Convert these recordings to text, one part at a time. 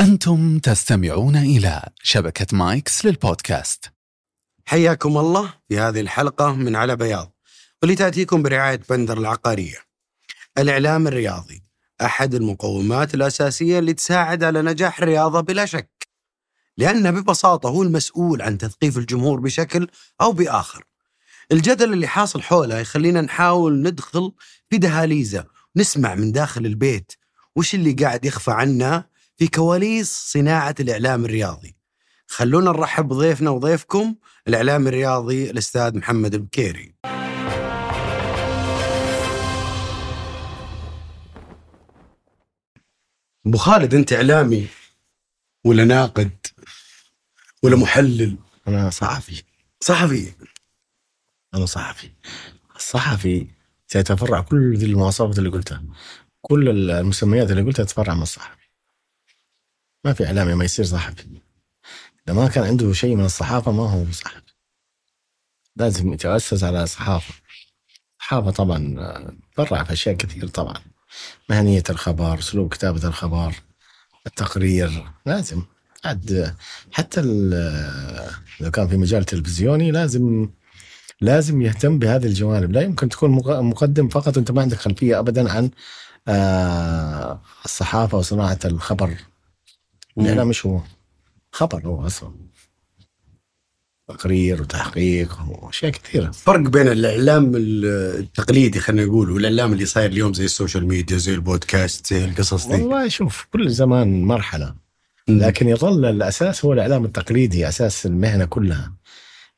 أنتم تستمعون إلى شبكة مايكس للبودكاست. حياكم الله في هذه الحلقة من على بياض واللي تأتيكم برعاية بندر العقارية. الإعلام الرياضي أحد المقومات الأساسية اللي تساعد على نجاح الرياضة بلا شك لأنه ببساطة هو المسؤول عن تثقيف الجمهور بشكل أو بآخر. الجدل اللي حاصل حوله يخلينا نحاول ندخل في دهاليزه نسمع من داخل البيت وش اللي قاعد يخفى عنا في كواليس صناعة الإعلام الرياضي. خلونا نرحب بضيفنا وضيفكم الإعلام الرياضي الأستاذ محمد البكيري. أبو خالد أنت إعلامي ولا ناقد ولا محلل؟ أنا صحفي. صحفي. أنا صحفي. الصحفي سيتفرع كل ذي المواصفات اللي قلتها. كل المسميات اللي قلتها تتفرع من الصحفي. ما في إعلامي ما يصير صحفي إذا ما كان عنده شيء من الصحافة ما هو صحفي لازم يتأسس على صحافة الصحافة طبعا آه، تفرع في أشياء كثير طبعا. مهنية الخبر أسلوب كتابة الخبر التقرير لازم. عاد حتى لو كان في مجال تلفزيوني لازم لازم يهتم بهذه الجوانب. لا يمكن تكون مق- مقدم فقط وأنت ما عندك خلفية ابدا عن آه، الصحافة وصناعة الخبر. الاعلام مش هو. خبر هو أصلا. تقرير وتحقيق وأشياء كثيرة. فرق بين الإعلام التقليدي خلينا نقول والإعلام اللي صاير اليوم زي السوشيال ميديا زي البودكاست زي القصص دي. والله شوف كل زمان مرحلة. لكن يظل الأساس هو الإعلام التقليدي أساس المهنة كلها.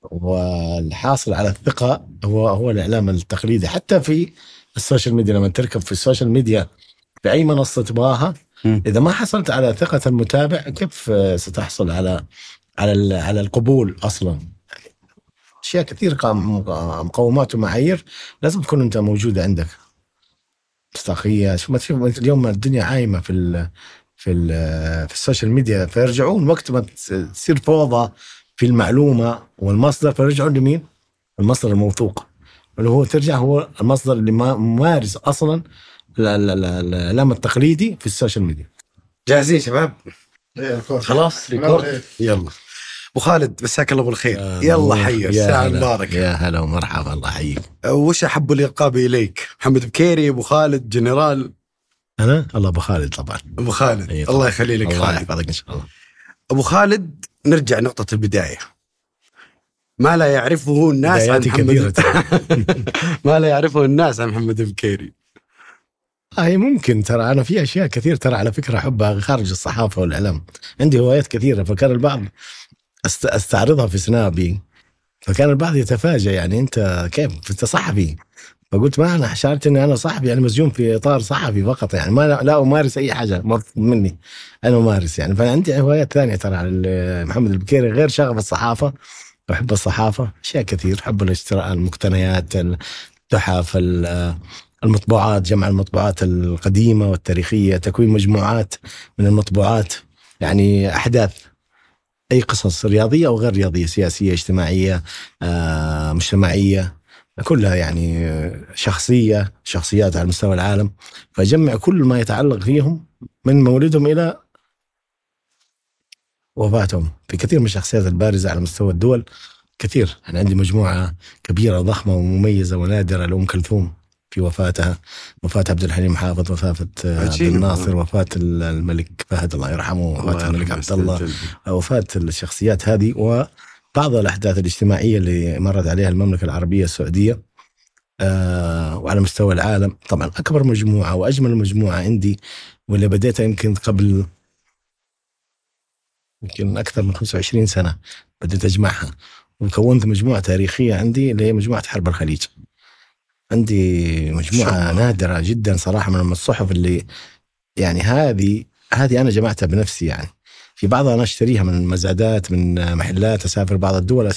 والحاصل على الثقة هو هو الإعلام التقليدي. حتى في السوشيال ميديا لما تركب في السوشيال ميديا في أي منصة تبغاها إذا ما حصلت على ثقة المتابع كيف آه، ستحصل على على على القبول أصلا؟ أشياء كثير مقومات ومعايير لازم تكون أنت موجودة عندك. مصداقيه شو ما تشوف اليوم الدنيا عايمة في ال في ال في السوشيال ميديا فيرجعون وقت ما تصير فوضى في المعلومة والمصدر فيرجعون لمين؟ المصدر الموثوق. اللي هو ترجع هو المصدر اللي ما- ممارس أصلا الاعلام التقليدي في السوشيال ميديا. جاهزين شباب؟ خلاص record. يلا. أبو خالد مساك الله بالخير. يلا حي يا الساعة هلا. مبارك يا هلا ومرحبا الله يحييك. وش أحب الالقاب إليك؟ محمد بكيري أبو خالد جنرال. أنا؟ الله أبو خالد طبعا. أبو خالد إيه طبعاً. الله يخلي لك الله خالد. يحفظك إن شاء الله. أبو خالد نرجع نقطه البداية. ما لا يعرفه الناس عن محمد. ما لا يعرفه الناس عن محمد بكيري. هاي ممكن ترى. أنا في أشياء كثير ترى على فكرة أحبها خارج الصحافة والإعلام. عندي هوايات كثيرة فكان البعض أست... أستعرضها في سنابي. فكان البعض يتفاجأ يعني أنت كيف؟ أنت صحفي. فقلت ما أنا شعرت إني أنا صحفي يعني مسجون في إطار صحفي فقط يعني ما لا أمارس أي حاجة مطلوب مني. أنا أمارس يعني. فعندي هوايات ثانية ترى على محمد البكيري غير شغف الصحافة. أحب الصحافة أشياء كثير. أحب الاشتراء المقتنيات التحف ال- المطبوعات جمع المطبوعات القديمة والتاريخية تكوين مجموعات من المطبوعات يعني أحداث أي قصص رياضية أو غير رياضية سياسية اجتماعية آه، مجتمعية كلها يعني شخصية شخصيات على مستوى العالم فجمع كل ما يتعلق فيهم من مولدهم إلى وفاتهم. في كثير من الشخصيات البارزة على مستوى الدول كثير. أنا عندي مجموعة كبيرة ضخمة ومميزة ونادرة لام كلثوم. في وفاتها وفاة عبد الحليم حافظ وفاة آه، عبد. الناصر وفاة الملك فهد الله يرحمه وفاة الملك عبد الله. وفاة الشخصيات هذه وبعض الأحداث الاجتماعية اللي مرت عليها المملكة العربية السعودية آه وعلى مستوى العالم. طبعا أكبر مجموعة وأجمل مجموعة عندي واللي بديتها يمكن قبل يمكن أكثر من 25 سنة بديت أجمعها. وكونت مجموعة تاريخية عندي اللي هي مجموعة حرب الخليج. عندي مجموعة نادرة جدا صراحة من الصحف اللي يعني هذه هذه أنا جمعتها بنفسي يعني. في بعضها أنا أشتريها من مزادات من محلات أسافر بعض الدول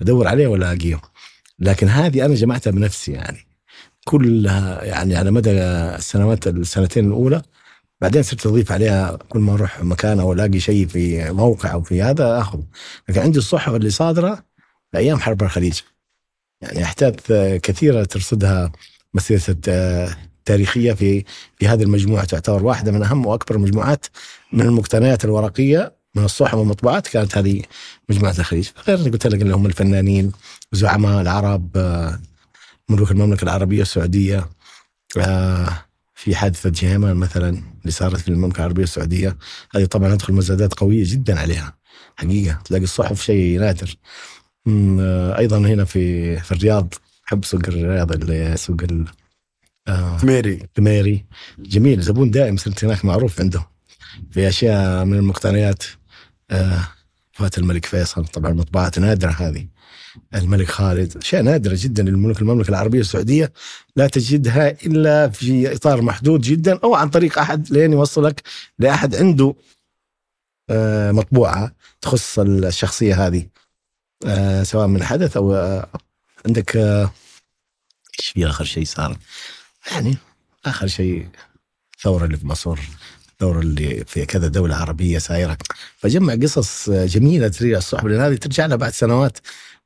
أدور عليها ولا الاقيها لكن هذه أنا جمعتها بنفسي يعني. كلها يعني على مدى السنوات السنتين الأولى بعدين صرت أضيف عليها كل ما أروح مكان أو ألاقي شيء في موقع أو في هذا أخذ. لكن عندي الصحف اللي صادرة لأيام حرب الخليج. يعني أحداث كثيرة ترصدها مسيرة تاريخيه في في هذه المجموعة تعتبر واحدة من أهم وأكبر المجموعات من المقتنيات الورقية من الصحف والمطبوعات كانت هذه مجموعة الخليج. غير قلت لك اللي هم الفنانين زعماء العرب ملوك المملكة العربية السعودية آه، في حادثة جيمان مثلا اللي صارت في المملكة العربية السعودية. هذه طبعا ادخل مزادات قوية جدا عليها حقيقة. تلاقي الصحف شيء نادر. أيضا هنا في في الرياض أحب سوق الرياض اللي سوق ال- آه، ميري. ميري جميل. زبون دائم صرت هناك معروف عنده في أشياء من المقتنيات آه، وفاة الملك فيصل طبعا مطبعات نادرة هذه. الملك خالد أشياء نادرة جدا. للملوك المملكة العربية السعودية لا تجدها إلا في إطار محدود جدا أو عن طريق أحد لين يوصلك لأحد عنده آه، مطبوعة تخص الشخصية هذه. آه، سواء من حدث أو آه، عندك آه، إيش في آخر شيء صار؟ يعني آخر شيء الثوره اللي في مصر الثوره اللي في كذا دولة عربية سايرة. فجمع قصص جميلة تري الصحف لأن هذه ترجع لها بعد سنوات.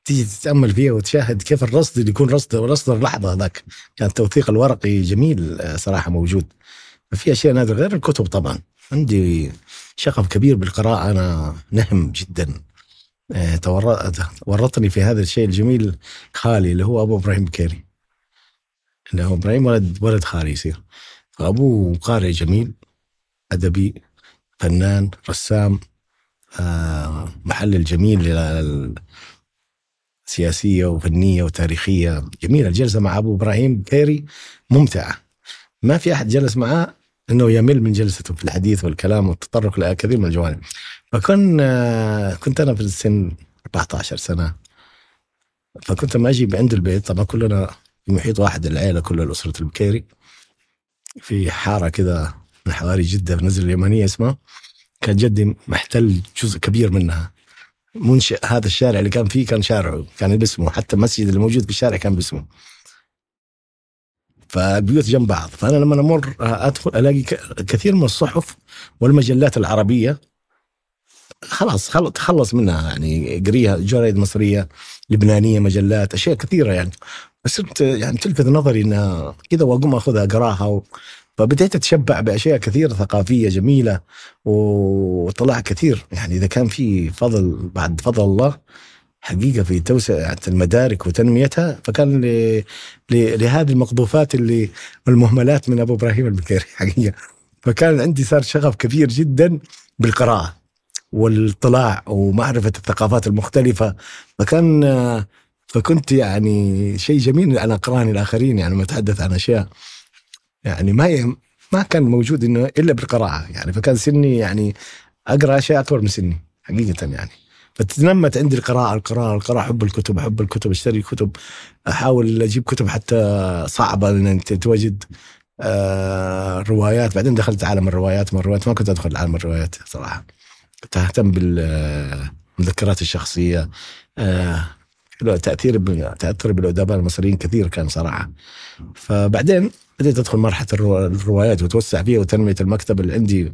تيجي تتأمل فيها وتشاهد كيف الرصد اللي يكون رصد رصد اللحظه هذاك. كان التوثيق الورقي جميل آه، صراحة موجود. ففي أشياء نادرة غير الكتب طبعا. عندي شغف كبير بالقراءة أنا نهم جدا. آه، ورطني في هذا الشيء الجميل خالي اللي هو أبو إبراهيم بكيري اللي هو إبراهيم ولد ولد خالي يصير. فأبوه قارئ جميل أدبي فنان رسام آه، محلل جميل سياسية وفنية وتاريخية جميلة. الجلسه مع أبو إبراهيم بكيري ممتعة. ما في أحد جلس معاه إنه يمل من جلسته في الحديث والكلام والتطرق لكثير من الجوانب. فكن آه، كنت أنا في السن 14 سنة. فكنت لما أجي عند البيت طبعا كلنا في محيط واحد العيلة كل الأسرة البكيري. في حارة كذا من حواري جدة في النزله اليمنية اسمها. كان جدي محتل جزء كبير منها. منشئ هذا الشارع اللي كان فيه كان شارعه كان باسمه. حتى المسجد اللي موجود في الشارع كان باسمه. فالبيوت جنب بعض. فأنا لما أمر أدخل ألاقي كثير من الصحف والمجلات العربية خلاص خل- تخلص منها يعني قريها جرايد مصرية لبنانية مجلات أشياء كثيرة يعني. فصرت يعني تلفت نظري إنها كذا وأقوم أخذها أقراها و... فبديت أتشبع بأشياء كثيرة ثقافية جميلة وطلع كثير. يعني إذا كان في فضل بعد فضل الله حقيقة في توسعة المدارك وتنميتها فكان ل... ل... لهذه المقذوفات اللي والمهملات من أبو إبراهيم البكيري حقيقة. فكان عندي صار شغف كبير جدا بالقراءة. والاطلاع ومعرفة الثقافات المختلفة فكان فكنت يعني شيء جميل على اقراني الآخرين يعني لما اتحدث عن أشياء يعني ما. ما كان موجود إنه إلا بالقراءة يعني فكان سني يعني أقرأ أشياء اكبر من سني حقيقة يعني فتنمت عندي القراءة القراءة القراءة حب الكتب أحب الكتب أشتري كتب أحاول أجيب كتب حتى صعبة لأن أنت توجد آه روايات بعدين دخلت عالم الروايات من الروايات ما كنت أدخل عالم الروايات صراحة كنت أهتم بالمذكرات الشخصية آه تأثير تأثر بالأدباء المصريين كثير كان صراحة. فبعدين بديت أدخل مرحلة الرو- الروايات وتوسع فيها وتنمية المكتب اللي عندي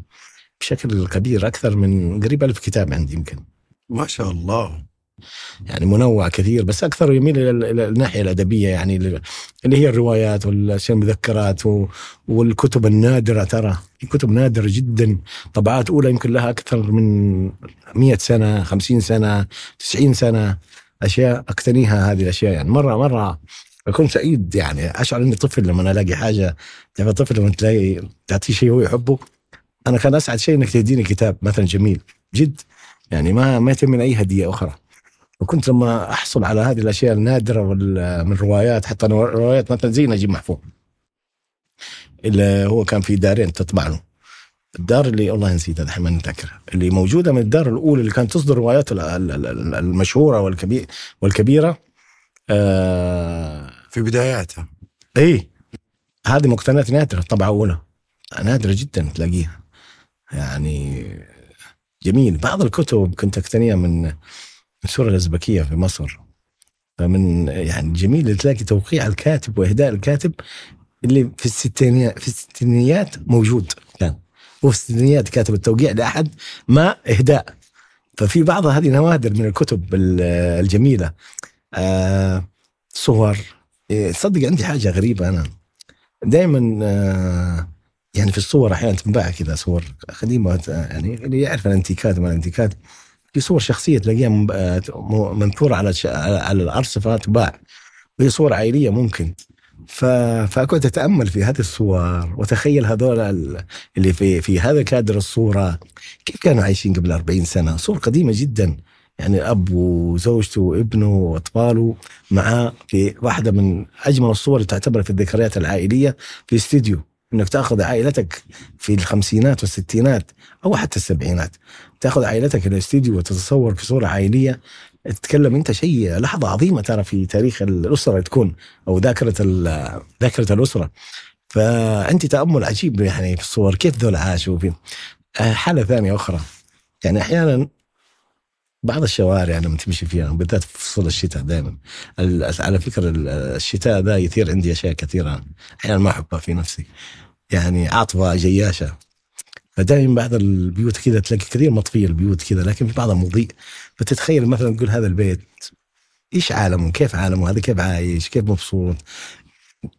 بشكل كبير أكثر من قريب ألف كتاب عندي يمكن. ما شاء الله. يعني منوع كثير بس أكثر يميل إلى الناحية الأدبية يعني اللي هي الروايات والأشياء المذكرات والكتب النادرة ترى. كتب نادرة جدا طبعات أولى يمكن لها أكثر من 100 سنة 50 سنة 90 سنة أشياء أقتنيها هذه الأشياء يعني. مرة مرة أكون سعيد يعني. أشعر إني طفل لما ألاقي حاجة تعرف طفل لما تلاقي تعطيه شيء هو يحبه أنا كان أسعد شيء إنك تهديني كتاب مثلا جميل جد يعني ما ما يتم أي هدية أخرى. وكنت لما أحصل على هذه الأشياء النادرة من روايات حتى أنا روايات مثلا زي نجيب محفوظ. اللي هو كان في دارين تطبع له. الدار اللي والله نسيتها الحين ما نتذكرها. اللي موجودة من الدار الأولى اللي كانت تصدر روايات ال- ال- ال- المشهورة والكبير والكبيرة آه في بداياتها. اي هذه مقتنيات نادرة طبعا اولى نادرة جدا تلاقيها. يعني جميل. بعض الكتب كنت أقتنيها من من السورة الأزبكية في مصر. فمن يعني جميل تلاقي توقيع الكاتب وإهداء الكاتب اللي في الستينيات في الستينيات موجود كان. هو في الستينيات كاتب التوقيع لأحد ما إهداء. ففي بعض هذه نوادر من الكتب ال- الجميلة. آه صور. إيه، تصدق عندي حاجة غريبة أنا. دائما آه، يعني في الصور أحيانا تنباع كذا صور قديمة يعني اللي يعرف الانتيكات ما الانتيكات. في صور شخصية تلاقيها آه، منثورة على على الارصفه تباع. وهي صور عائلية ممكن. ف... فكنت اتامل في هذه الصور وتخيل هذول ال- اللي في في هذا كادر الصورة. كيف كانوا عايشين قبل 40 سنة؟ صور قديمة جدا. يعني أب وزوجته وابنه واطفاله معاه في واحدة من أجمل الصور اللي تعتبر في الذكريات العائلية في استديو. إنك تأخذ عائلتك في الخمسينات والستينات أو حتى السبعينات. تأخذ عائلتك إلى الاستديو وتتصور في صورة عائلية. تتكلم أنت شيء لحظة عظيمة ترى في تاريخ الأسرة تكون أو ذاكرة ذاكرة الأسرة. فأنت تأمل عجيب يعني في الصور كيف ذول عاشوا في آه، حالة ثانية أخرى. يعني أحيانا بعض الشوارع لما تمشي فيها بالذات في فصول الشتاء دائما. على فكرة ال- الشتاء ذا يثير عندي أشياء كثيرة. أحيانا ما احبها في نفسي. يعني عاطفه جياشة. فدائما بعض البيوت كذا تلاقي كثير مطفية البيوت كذا لكن في بعضها مضيء. فتتخيل مثلا تقول هذا البيت إيش عالمه؟ كيف عالمه؟ هذا كيف عايش؟ كيف مبسوط؟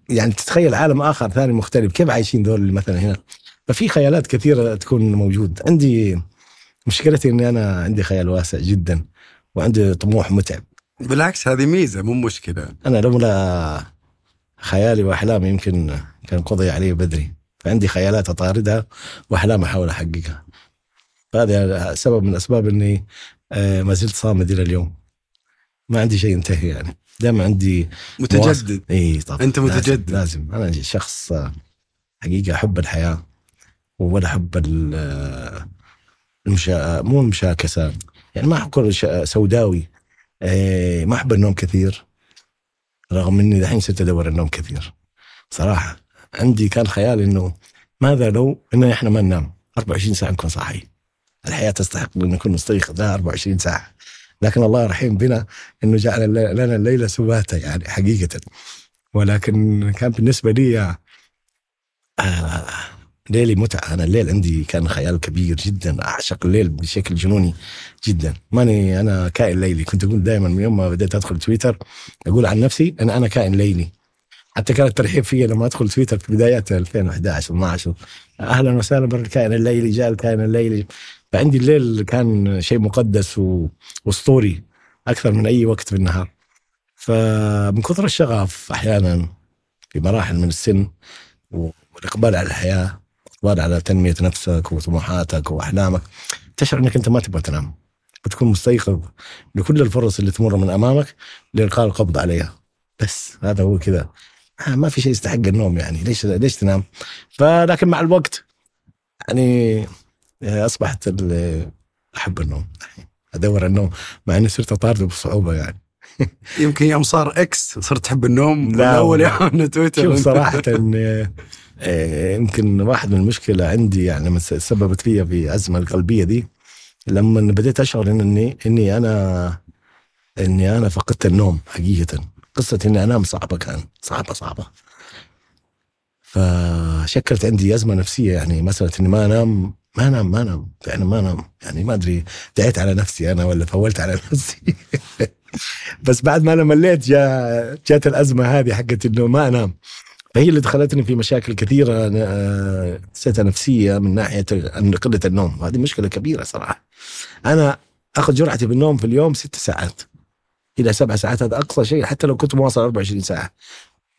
يعني تتخيل عالم آخر ثاني مختلف. كيف عايشين دول اللي مثلا هنا؟ ففي خيالات كثيرة تكون موجود. عندي مشكلتي إني أنا عندي خيال واسع جدا وعندي طموح متعب. بالعكس هذه ميزة مو مشكلة. أنا لولا خيالي وأحلامي يمكن كان قضي علي بدري. فعندي خيالات أطاردها وأحلام أحاول أحققها. هذا سبب من أسباب إني آه، ما زلت صامد إلى اليوم. ما عندي شيء ينتهي يعني. دائما عندي متجدد. إي طبعا لازم- متجدد. لازم, أنا شخص آه، حقيقة أحب الحياة ولا أحب ال- آه، المشا... مو المشاكسه يعني ما احب سوداوي. آه، ما أحب النوم كثير. رغم إني دحين صرت أدور النوم كثير. صراحة عندي كان خيال إنه ماذا لو ان إحنا ما ننام. 24 ساعة نكون صاحي. الحياة تستحق إن نكون مستيقظ. لها 24 ساعة. لكن الله رحيم بنا إنه جعل لنا الليل سباتا يعني حقيقة. ولكن كان بالنسبة لي آه ليلي متعة. أنا الليل عندي كان خيال كبير جدا أعشق الليل بشكل جنوني جدا. ماني أنا كائن ليلي. كنت أقول دائما من يوم ما بديت أدخل تويتر أقول عن نفسي أنا أنا كائن ليلي. حتى كان الترحيب فيا لما أدخل تويتر في بدايات 2011 12 أهلا وسهلا بالكائن الليلي جاء الكائن الليلي. فعندي الليل كان شيء مقدس وأسطوري أكثر من أي وقت في النهار. فمن كثر الشغف أحيانا في مراحل من السن والإقبال على الحياة والاقبال على تنمية نفسك وطموحاتك وأحلامك. تشعر إنك أنت ما تبغى تنام. بتكون مستيقظ لكل الفرص اللي تمر من أمامك لإلقاء القبض عليها. بس هذا هو كذا. آه، ما في شيء يستحق النوم يعني. ليش ليش تنام؟ فلكن مع الوقت يعني آه، أصبحت أحب النوم. أدور النوم مع إني صرت أطاردة بصعوبة يعني. يمكن يوم صار إكس صرت تحب النوم لا من أول. يوم تويتر شوف صراحة آه، يمكن واحد من المشكلة عندي يعني سببت فيها في أزمة القلبية دي لما بديت أشعر إني إني أنا إني أنا فقدت النوم حقيقة. قصة إني أنام صعبة كان. صعبة صعبة. فشكلت عندي أزمة نفسية يعني مسألة إني ما أنام ما أنام ما أنام. فعلا ما أنام. يعني ما أدري دعيت على نفسي أنا ولا فولت على نفسي. بس بعد ما أنا مليت جاء جات الأزمة هذه حقت إنه ما أنام. فهي اللي دخلتني في مشاكل كثيرة آه، حسيتها نفسية من ناحية قلة النوم. وهذه مشكلة كبيرة صراحة. أنا أخذ جرعتي بالنوم في اليوم ست ساعات. إلى سبع ساعات هذا أقصى شيء. حتى لو كنت مواصل 24 ساعة.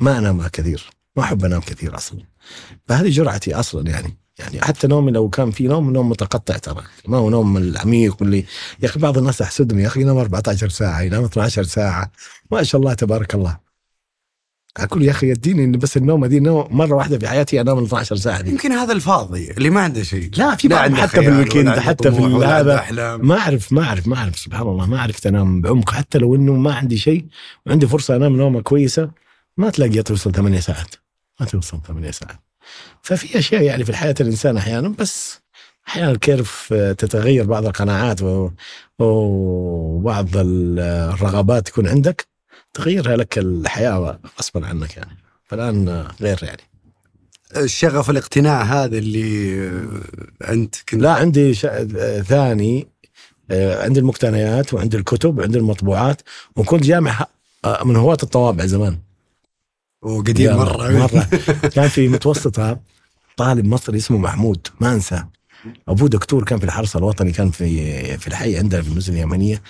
ما أنام كثير. ما أحب أنام كثير أصلا. فهذه جرعتي أصلا يعني. يعني حتى نومي لو كان في نوم نوم متقطع ترى. ما هو نوم العميق واللي يا أخي بعض الناس أحسدهم يا أخي ينام 14 ساعة ينام 12 ساعة. ما شاء الله تبارك الله. أقول يا أخي يديني ان بس النوم دي نوم. مرة واحدة في حياتي أنام ال 12 ساعة دي. يمكن هذا الفاضي اللي ما عنده شيء. لا في بعض حتى في ال weekend حتى في هذا. ما أعرف ما أعرف ما أعرف سبحان الله ما عرفت أنام بعمق. حتى لو إنه ما عندي شيء وعندي فرصة أنام نومة كويسة ما تلاقيها توصل ثمانية ساعات. ما توصل ثمانية ساعات. ففي أشياء يعني في حياه الإنسان أحيانا بس أحيانا ال curve تتغير بعض القناعات وبعض ال- الرغبات تكون عندك. تغيرها لك الحياة غصبا عنك يعني. فالآن غير يعني. الشغف الاقتناع هذا اللي أنت كنت لا عندي ش... آه، ثاني آه، عندي المقتنيات وعندي الكتب وعندي المطبوعات وكنت جامع آه، من هواة الطوابع زمان. وقديم مرة. مرة. كان في متوسطة طالب مصري اسمه محمود ما أنساه. أبوه دكتور كان في الحرس الوطني كان في في الحي عندنا في المدن اليمنية.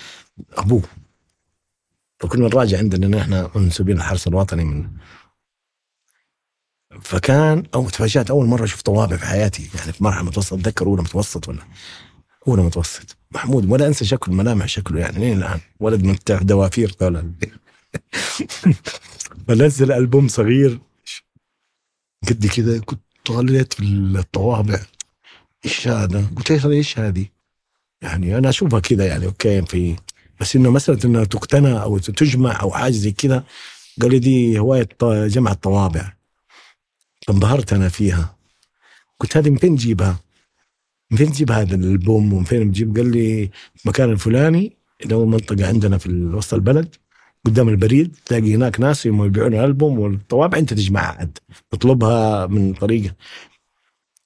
أبوه. فكنا نراجع عندنا نحن منسوبين الحرس الوطني من فكان أو تفاجأت أول مرة أشوف طوابع في حياتي. يعني في مرحلة متوسط أتذكر أولى متوسط ولا أولى متوسط. محمود ولا أنسى شكله ملامح شكله يعني لين الآن. ولد من دوافير ذولا. فنزل ألبوم صغير. قد كذا كنت طالت في الطوابع. إيش هذا؟ قلت إيش هذه؟ يعني أنا أشوفها كذا يعني أوكي في بس إنه مسألة إنها تقتنى أو تجمع أو حاجة زي كذا قال لي دي هواية جمع الطوابع. فانبهرت أنا فيها. قلت هذه من فين تجيبها؟ من فين تجيب هذا الألبوم؟ ومن فين تجيب؟ قال لي المكان الفلاني اللي هو منطقة عندنا في وسط البلد قدام البريد تلاقي هناك ناس يبيعون الألبوم والطوابع أنت تجمعها عاد تطلبها من طريقة.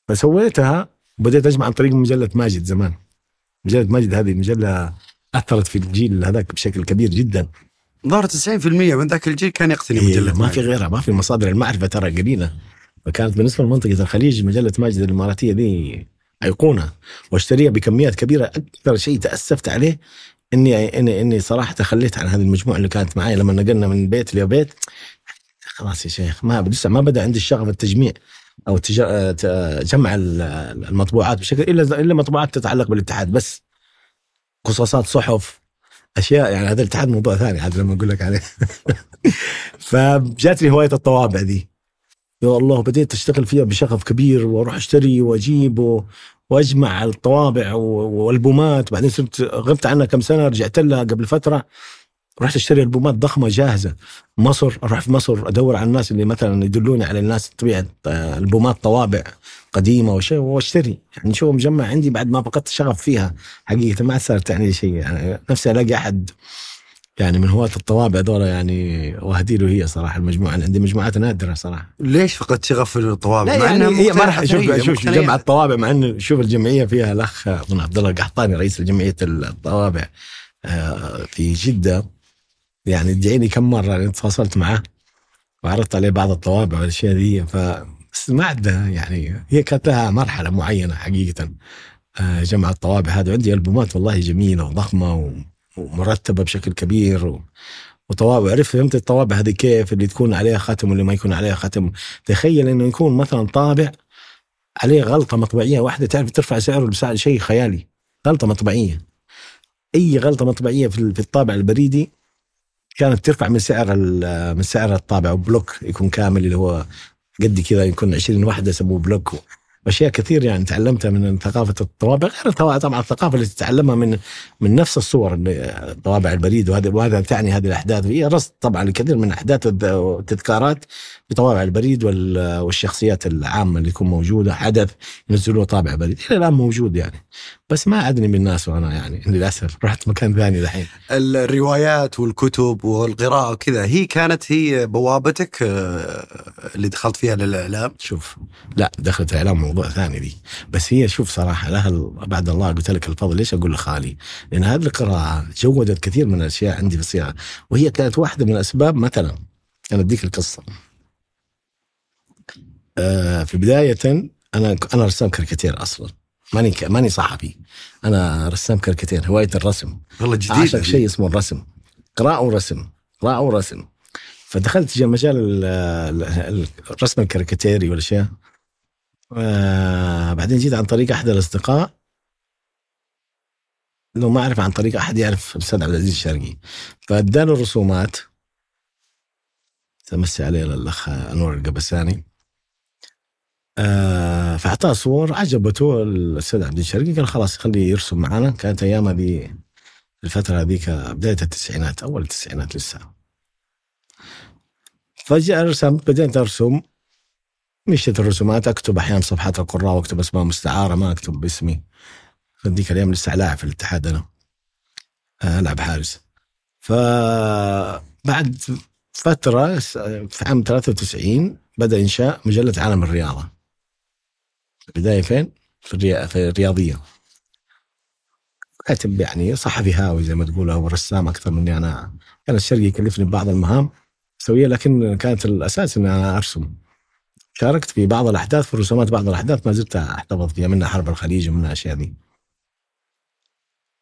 فسويتها وبديت أجمع عن طريق مجلة ماجد زمان. مجلة ماجد هذه مجلة أثرت في الجيل هذاك بشكل كبير جدا. ظهر 90% من ذاك الجيل كان يقتني إيه مجلة ما في غيرها ما في مصادر المعرفة ترى قليلة. فكانت بالنسبة لمنطقة الخليج مجلة ماجد الإماراتية دي أيقونة واشتريها بكميات كبيرة. أكثر شيء تأسفت عليه اني اني إني صراحة تخليت عن هذه المجموعة اللي كانت معي لما نقلنا من بيت لبيت خلاص يا شيخ ما لسه ما بدأ عندي الشغف التجميع أو تج- ت- جمع ال- المطبوعات بشكل الا إلا مطبوعات تتعلق بالاتحاد بس. قصاصات صحف أشياء يعني هذا الاتحاد موضوع ثاني هذا لما أقول لك عليه. فجاتني هواية الطوابع دي. يا الله بديت أشتغل فيها بشغف كبير وأروح أشتري وأجيب وأجمع الطوابع والبومات بعدين صرت غبت عنها كم سنة رجعت لها قبل فترة. رحت اشتري ألبومات ضخمة جاهزة. مصر أروح في مصر أدور على الناس اللي مثلا يدلوني على الناس تبيع آه، ألبومات طوابع قديمة وشيء واشتري. يعني شو مجمع عندي بعد ما فقدت شغف فيها. حقيقة ما صار تعني شيء. يعني نفسي ألاقي أحد يعني من هواة الطوابع دول يعني واهدي له هي صراحة. المجموعة أنا عندي مجموعات نادرة صراحة. ليش فقدت شغف في الطوابع؟ لا مع يعني هي مقتنيات مرحله شوف أثرية، شوف مقتنيات. جمع الطوابع مع انه شوف الجمعية فيها الأخ ابن عبد الله القحطاني رئيس جمعية الطوابع آه، في جدة. يعني ادعيني كم مرة يعني تواصلت معه وعرضت عليه بعض الطوابع والأشياء دي ف ما يعني هي كانت لها مرحلة معينة حقيقة. آه، جمع الطوابع هذا عندي ألبومات والله جميلة وضخمة و- ومرتبة بشكل كبير و... وطوابع. عرفت فهمت الطوابع هذه كيف؟ اللي تكون عليها ختم واللي ما يكون عليها ختم تخيل إنه يكون مثلا طابع عليه غلطة مطبعية. واحدة تعرف ترفع سعره بسعر شيء خيالي. غلطة مطبعية. أي غلطة مطبعية في الطابع البريدي كانت ترفع من سعر من سعر الطابع و block يكون كامل اللي هو قد كذا يكون 20 وحده يسموه block. اشياء كثير يعني تعلمتها من ثقافة الطوابع غير طبعا الثقافة اللي تتعلمها من من نفس الصور طوابع البريد وهذا وهذا تعني هذه الأحداث. وهي رصد طبعا لكثير من أحداث التذكارات بطوابع البريد وال- والشخصيات العامة اللي تكون موجودة حدث ينزلوه طابع بريد. إلى الآن موجود يعني. بس ما عدني بالناس وأنا يعني للاسف رحت مكان ثاني الحين الروايات والكتب والقراءة وكذا هي كانت هي بوابتك آه، اللي دخلت فيها للإعلام؟ شوف لا دخلت الاعلام موضوع ثاني دي بس هي شوف صراحة لها بعد الله قلت لك الفضل ليش أقول لخالي؟ لأن هذه القراءة جودت كثير من الأشياء عندي في الصياغة. وهي كانت واحدة من الأسباب مثلا أنا أديك القصة. آه في بداية أنا أنا رسام كاريكاتير أصلا. ماني ك- ماني صحفي. أنا رسام كاريكاتير هواية الرسم. والله جديد أعشق شيء اسمه الرسم. قراءة ورسم قراءة ورسم. فدخلت جا مجال ال- ال- الرسم الكاريكاتيري والأشياء. آه بعدين جيت عن طريق أحد الأصدقاء. لو ما أعرف عن طريق أحد يعرف الاستاذ عبد العزيز الشرقي. فأدى له الرسومات. تمسي عليه الأخ أنور القبساني. فاعطاه صور عجبته الأستاذ عبد الشرقي. قال خلاص خليه يرسم معنا. كانت أيام هذه الفترة هذيك بداية التسعينات أول التسعينات لسه. فجأة رسمت بديت أرسم. مشيت الرسومات أكتب أحيانا صفحات القراء وأكتب أسماء مستعارة ما أكتب باسمي. ذيك الأيام لسه لاعب في الاتحاد أنا. آه، ألعب حارس. فبعد فترة س- في عام 93 بدأ إنشاء مجلة عالم الرياضة. البداية فين؟ في, الريا... في الرياضية. كاتب يعني صحفي هاوي زي ما تقول أو رسام أكثر مني أنا. كان الشرقي يكلفني ببعض المهام تسويها لكن كانت الأساس إني أنا أرسم. شاركت في بعض الأحداث في رسومات بعض الأحداث ما زلت أحتفظ فيها منها حرب الخليج ومنها الاشياء دي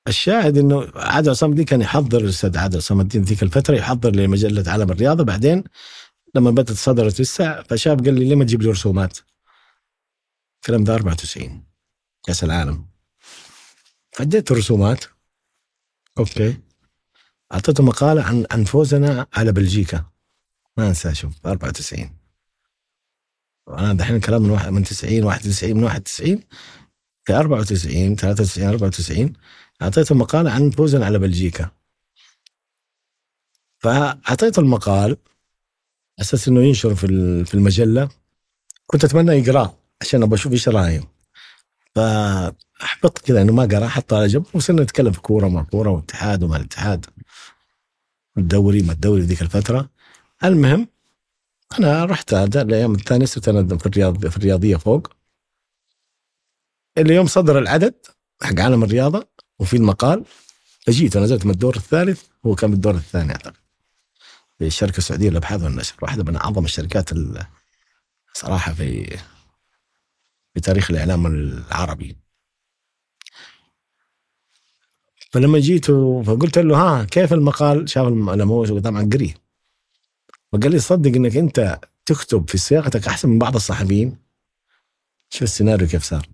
الشاهد إنه عادل عصام الدين كان يحضر الأستاذ عادل عصام الدين ذيك الفترة يحضر لمجلة عالم الرياضة. بعدين لما بدأت صدرت لسه فشاب قال لي ليه ما تجيب لي رسومات؟ الكلام ده 94 كاس العالم فديت الرسومات. أوكي. أعطيته مقالة عن عن فوزنا على بلجيكا. ما أنسى شوف 94 وأنا دحين كلام من واحد من 90 91 من 91 في 94 93 94 أعطيته مقالة عن فوزنا على بلجيكا. فأعطيته المقال أساس إنه ينشر في في المجلة. كنت أتمنى يقراه عشان أبغى أشوف إيش رايه فاحبطت كذا إنه ما قرأ حطه على جنب وصرنا نتكلم في كورة ما كورة واتحاد وما الاتحاد. الدوري ما الدوري ذيك الفترة. المهم أنا رحت هذا الأيام الثانية صرت أنا في الرياض في الرياضية فوق. اليوم صدر العدد حق عالم الرياضة وفي المقال فجيت ونزلت من الدور الثالث هو كان بالدور الثاني أعتقد. في الشركة السعودية للأبحاث والنشر واحدة من أعظم الشركات ال- صراحة في في تاريخ الإعلام العربي. فلما جيت فقلت له ها كيف المقال؟ شاف الم- الاموج طبعا قريه فقال لي صدق إنك أنت تكتب في صياغتك أحسن من بعض الصحفيين. شوف السيناريو كيف صار.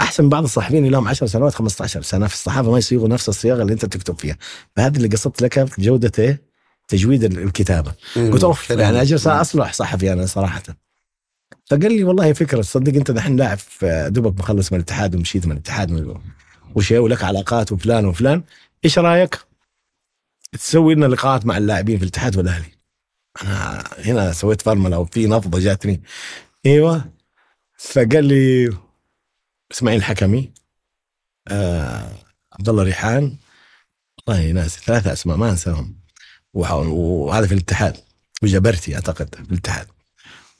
أحسن من بعض الصحفيين اللي لهم 10 سنوات 15 سنة في الصحافة ما يصيغوا نفس الصياغة اللي أنت تكتب فيها. فهذه اللي قصدت لك جودة إيه؟ تجويد ال- الكتابة. قلت أوف. يعني اجلس اصلح صحفي أنا صراحة. فقال لي والله فكرة تصدق أنت دحين لاعب دوبك مخلص من الاتحاد ومشيت من الاتحاد وشيء ولك علاقات وفلان وفلان. إيش رأيك؟ تسوي لنا لقاءات مع اللاعبين في الاتحاد والأهلي. أنا هنا سويت فرمله وفي نفضة جاتني. إيوه. فقال لي إسماعيل الحكمي آه عبد الله ريحان. والله ناس ثلاثة أسماء ما أنساهم. وهذا في الاتحاد وجبرتي أعتقد في الاتحاد.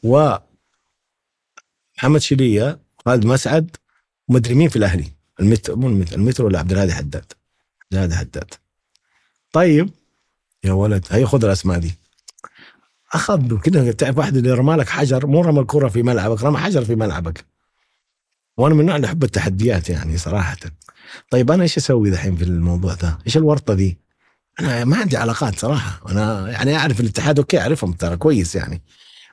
و محمد شلية خالد مسعد ومدري مين في الأهلي. المترو مو المترو, المترو ولا عبد الهادي حداد. عبد الهادي حداد. طيب. يا ولد هي خذ الأسماء دي. أخذ كده تعرف واحد اللي رمى لك حجر؟ مو رمى الكرة في ملعبك رمى حجر في ملعبك. وأنا من النوع اللي أحب التحديات يعني صراحة. طيب أنا إيش أسوي دحين في الموضوع ده؟ إيش الورطة دي؟ أنا ما عندي علاقات صراحة. أنا يعني أعرف الاتحاد okay أعرفهم ترى كويس يعني.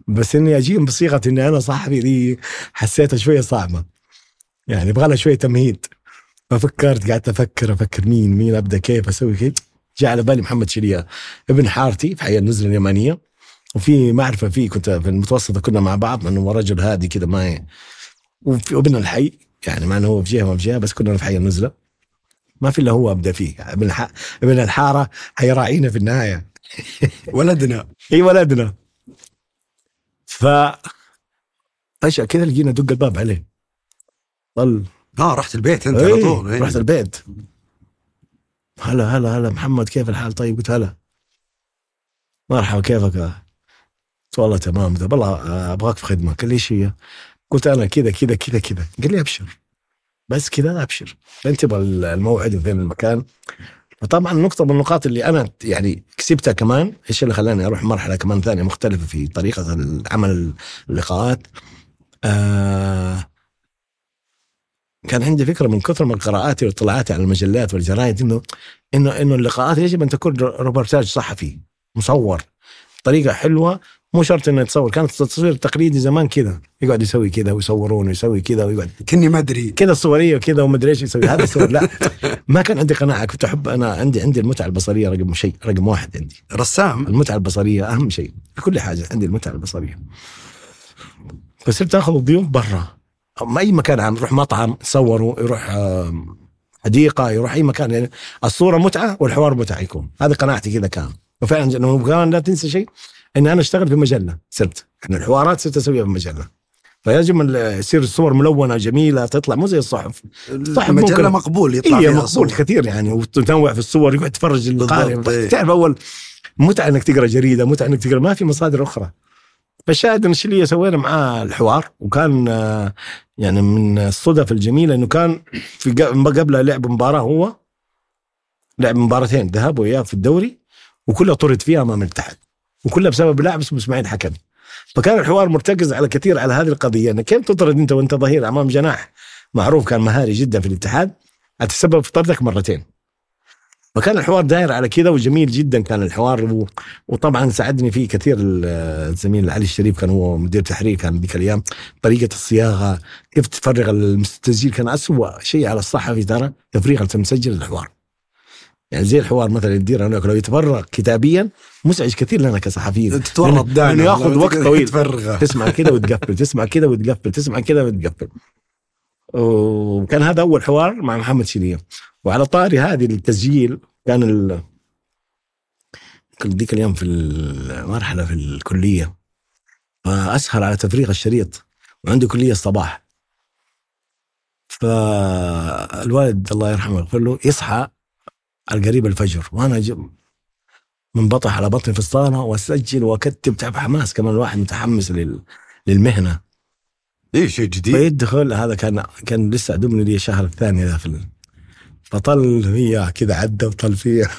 بس اني اجيهم بصيغة اني أنا صاحبي دي حسيتها شوية صعبة. يعني يبغى لها شوية تمهيد. ففكرت قعدت أفكر أفكر مين مين أبدأ كيف أسوي كيف جاء على بالي محمد شليه ابن حارتي في حي النزله اليمانية. وفي معرفة فيه كنت في المتوسطة كنا مع بعض إنه هو رجل هادي كذا ما وفي ابن الحي. يعني مع إنه هو في جهة ما في جهة بس كنا في حي النزلة. ما في إلا هو أبدأ فيه. ابن الح... ابن الحارة حيراعينا في النهاية. ولدنا. إي ولدنا. ف فجأة كذا لقينا دق الباب عليه. ظل آه رحت البيت أنت على إيه، طول إيه. رحت البيت. هلا هلا هلا محمد كيف الحال؟ طيب قلت هلا. مرحبا كيفك؟ قلت والله تمام. قلت والله آه، أبغاك في خدمة. قال لي إيش هي؟ قلت أنا كذا كذا كذا كذا. قال لي أبشر. بس كذا أبشر. أنت تبغى الموعد وفين المكان؟ فطبعا نقطة من النقاط اللي أنا يعني كسبتها كمان إيش اللي خلاني أروح مرحلة كمان ثانية مختلفة في طريقة العمل اللقاءات. آه كان عندي فكرة من كثر من قراءاتي واطلاعاتي على المجلات والجرايد إنه إنه إنه اللقاءات يجب أن تكون روبرتاج صحفي مصور طريقة حلوة مو شرط إنه يتصور. كانت التصوير التقليدي زمان كذا. يقعد يسوي كذا ويصورون ويسوي كذا ويقعد. كني ما أدري. كذا الصورية وكذا ومدري إيش يسوي. هذا الصور. لا. ما كان عندي قناعة. كنت أحب أنا عندي عندي المتعة البصرية رقم شيء رقم واحد عندي. رسام. المتعة البصرية أهم شيء. في كل حاجة عندي المتعة البصرية. فصرت آخذ الضيوف برا. أي مكان عام يروح مطعم يصوروا يروح حديقة يروح أي مكان. يعني الصورة متعة والحوار متعة يكون. هذه قناعتي كذا كان. وفعلا لا تنسى شيء اني أنا أشتغل في مجلة صرت يعني الحوارات صرت أسويها في مجلة. فيجب أن يصير الصور ملونة جميلة تطلع. مو زي الصحف. صح، المجلة ممكن. مقبول يطلع فيها مقبول صور. كثير يعني وتنوع في الصور يقعد يتفرج القارئ إيه. تعرف أول متعة إنك تقرأ جريدة متعة إنك تقرأ ما في مصادر أخرى. فالشاهد إن الشليه سوينا معاه الحوار وكان يعني من الصدف الجميلة إنه كان في ق- قبل لعب مباراة هو لعب مباراتين ذهاب وإياب في الدوري وكلها طرد فيها أمام الاتحاد. وكلها بسبب لاعب اسمه اسماعيل حكمي فكان الحوار مرتكز على كثير على هذه القضية. إنك كيف تطرد أنت وأنت ظهير أمام جناح؟ معروف كان مهاري جدا في الاتحاد. هتسبب في طردك مرتين. فكان الحوار داير على كذا وجميل جدا كان الحوار. وطبعا ساعدني فيه كثير الزميل علي الشريف كان هو مدير تحرير كان ذيك الأيام طريقة الصياغة كيف تفرغ التسجيل كان أسوأ شيء على الصحفي ترى تفريغ المسجل الحوار. يعني زي الحوار مثلا يدير هناك لو يتفرغ كتابيا مزعج كثير لنا كصحفيين. تتورط دائما ياخذ وقت طويل. تفرغ تسمع كذا وتقفل تسمع كذا وتقفل تسمع كذا وتقفل. وكان هذا أول حوار مع محمد شنيه وعلى طاري هذه التسجيل كان ال ذيك اليوم في المرحلة في الكلية. فأسهر على تفريغ الشريط وعندي كلية الصباح. فالوالد الله يرحمه يغفر له يصحى على قريب الفجر. وأنا منبطح على بطني في الصالة وأسجل وأكتب تعب حماس. كمان الواحد متحمس لل... للمهنة. إيه شيء جديد. فيدخل هذا كان كان لسه ادمني لي الشهر الثاني ذا في. فطل هي كذا عدى وطل فيها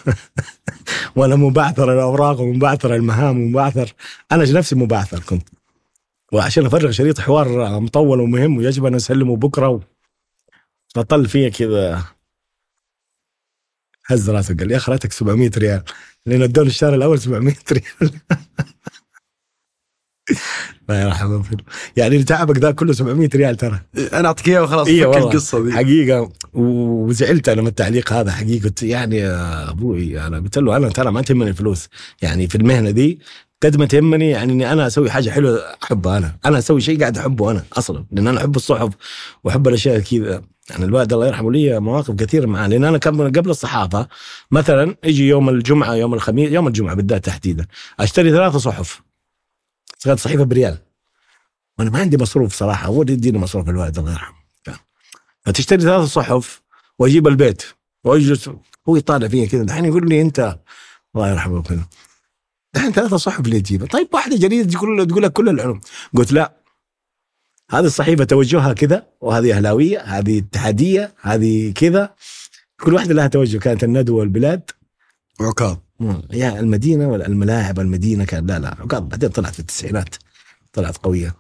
وأنا مبعثر الأوراق ومبعثر المهام ومبعثر. أنا نفسي مبعثر كنت. وعشان أفرغ شريط حوار مطول ومهم ويجب أن أسلمه بكرة و... فطل فيها كذا. هز راسه قال لي اخرتك 700 ريال. لأن ادوني الشهر الأول 700 ريال. الله يرحمه يعني اللي تعبك ذا كله 700 ريال ترى. أنا أعطيك إياه وخلاص إيه فك القصة دي. حقيقة. وزعلت أنا من التعليق هذا حقيقة. يعني يا أبوي أنا قلت له أنا ترى ما تهمني الفلوس. يعني في المهنة دي قد ما تهمني يعني إني أنا أسوي حاجة حلوة أحبها أنا، أنا أسوي شيء قاعد أحبه أنا أصلا لأن أنا أحب الصحف وأحب الأشياء كذا. يعني الوالد الله يرحمه لي مواقف كثير معاه. لأن أنا قبل الصحافة مثلا يجي يوم الجمعة يوم الخميس يوم الجمعة بالذات تحديدا أشتري ثلاثة صحف. كانت صحيفة بريال. وأنا ما عندي مصروف صراحة هو اللي يديني مصروف الوالد الله يرحمه. فتشتري ثلاث صحف وأجيب البيت. وأجلس. هو يطالع فيا كذا. الحين يقول لي انت الله يرحمه. الحين ثلاثة صحف اللي تجيبها. طيب واحدة جريدة تقول تقول لك كل العلوم. قلت لا. هذه الصحيفة توجهها كذا وهذه أهلاوية هذه اتحادية هذه كذا. كل واحدة لها توجه كانت الندوة والبلاد. عكاظ يا المدينة ولا الملاعب المدينة كان لا لا عكاظ بعدين طلعت في التسعينات طلعت قوية.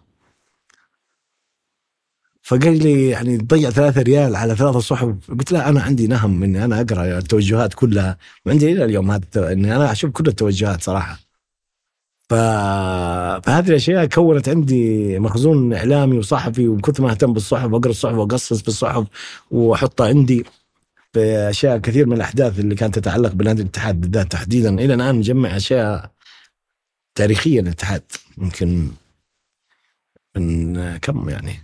فقال لي يعني تضيع ثلاثة ريال على ثلاثة صحف. قلت له أنا عندي نهم إني أنا أقرأ التوجهات كلها. وعندي إلى اليوم هذا إني أنا أشوف كل التوجهات صراحة. ف... فهذه الأشياء كونت عندي مخزون إعلامي وصحفي وكنت ما أهتم بالصحف وأقرأ الصحف وأقصص في الصحف وأحطها عندي في أشياء كثير من الأحداث اللي كانت تتعلق بنادي الاتحاد بالذات تحديدا. إلى الآن مجمع أشياء تاريخية للاتحاد يمكن من كم يعني؟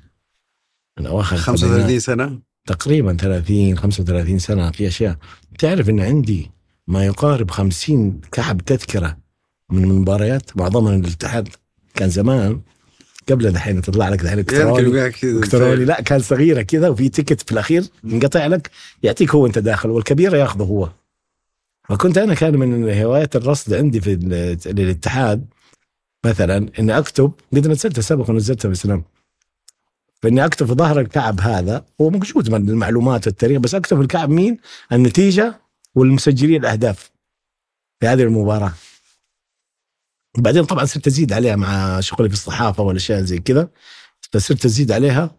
من أواخر 35 سنة؟ تقريبا 30 35 سنة في أشياء. تعرف إن عندي ما يقارب 50 كعب تذكرة من المباريات معظمها الاتحاد. كان زمان قبل دحين تطلع لك دحين الكتروني لا كان صغيرة كذا وفي تيكت في الأخير ينقطع لك يعطيك هو انت داخل والكبيره ياخذه هو. فكنت أنا كان من هوايات الرصد عندي في الاتحاد مثلا إني أكتب قد نزلتها سابقا ونزلتها بسلام فإني أكتب في ظهر الكعب هذا هو موجود من المعلومات والتاريخ بس أكتب في الكعب مين؟ النتيجة والمسجلين الأهداف في هذه المباراة. بعدين طبعا صرت أزيد عليها مع شغلي في الصحافة والاشياء زي كذا. فصرت أزيد عليها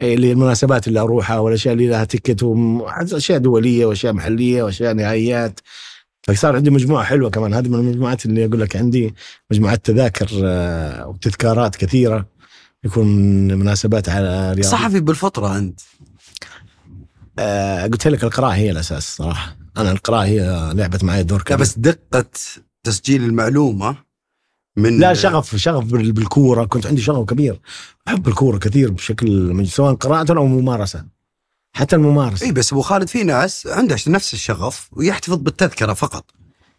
إيه، اللي المناسبات اللي أروحها والأشياء اللي لها تكت أشياء دولية وأشياء محلية وأشياء نهائيات. فصار عندي مجموعة حلوة كمان. هذه من المجموعات اللي أقول لك عندي مجموعات تذاكر آه، وتذكارات كثيرة. يكون مناسبات على رياض صحفي بالفطرة أنت؟ آه قلت لك القراءة هي الأساس صراحة. أنا القراءة هي لعبت معي دور كبير. بس دقة تسجيل المعلومة من لا شغف شغف بالكورة. كنت عندي شغف كبير. أحب الكورة كثير بشكل سواء قراءة أو ممارسة. حتى الممارسة. اي بس أبو خالد في ناس عنده نفس الشغف ويحتفظ بالتذكرة فقط.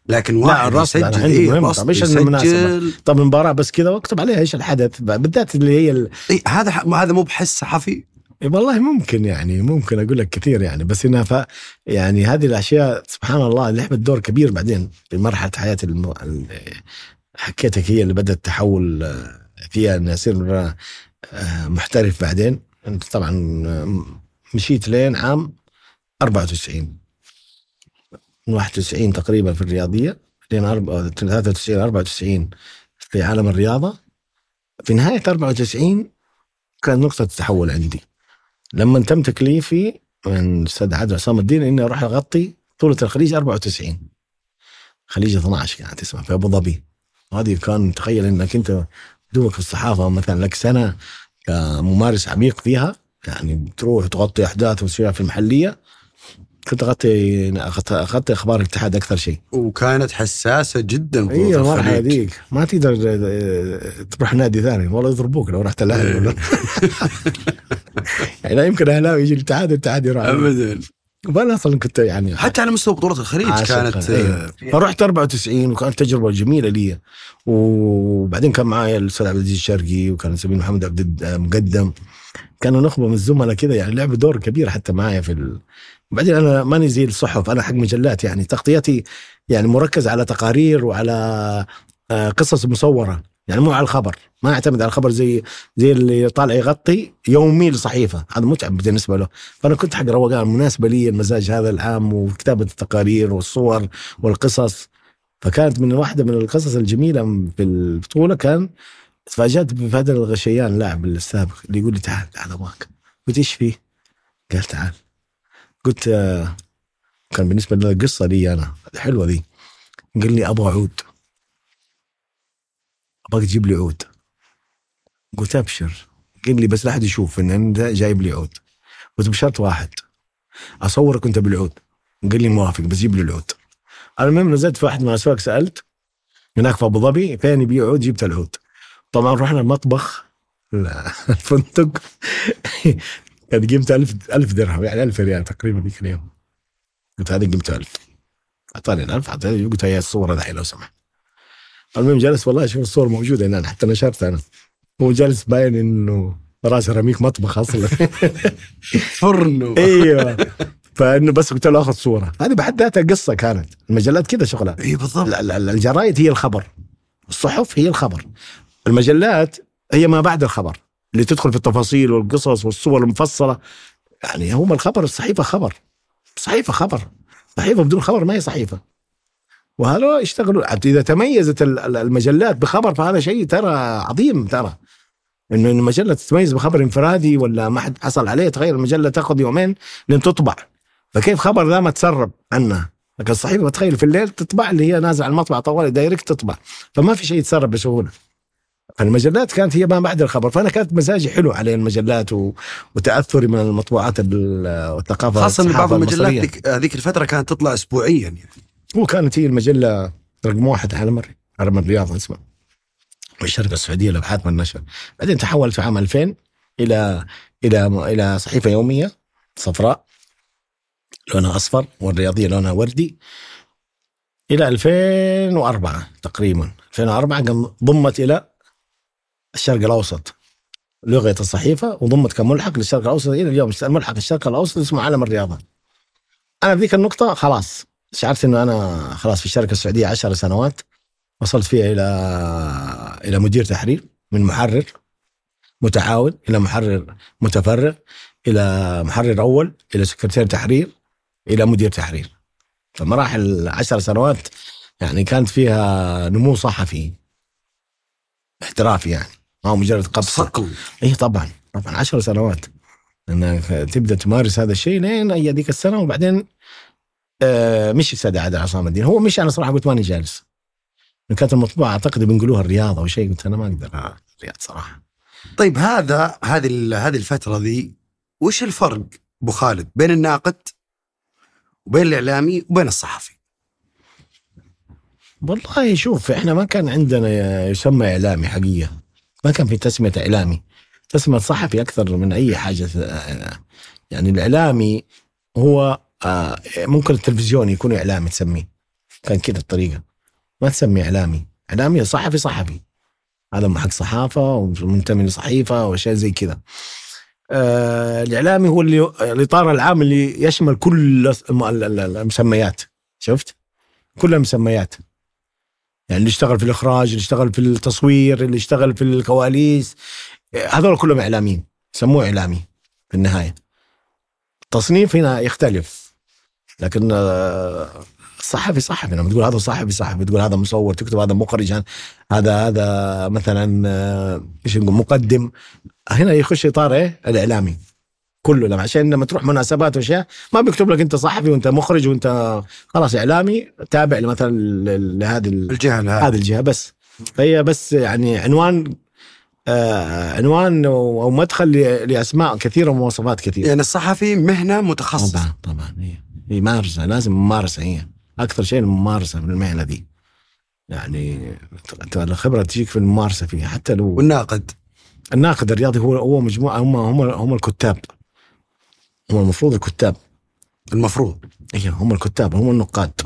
لكن واحد لا يسجل عندي إيه مهم. طب إيش المناسبه طب المباراة بس كذا واكتب عليها إيش الحدث. بالذات اللي هي ال... إيه هذا هذا مو بحس صحفي؟ إيه والله ممكن يعني ممكن أقول لك كثير يعني. بس إنها ف يعني هذه الأشياء سبحان الله لعبت دور كبير بعدين في مرحلة حياتي الم... حكيتك هي اللي بدأت تحول آه، فيها اني اصير آه، محترف بعدين. طبعا آه، مشيت لين عام 94 من 91 تقريبا في الرياضية لين 93 94 في عالم الرياضة. في نهاية 94 كانت نقطة التحول عندي. لما تم تكليفي من الاستاذ عادل عصام الدين إني أروح أغطي بطوله الخليج 94 خليج 12 كانت اسمها في أبو ظبي. وهذه كان تخيل إنك أنت دوبك في الصحافة مثلا لك سنة كممارس عميق فيها يعني تروح تغطي أحداث في المحلية. كنت أغطي أغطي أخبار الاتحاد أكثر شيء. وكانت حساسة جدا اي المرحله هذيك. ما تقدر آه، تروح نادي ثاني. والله يضربوك لو رحت الأهلي ولا يعني لا يمكن أهلاوي يجي الاتحاد الاتحاد يروح. ابدا. وأنا أصلا كنت يعني حتى على مستوى بطولات الخليج كانت أيه. فرحت 94 وكانت تجربة جميلة لي. وبعدين كان معايا الأستاذ عبد العزيز الشرقي وكان سمير محمد عبد مقدم. كانوا نخبة من الزملاء كذا يعني لعبوا دور كبير حتى معايا في ال... وبعدين أنا ماني زي الصحف أنا حق مجلات يعني تغطيتي يعني مركز على تقارير وعلى آه، قصص مصورة. يعني مو على الخبر. ما أعتمد على الخبر زي زي اللي طالع يغطي يومي لصحيفه هذا متعب بالنسبة له. فأنا كنت حق روقان مناسبة لي المزاج هذا العام وكتابة التقارير والصور والقصص. فكانت من واحدة من القصص الجميلة في البطولة كان تفاجأت بفادر الغشيان اللاعب السابق اللي يقول لي تعال تعال أبغاك. قلت إيش فيه؟ قال تعال. قلت آه، كان بالنسبة لي قصة لي أنا. حلوة ذي. قال لي أبغى عود. ابغاك تجيب لي عود. قلت أبشر. قال لي بس لا أحد يشوف إن أنت جايب لي عود. قلت بشرط واحد. أصورك أنت بالعود. قال لي موافق بس جيب لي العود. المهم نزلت في واحد من الأسواق سألت. هناك في أبو ظبي فين يبيع عود؟ جبت العود. طبعا رحنا المطبخ. الفندق. كانت قيمته 1000 1000 درهم يعني 1000 ريال تقريبا ذيك اليوم. قلت هذه قيمته 1000 أعطاني ال 1000 أعطاني. قلت هي الصورة ذحين لو سمحت. المهم جلس والله شوف الصور موجودة هنا حتى نشرتها أنا. هو جالس باين إنه راس سيراميك مطبخ أصلا. فرن أيوه. فإنه بس قلت له آخذ صورة. هذه بحد ذاتها قصة كانت. المجلات كذا شغلها اي بالضبط. الجرايد هي الخبر. الصحف هي الخبر. المجلات هي ما بعد الخبر. اللي تدخل في التفاصيل والقصص والصور المفصلة. يعني هم الخبر الصحيفة خبر. صحيفة خبر. صحيفة بدون خبر ما هي صحيفة. وهذا يشتغلوا إذا تميزت المجلات بخبر فهذا شيء ترى عظيم ترى. إنه المجلة تتميز بخبر انفرادي ولا ما حد حصل عليه تغير المجلة تاخذ يومين لين تطبع. فكيف خبر ذا ما تسرب عنه؟ لكن الصحيفه تخيل في الليل تطبع اللي هي نازلة على المطبع طوالي direct تطبع. فما في شيء يتسرب بسهولة. فالمجلات كانت هي ما بعد الخبر فأنا كانت مزاجي حلو على المجلات و... وتأثري من المطبوعات والثقافة خاصة بعض المجلات هذيك الفترة كانت تطلع اسبوعيا يعني. وكانت هي المجلة رقم واحد على عالم الرياضه اسمها. والشركة السعودية للابحاث والنشر بعدين تحولت في عام 2000 إلى إلى إلى صحيفة يومية صفراء لونها أصفر والرياضية لونها وردي. إلى 2004 تقريبا. 2004 ضمت إلى الشرق الأوسط. لغه الصحيفة وضمت كملحق للشرق الأوسط إلى اليوم. الملحق الشرق الأوسط اسمه عالم الرياضة. أنا في ذيك النقطة خلاص. شعرت إنه أنا خلاص في الشركة السعوديه عشر سنوات وصلت فيها إلى إلى مدير تحرير من محرر متعاون إلى محرر متفرغ إلى محرر أول إلى سكرتير تحرير إلى مدير تحرير. فمراحل عشر سنوات يعني كانت فيها نمو صحفي. احترافي يعني ما هو مجرد قبض صقل. اي طبعا طبعا عشر سنوات. إنك تبدأ تمارس هذا الشيء لين اي ذيك السنة وبعدين آه مش السيد عادل عصام الدين. هو مش أنا صراحة قلت ماني جالس. كانت المطبوعة أعتقد بنقولوها الرياضه أو شيء قلت أنا ما أقدر الرياض صراحة. طيب هذا هذه هذه الفترة ذي وش الفرق أبو خالد بين الناقد وبين الإعلامي وبين الصحفي؟ والله شوف إحنا ما كان عندنا يسمى إعلامي حقيقة. ما كان في تسمية إعلامي. تسمية صحفي أكثر من أي حاجة يعني الإعلامي هو آه، ممكن التلفزيون يكون إعلامي تسميه. كان كذا الطريقة. ما تسمي إعلامي. إعلامي صحفي صحفي. هذا حق صحافة ومنتمي لصحيفة وأشياء زي كذا. آه الإعلامي هو اللي الإطار العام اللي يشمل كل المسميات. شفت؟ كل المسميات يعني اللي يشتغل في الإخراج اللي يشتغل في التصوير اللي يشتغل في الكواليس. هذول كلهم إعلاميين. يسموه إعلامي في النهاية. التصنيف هنا يختلف. لكن آه، الصحفي صحفي. لما تقول هذا صحفي صحفي. تقول هذا مصور تكتب هذا مخرج هذا هذا مثلا آه، إيش نقول مقدم. هنا يخش إطار إيه؟ الإعلامي. كله لما عشان لما تروح مناسبات وأشياء ما بيكتب لك أنت صحفي وأنت مخرج وأنت خلاص إعلامي تابع مثلا لهذه ال- الجهة هذه هذه الجهة بس. فهي بس يعني عنوان آه عنوان أو مدخل لأسماء كثيرة ومواصفات كثيرة. يعني الصحفي مهنة متخصص طبعا طبعا هي هي ممارسه لازم ممارسة هي أكثر شيء الممارسة في المهنة دي يعني الخبرة تجيك في الممارسة فيها حتى لو والناقد. الناقد الرياضي هو هو مجموعة هم هم هم الكتاب. هم المفروض الكتاب. المفروض. اي هم الكتاب هم النقاد.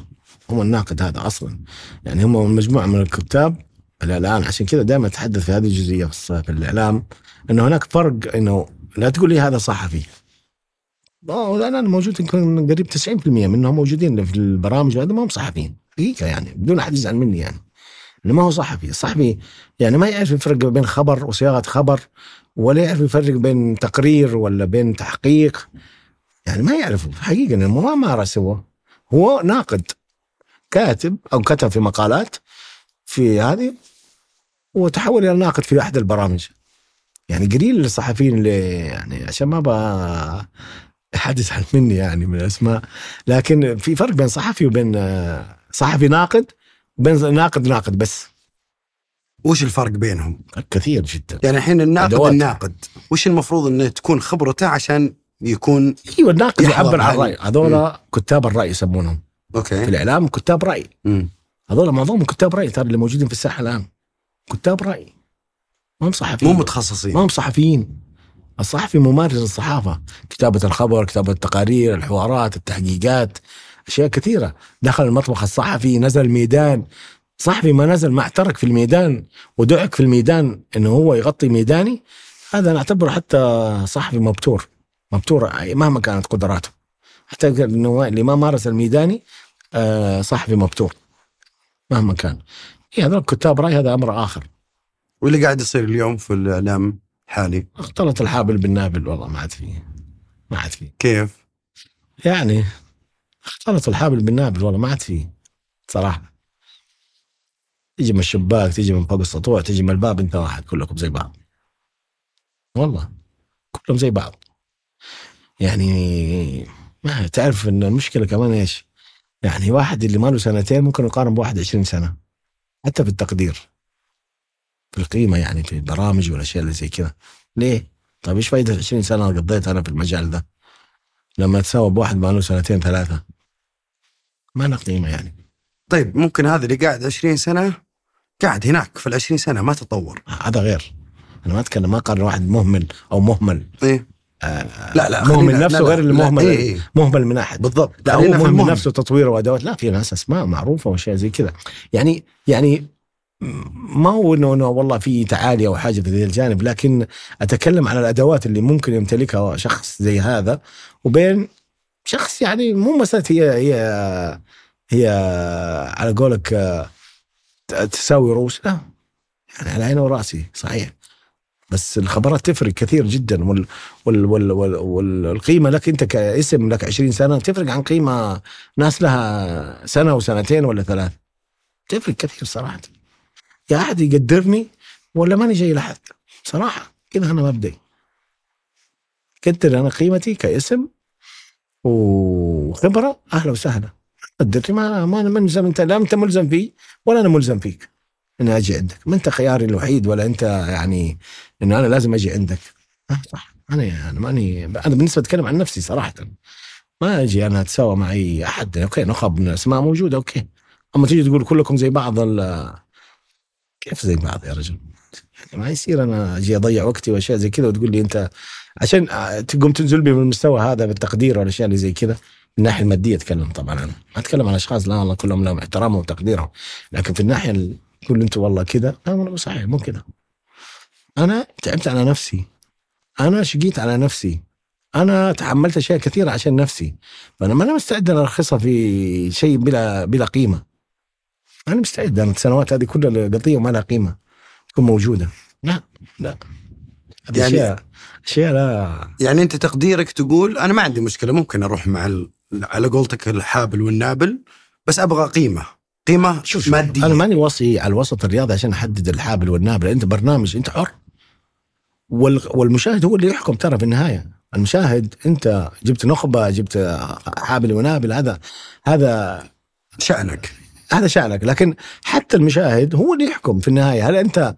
هم الناقد هذا أصلا. يعني هم مجموعة من الكتاب. الان عشان كذا دائما أتحدث في هذه الجزئية في في الإعلام. إنه هناك فرق إنه لا تقول لي هذا صحفي لا أنا موجود يمكن قريب 90% منهم موجودين في البرامج وهذا ما هم صحفيين حقيقه يعني بدون أحد يزعل مني يعني. إنه ما هو صحفي الصحفي يعني ما يعرف يفرق بين خبر وصياغة خبر ولا يعرف يفرق بين تقرير ولا بين تحقيق. يعني ما يعرف حقيقة ما مارس هو. هو ناقد كاتب أو كتب في مقالات في هذه وتحول إلى ناقد في أحد البرامج. يعني قليل الصحفيين اللي يعني عشان ما أبغى احد يزعل مني يعني من الأسماء. لكن في فرق بين صحفي وبين آه، صحفي ناقد وبين ناقد ناقد بس. وش الفرق بينهم؟ كثير جدا. يعني الحين الناقد أدوات. الناقد. وش المفروض انه تكون خبرته عشان يكون أيوه الناقد يعبر عن. الرأي. هذول كتاب الرأي يسمونهم. في أوكي الإعلام كتاب رأي. هذول معظمهم كتاب رأي ترى اللي موجودين في الساحة الآن. كتاب رأي. ما هم صحفيين. مو ما متخصصين هم صحفيين. الصحفي ممارس الصحافة كتابة الخبر كتابة التقارير الحوارات التحقيقات أشياء كثيرة. دخل المطبخ الصحفي نزل الميدان صحفي ما نزل ما اعترك في الميدان ودعك في الميدان إنه هو يغطي ميداني هذا نعتبره حتى صحفي مبتور مبتور مهما كانت قدراته. حتى إنه اللي ما مارس الميداني آه، صحفي مبتور مهما كان. إيه هذول كتاب رأي هذا أمر آخر. واللي قاعد يصير اليوم في الإعلام حالي. اختلط الحابل بالنابل والله ما عاد فيه ما عاد فيه كيف؟ يعني اختلط الحابل بالنابل والله ما عاد فيه صراحة. تيجي من الشباك تيجي من فوق السطوع تيجي من الباب انت واحد كلكم زي بعض. والله كلهم زي بعض. يعني ما تعرف إن المشكلة كمان إيش؟ يعني واحد اللي ما له سنتين ممكن يقارن بواحد 20 سنة حتى في التقدير. في القيمة يعني في البرامج والاشياء اللي زي كذا. ليه؟ طيب إيش فايدة 20 سنة قضيتها أنا في المجال ده؟ لما تساوي بواحد ما له سنتين ثلاثة. ما له قيمة يعني. طيب ممكن هذا اللي قاعد 20 سنة قاعد هناك في ال 20 سنة ما تطور. هذا غير. أنا ما أتكلم ما أقارن واحد مهمل أو مهمل. إيه. آه لا لا مهمل نفسه لا، لا، غير المهمل. إيه إيه. مهمل من أحد. بالضبط. لا هو خلينا في مهم المهم. نفسه تطوير وأدوات. لا في ناس أسماء معروفة واشياء زي كذا. يعني يعني ما هو إنه إنه والله في تعالي أو حاجة في الجانب لكن أتكلم عن الأدوات اللي ممكن يمتلكها شخص زي هذا وبين شخص يعني مو مسألة هي هي هي على قولك آه، تساوي رؤوس لا يعني على عيني وراسي صحيح. بس الخبرات تفرق كثير جدا وال وال وال وال والقيمة لك أنت كاسم لك 20 سنة تفرق عن قيمة ناس لها سنة وسنتين ولا ثلاث. تفرق كثير صراحة. يا أحد يقدرني ولا ماني جاي لحد صراحة كذا أنا مبدئي قدر أنا قيمتي كاسم وخبرة أهلا وسهلا. قدرني ما ما أنا ملزم أنت لا أنت ملزم فيه ولا أنا ملزم فيك. اني أجي عندك. ما أنت خياري الوحيد ولا أنت يعني إنه أنا لازم أجي عندك. آه صح. أنا يعني ماني أنا بالنسبة أتكلم عن نفسي صراحة. ما أجي أنا أتساوى مع أي أحد. okay نخب من الأسماء موجودة okay. أما تيجي تقول كلكم زي بعض كيف زي بعض يا رجل؟ ما يصير أنا أجي أضيع وقتي وأشياء زي كذا وتقول لي أنت عشان تقوم تنزل بي من المستوى هذا بالتقدير والاشياء اللي زي كذا. من الناحيه المادية أتكلم طبعا أنا. ما أتكلم عن أشخاص لا والله كلهم لهم احترامهم وتقديرهم. لكن في الناحية ال- تقول أنتم والله كذا لا والله صحيح مو كذا. أنا تعبت على نفسي. أنا شقيت على نفسي. أنا تحملت أشياء كثيرة عشان نفسي. فأنا ما أنا مستعد أرخصها في شيء بلا بلا قيمة. أنا مستعد. أنا السنوات هذه كلها قضية وما لها قيمة. تكون موجودة. لا لا. هذه يعني- اشياء أشياء لا يعني أنت تقديرك تقول أنا ما عندي مشكلة ممكن أروح مع ال... على قولتك الحابل والنابل بس أبغى قيمة. قيمة شوف شوف مادية. أنا ماني وصي على الوسط الرياضي عشان أحدد الحابل والنابل. أنت برنامج أنت حر. وال- والمشاهد هو اللي يحكم ترى في النهاية. المشاهد أنت جبت نخبة جبت حابل ونابل هذا هذا شأنك. هذا شأنك. لكن حتى المشاهد هو اللي يحكم في النهاية. هل أنت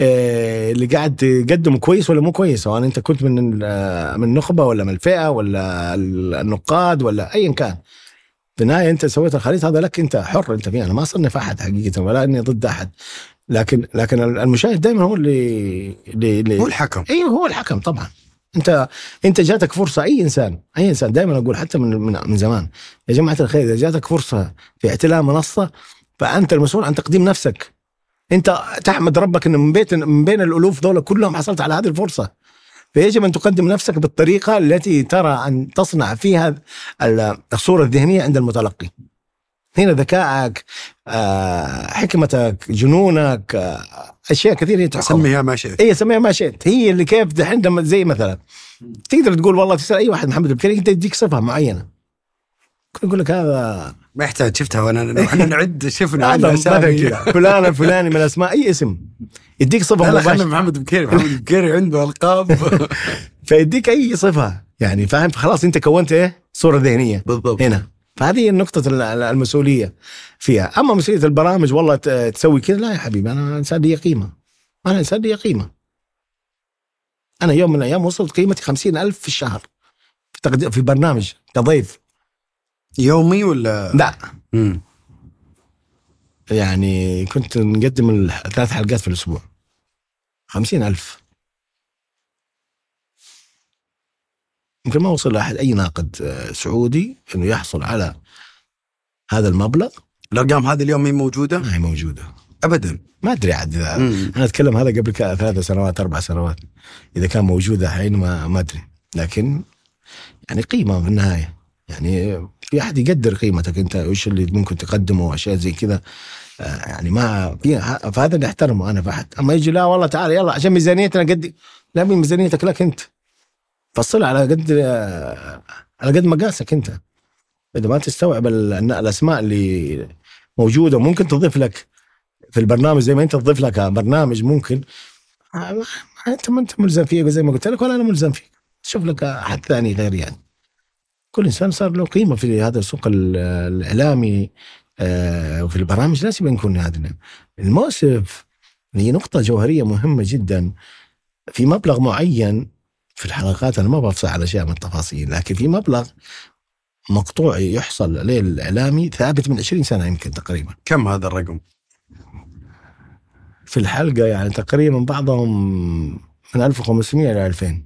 آه، اللي قاعد تقدم كويس ولا مو كويس؟ سواء أنت كنت من ال- من النخبة ولا من الفئة ولا النقاد ولا ايا كان. في النهاية أنت سويت الخريطة هذا لك أنت حر أنت فيها. أنا ما صنف أحد حقيقة ولا أني ضد أحد. لكن لكن المشاهد دائما هو اللي اللي, اللي هو الحكم. أيوه هو الحكم طبعا. انت انت جاتك فرصة أي إنسان أي إنسان دائما أقول حتى من من, زمان يا جماعة الخير إذا جاتك فرصة في اعتلاء منصة فأنت المسؤول عن تقديم نفسك. أنت تحمد ربك إن من بيت من بين الألوف دول كلهم حصلت على هذه الفرصة. فيجب أن تقدم نفسك بالطريقة التي ترى أن تصنع فيها ال- الصورة الذهنية عند المتلقي. هنا ذكائك آه، حكمتك جنونك آه، أشياء كثيرة هي تحكم سميها ما شئت. هي سميها ما شئت. هي اللي كيف دحين لما زي مثلا تقدر تقول والله تسأل أي واحد محمد البكري أنت يديك صفة معينة. يقول لك هذا ما يحتاج شفتها وانا إحنا نعد شفنا فلان الفلاني من الأسماء أي اسم. يديك صفة لا لا محمد بكيري محمد بكيري عنده ألقاب. فيديك أي صفة. يعني فاهم فخلاص أنت كونت إيه؟ صورة ذهنية. بالضبط. هنا. فهذه نقطة ال- ال- المسؤولية فيها، أما مسؤولية البرامج والله تسوي كذا؟ لا يا حبيبي أنا إنسان لي قيمة. أنا إنسان لي قيمة. أنا يوم من الأيام وصلت قيمتي خمسين ألف في الشهر. في تقديم في برنامج كضيف. يومي ولا؟ لا. مم. يعني كنت نقدم ثلاث حلقات في الأسبوع. خمسين ألف. يمكن ما وصل أحد أي ناقد آه، سعودي إنه يحصل على هذا المبلغ. الأرقام هذه اليوم مين موجودة؟ ما هي موجودة. ابدا. ما أدري عاد. أنا أتكلم هذا قبل ثلاث سنوات أربع سنوات. إذا كان موجود الحين ما ما أدري. لكن يعني قيمة في النهاية. يعني في أحد يقدر قيمتك أنت؟ وش اللي ممكن تقدمه؟ واشياء زي كذا. آه، يعني ما فهذا اللي أحترمه أنا في أحد. أما يجي لا والله تعال يلا عشان ميزانيتنا قد لا ميزانيتك لك أنت. فصلها على قد على قد مقاسك انت. إذا ما تستوعب ال- الأسماء اللي موجودة ممكن تضيف لك في البرنامج زي ما أنت تضيف لك برنامج ممكن. أنت ما أنت ملزم فيه زي ما قلت لك ولا أنا ملزم فيك. شوف لك أحد ثاني غير يعني. كل إنسان صار له قيمة في هذا السوق ال- الإعلامي آه، وفي البرامج لازم يكون هذا المؤسف هي نقطه جوهرية مهمة جدا. في مبلغ معين في الحلقات أنا ما بفصح على أشياء من التفاصيل لكن في مبلغ مقطوع يحصل عليه الإعلامي ثابت من 20 سنة يمكن تقريبا كم هذا الرقم؟ في الحلقة يعني تقريبا بعضهم من 1500 إلى 2000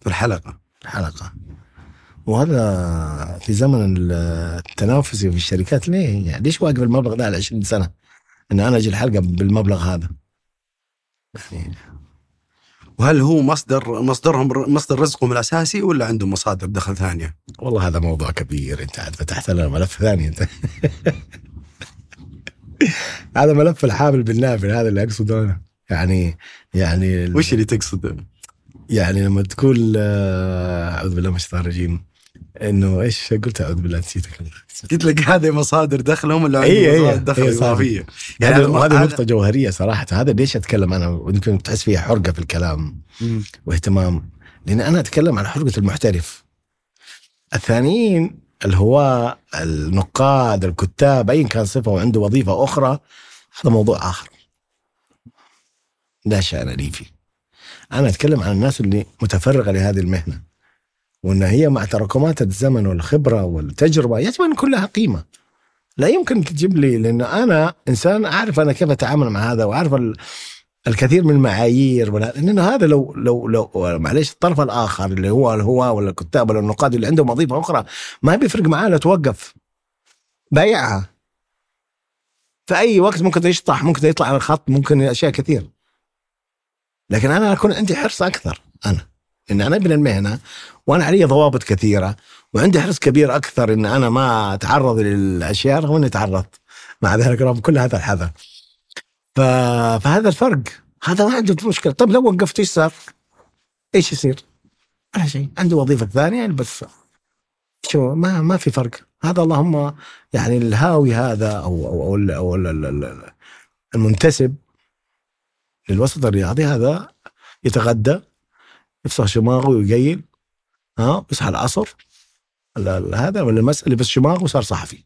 في الحلقة حلقه وهذا في زمن التنافسي في الشركات ليه؟ يعني ليش واقف المبلغ ده على 20 سنة؟ إن أنا أجي الحلقة بالمبلغ هذا. يعني وهل هو مصدر مصدرهم مصدر رزقهم الأساسي ولا عندهم مصادر دخل ثانية؟ والله هذا موضوع كبير انت عاد فتحت لنا ملف ثاني انت. هذا ملف الحامل بالنافل هذا اللي أقصده أنا. يعني يعني وش اللي تقصده؟ يعني لما تقول آه، أعوذ بالله من الشيطان الرجيم إنه إيش قلت؟ أعوذ بالله نسيتك قلت لك هذه مصادر دخلهم ولا هي- هي- مصادر دخل صح. إضافية؟ يعني هذه نقطة جوهرية صراحة. هذا ليش أتكلم أنا؟ ويمكن تحس فيها حرقة في الكلام مم. واهتمام. لأن أنا أتكلم عن حرقة المحترف. الثانيين الهواة النقاد الكتاب أيا كان صفة وعنده وظيفة أخرى هذا موضوع آخر. لا شأن لي فيه. أنا أتكلم عن الناس اللي متفرغة لهذه المهنة. وأن هي مع تراكمات الزمن والخبرة والتجربة يجب أن يكون لها قيمة. لا يمكن تجيب لي لأن أنا إنسان أعرف أنا كيف أتعامل مع هذا وأعرف ال- الكثير من المعايير ولا هذا لو لو لو معليش الطرف الآخر اللي هو الهواة ولا الكتاب ولا النقاد اللي عندهم وظيفة أخرى ما بيفرق معاه لو توقف. بايعها. في أي وقت ممكن يشطح ممكن يطلع على الخط ممكن أشياء كثير. لكن أنا أكون عندي حرص أكثر أنا. إن أنا ابن المهنة وأنا علي ضوابط كثيرة وعندي حرص كبير أكثر إن أنا ما أتعرض للأشياء رغم إني تعرضت. مع ذلك رغم كل هذا الحذر. ف... فهذا الفرق. هذا ما عنده مشكلة. طيب لو وقفت إيش صار؟ إيش يصير؟ ولا شيء. عنده وظيفة ثانية بس. شو؟ ما ما في فرق. هذا اللهم يعني الهاوي هذا أو أو أو ال- المنتسب للوسط الرياضي هذا يتغدى يفسخ شماغه ويقيل. ها بيصحى العصر ال- ال- هذا ولا المسألة بس شماغه وصار صحفي.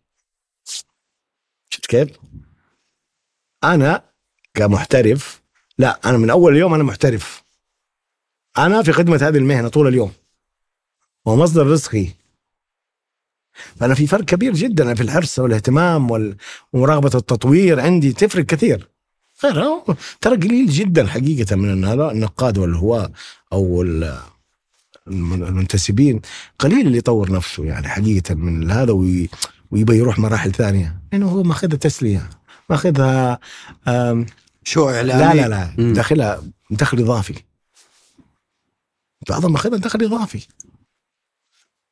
شفت كيف؟ أنا كمحترف لا أنا من أول يوم أنا محترف. أنا في خدمة هذه المهنة طول اليوم. ومصدر رزقي. فأنا في فرق كبير جدا في الحرص والاهتمام وال- ومراقبة التطوير عندي تفرق كثير. ترى قليل جدا حقيقة من هذول النقاد ال- الم- المنتسبين قليل اللي يطور نفسه يعني حقيقة من هذا وي- ويبغى يروح مراحل ثانية. لأنه هو ماخذها تسلية ماخذها شو لا إعلامي. لا لا مم. داخلها دخل إضافي. بعضهم ماخذها دخل إضافي.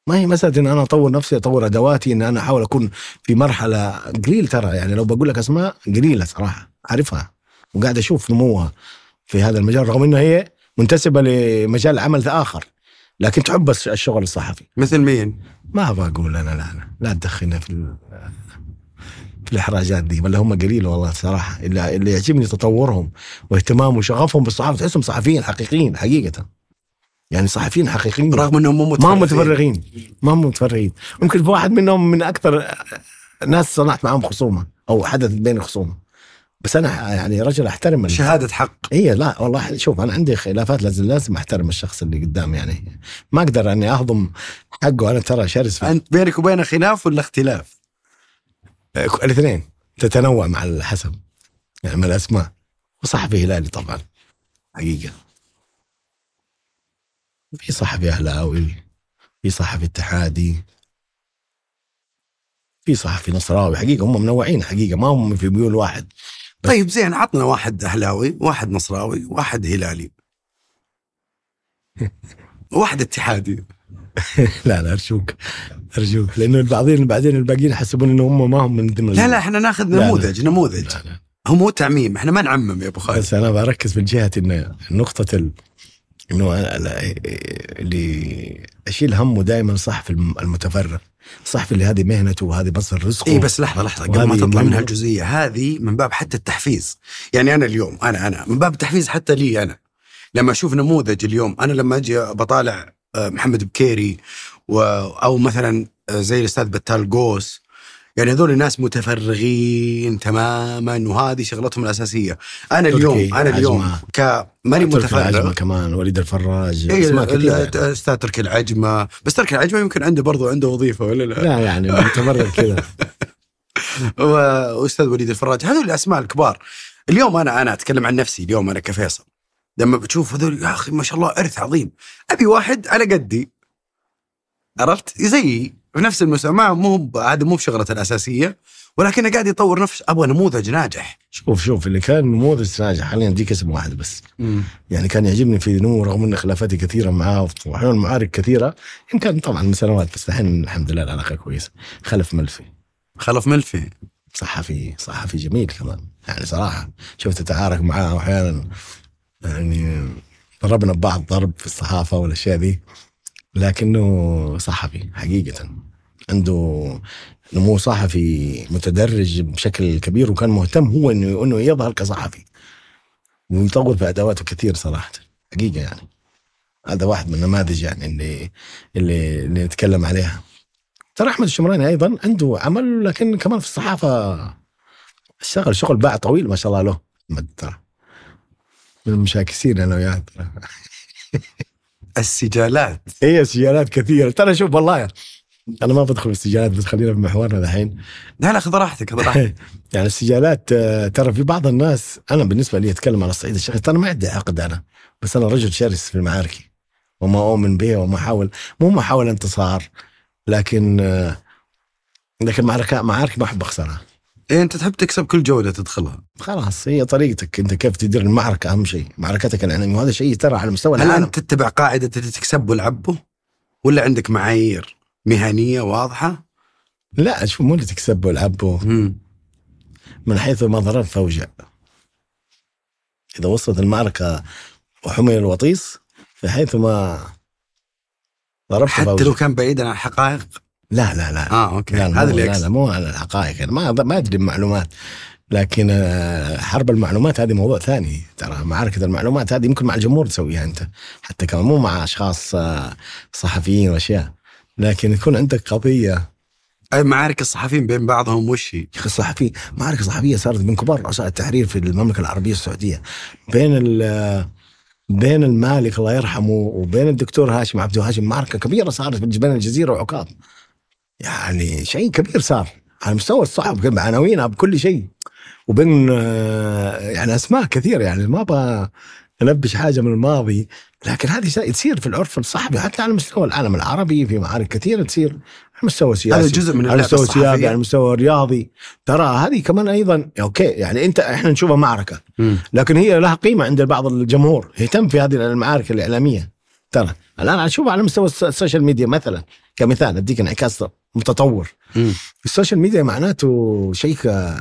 ما هي مسألة إن أنا أطور نفسي أطور أدواتي إن أنا أحاول أكون في مرحلة قليل ترى. يعني لو بقول لك أسماء قليلة صراحة أعرفها وقاعد أشوف نموها في هذا المجال رغم انها هي منتسبة لمجال عمل آخر. لكن تحب الشغل الصحفي. مثل مين؟ ما أبغى أقول أنا لا لا. لا تدخلنا في في الإحراجات دي ولا هم قليل والله صراحة. اللي, اللي يعجبني تطورهم واهتمامهم وشغفهم بالصحافة تحسهم صحفيين حقيقيين حقيقة. يعني صحفيين حقيقيين. رغم إنهم مو ما هم متفرغين. متفرغين. ما هم متفرغين. ممكن في واحد منهم من أكثر ناس صنعت معهم خصومة أو حدث بيني خصومة. بس أنا يعني رجل أحترم شهادة حق. هي لا والله شوف أنا عندي خلافات لازم لازم أحترم الشخص اللي قدامي يعني ما أقدر أني أهضم حقه أنا ترى شرس أنت بينك وبينه خلاف ولا اختلاف؟ الاثنين تتنوع مع الحسب يعني من الأسماء وصحفي هلالي طبعا حقيقة. في صحفي أهلاوي في صحفي اتحادي في صحفي نصراوي حقيقة هم منوعين حقيقة ما هم في ميول واحد. طيب زين عطنا واحد أهلاوي واحد نصراوي واحد هلالي واحد اتحادي لا لا أرجوك أرجوك لأنه البعضين بعدين الباقيين يحسبون إنه هم ما هم من ضمن لا لا إحنا ناخذ لا. نموذج نموذج لا لا. هو مو تعميم إحنا ما نعمم يا أبو خالد بس أنا بركز من جهة انه نقطة ال... إنه اللي أشيل همه دائما صحفي الم- المتفرغ الصحفي اللي هذه مهنته وهذه مصدر رزقه. اي بس لحظة لحظة قبل ما تطلع من. هالجزئيه هذه من باب حتى التحفيز. يعني أنا اليوم أنا أنا من باب التحفيز حتى لي أنا. لما أشوف نموذج اليوم أنا لما أجي بطالع آه، محمد بكيري و أو مثلا آه، زي الأستاذ بتال قوس يعني هذول ناس متفرغين تماما وهذه شغلتهم الأساسية. أنا اليوم أنا اليوم. كماني متفرغ. كمان وليد الفراج إيه يعني. أستاذ تركي العجمة. بس تركي العجمة يمكن عنده برضو عنده وظيفة ولا لا؟ لا يعني متفرغ كذا. واستاذ وليد الفراج. هذول الأسماء الكبار. اليوم أنا أنا أتكلم عن نفسي اليوم أنا كفيصل. لما بتشوف هذول يا أخي ما شاء الله إرث عظيم. أبي واحد على قدي عرفت؟ زيي. في نفس المستوى ما مو هذا مو بشغلته الأساسية ولكنه قاعد يطور نفسه أبغى نموذج ناجح. شوف شوف اللي كان نموذج ناجح حاليا اديك اسم واحد بس. يعني كان يعجبني في نمو رغم إن خلافاتي كثيرة معاه واحيانا معارك كثيرة يمكن طبعا من سنوات بس الحين الحمد لله العلاقة كويسة. خلف ملفي. خلف ملفي. صحفي صحفي جميل كمان. يعني صراحة شفت اتعارك معاه أحيانا يعني ضربنا ببعض ضرب في الصحافة والأشياء دي لكنه صحفي حقيقة. عنده نمو صحفي متدرج بشكل كبير وكان مهتم هو انه إنه يظهر كصحفي. ويطور في أدواته كثير صراحة. حقيقة يعني. هذا واحد من النماذج يعني اللي اللي اللي نتكلم عليها. ترى أحمد الشمراني أيضا عنده عمل لكن كمان في الصحافة اشتغل شغل باع طويل ما شاء الله له. ترى. من المشاكسين أنا وياه السجالات. هي سجالات كثيرة. ترى شوف والله أنا ما بدخل في السجالات بس خلينا في محورنا الحين. لا لا خذ راحتك خذ راحتك. يعني السجالات آه، ترى في بعض الناس أنا بالنسبة لي أتكلم على الصعيد الشخصي ترى ما عندي عقد أنا بس أنا رجل شرس في المعارك وما أؤمن بها وما أحاول مو ما احاول انتصار لكن آه، لكن معركة معارك ما أحب أخسرها. إيه أنت تحب تكسب كل جولة تدخلها. خلاص هي طريقتك أنت كيف تدير المعركة أهم شيء. معركتك العلميه وهذا شيء ترى على مستوى هل العالم. أنت تتبع قاعدة تكسب والعبه ولا عندك معايير مهنية واضحة؟ لا شوف مو اللي تكسب والعبه. من حيث ما ضربت فوجع إذا وصلت المعركة وحمل الوطيس في حيث ما ضربت حتى فوجع لو كان بعيدا عن الحقائق لا لا لا. آه أوكي. لا هذا اللي لا, لا. مو على الحقائق. ما ما أدري بمعلومات لكن آه، حرب المعلومات هذه موضوع ثاني. ترى معركة المعلومات هذه يمكن مع الجمهور تسويها أنت. حتى كمان مو مع أشخاص آه، صحفيين وأشياء. لكن يكون عندك قضية. أي معارك الصحفيين بين بعضهم وش هي؟ يا أخي الصحفي معركه صحفية صارت بين كبار رؤساء التحرير في المملكة العربية السعودية. بين ال بين المالك الله يرحمه وبين الدكتور هاشم عبد هاشم معركة كبيرة صارت بين الجزيرة وعكاظ يعني شيء كبير صار. على مستوى الصحف بعناوينها بكل شيء. وبين آه، يعني أسماء كثيرة يعني ما أبغى أنبش حاجة من الماضي. لكن هذه تصير في العرف الصحفي حتى على مستوى العالم العربي في معارك كثيرة تصير. على مستوى سياسي هذا جزء من على مستوى سياسي على مستوى رياضي ترى هذه كمان أيضا أوكي يعني أنت إحنا نشوفها معركة. لكن هي لها قيمة عند بعض الجمهور. يهتم في هذه المعارك الإعلامية. ترى الآن أشوفها على مستوى الس- السوشيال ميديا مثلا كمثال أديك انعكاس متطور. مم. السوشيال ميديا معناته شيء ك-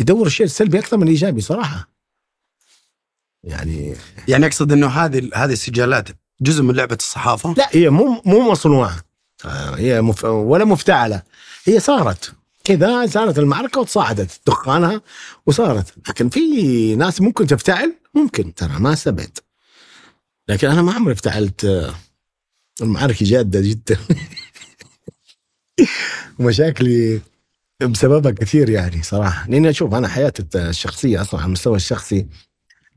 يدور الشيء السلبي أكثر من الايجابي صراحة. يعني يعني أقصد إنه هذه هذه السجالات جزء من لعبة الصحافة؟ لا هي مو مو مصنوعة. آه، هي مف... ولا مفتعلة. هي صارت. كذا صارت المعركة وتصاعدت دخانها وصارت. لكن في ناس ممكن تفتعل؟ ممكن. ترى ما استبعد لكن أنا ما عمري افتعلت آه، المعارك جادة جدا. ومشاكلي بسببها كثير يعني صراحة. لأني أشوف أنا حياتي الشخصية أصلا على المستوى الشخصي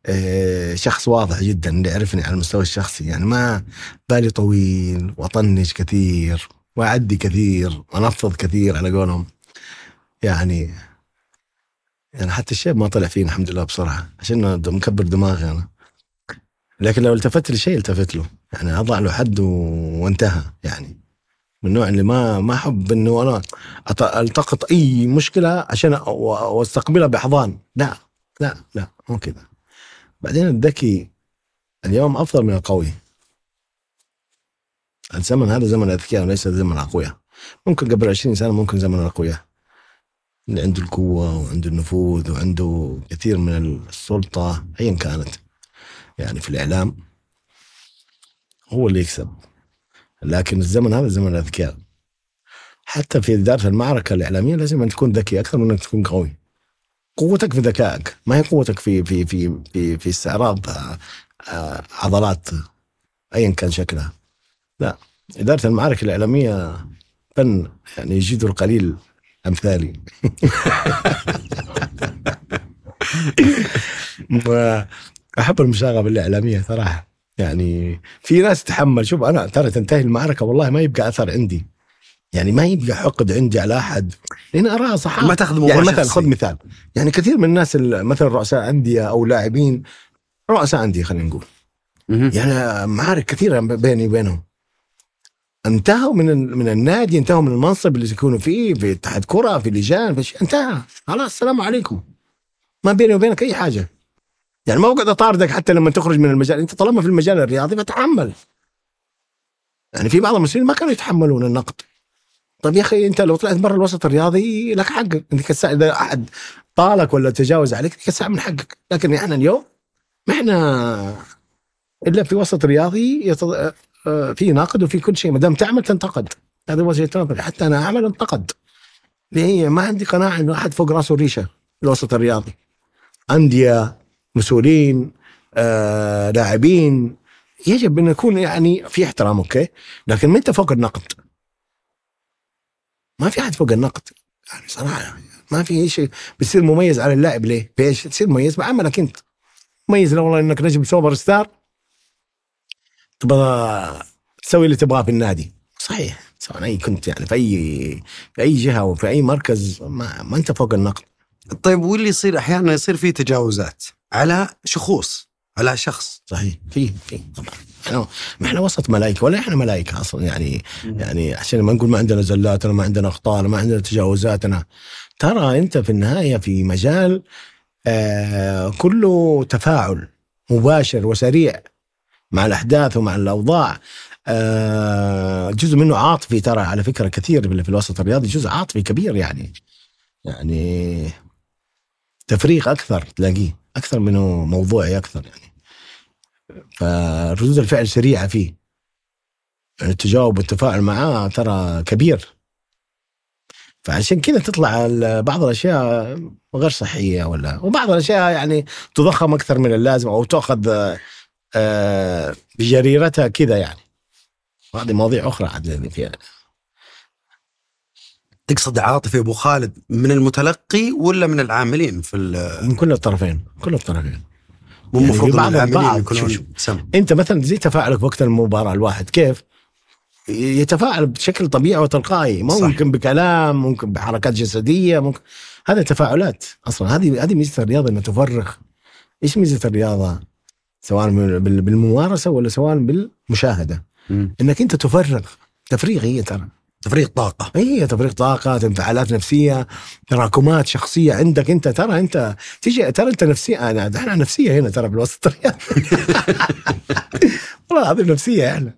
آه، شخص واضح جدا اللي يعرفني على المستوى الشخصي. يعني ما بالي طويل وأطنش كثير وأعدي كثير وأنفض كثير على قولهم. يعني يعني حتى الشيب ما طلع فيني الحمد لله بسرعة. عشان مكبر دماغي أنا. لكن لو التفت لشيء التفت له. يعني أضع له حد وانتهى يعني. من النوع اللي ما ما أحب إنه أنا ألتقط أي مشكلة عشان واستقبلها باحضان لا لا لا مو كذا بعدين الذكي اليوم أفضل من القوي. الزمن هذا زمن الأذكياء وليس زمن الأقوياء. ممكن قبل 20 سنة ممكن زمن الأقوياء. اللي عنده القوة وعنده النفوذ وعنده كثير من السلطة ايا كانت. يعني في الإعلام هو اللي يكسب. لكن الزمن هذا زمن الأذكياء. حتى في إدارة المعركة الإعلامية لازم أن تكون ذكي أكثر من انك تكون قوي. قوتك في ذكائك ما هي قوتك في في في في, في استعراض آه، آه، عضلات ايا كان شكلها. لا إدارة المعارك الإعلامية فن يعني يجيد القليل أمثالي. أحب المشاغبة الإعلامية صراحة. يعني في ناس تتحمل. شوف أنا ترى تنتهي المعركة والله ما يبقى أثر عندي. يعني ما يبقى حقد عندي على أحد. لأن اراها صحافه ما تأخذ موضوع يعني مثلا. خذ مثال. يعني كثير من الناس ال- مثلا رؤساء أندية أو لاعبين رؤساء أندية خلينا نقول. يعني معارك كثيرة بيني وبينهم. انتهوا من من النادي انتهوا من المنصب اللي يكونوا فيه في اتحاد كرة في لجان في انتهى. خلاص السلام عليكم. ما بيني وبينك أي حاجة. يعني ما بقعد أطاردك حتى لما تخرج من المجال. أنت طالما في المجال الرياضي فتحمل يعني في بعض المسؤولين ما كانوا يتحملون النقد. طيب يا أخي أنت لو طلعت برا الوسط الرياضي لك حقك. أنت كسا إذا أحد طالك ولا تجاوز عليك كسا من حقك. لكن إحنا اليوم ما إحنا إلا في وسط رياضي يتض... آه، في ناقد وفي كل شيء. ما دام تعمل تنتقد. هذا وجهه نظري حتى أنا أعمل انتقد. ليه؟ ما عندي قناعة إنه أحد فوق راسه ريشة في الوسط الرياضي. أندية مسؤولين آه، لاعبين. يجب أن يكون يعني في احترام okay؟ لكن ما أنت فوق النقد؟ ما في أحد فوق النقد. يعني صراحة ما في شيء بتصير مميز على اللاعب ليه؟ بإيش؟ تصير مميز بعملك أنت. مميز لو والله إنك نجم سوبر ستار تبغى تسوي اللي تبغاه في النادي. صحيح. سواء أي كنت يعني في اي في أي جهة وفي أي مركز ما, ما أنت فوق النقد. طيب واللي يصير أحيانا يصير فيه تجاوزات على شخوص على شخص. صحيح. في في طبعا. ما إحنا وسط ملائكه ولا إحنا ملائكه أصلا يعني يعني عشان ما نقول ما عندنا زلات ما عندنا أخطاء ما عندنا تجاوزات أنا ترى أنت في النهاية في مجال آه كله تفاعل مباشر وسريع مع الأحداث ومع الأوضاع. آه جزء منه عاطفي ترى على فكرة كثير في الوسط الرياضي جزء عاطفي كبير يعني. يعني تفريغ أكثر تلاقيه أكثر منه موضوعي أكثر يعني. فردود الفعل سريعة فيه. يعني التجاوب والتفاعل معاه ترى كبير. فعشان كذا تطلع بعض الأشياء غير صحية ولا وبعض الأشياء يعني تضخم أكثر من اللازم أو تأخذ آه، بجريرتها كذا يعني. هذه مواضيع أخرى عاد اللي فيها. تقصد عاطفي أبو خالد من المتلقي ولا من العاملين في من كل الطرفين كل الطرفين مو يعني المفروض ان العاملين يكونون أنت مثلا زي تفاعلك وقت المباراة الواحد كيف؟ يتفاعل بشكل طبيعي وتلقائي صح. ممكن بكلام ممكن بحركات جسدية ممكن هذه تفاعلات أصلا هذه هذه ميزة الرياضة إنها تفرغ إيش ميزة الرياضة؟ سواء بالممارسة ولا سواء بالمشاهدة مم. إنك أنت تفرغ تفريغ هي ترى تفريغ طاقة. هي تفريغ طاقة انفعالات نفسية تراكمات شخصية عندك أنت. ترى أنت تيجي ترى أنت نفسية أنا إحنا نفسية هنا ترى بالوسط. والله العظيم نفسية إحنا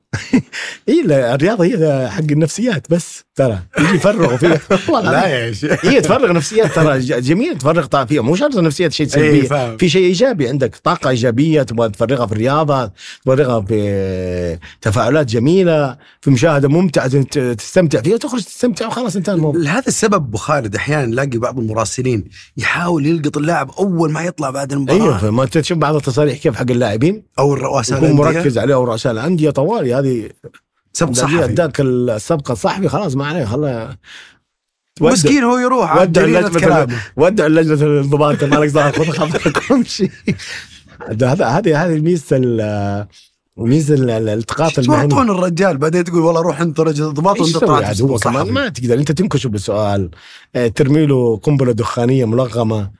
هي الرياضة هي حق النفسيات بس ترى. يجي يفرغوا فيها. والله العظيم. يا شيخ. هي تفرغ نفسيات ترى جميل تفرغ طاقة فيها. مو شرط النفسيات شيء سلبي فاهم. في شيء إيجابي عندك طاقة إيجابية تبغى تفرغها في الرياضة تفرغها في تفاعلات جميلة في مشاهدة ممتعة تت- تستمتع فيها تخرج تستمتع وخلاص انتهى الموضوع. لهذا السبب أبو خالد أحيانا نلاقي بعض المراسلين يحاول يلقط اللاعب أول ما يطلع بعد المباراة. أيوه انت تشوف بعض التصاريح كيف حق اللاعبين؟ أو رؤساء يكون الأندية. مركز عليه أو رؤساء الانديه طوالي هذه سبق صحفي. أداك السبق الصحفي خلاص ما عليه خلا مسكين هو يروح ودع كلامه ودع لجنه الانضباط مالك ظاهر خذ خبرك وامشي هذا هذه هذه ميزه ال- الإلتقاط المهني. تورطون الرجال بعدين تقول والله روح انت رجل ضباط وانت طلعت هو كمان. ما تقدر. أنت تنكشه بالسؤال آه، ترمي له قنبلة دخانية ملغمة.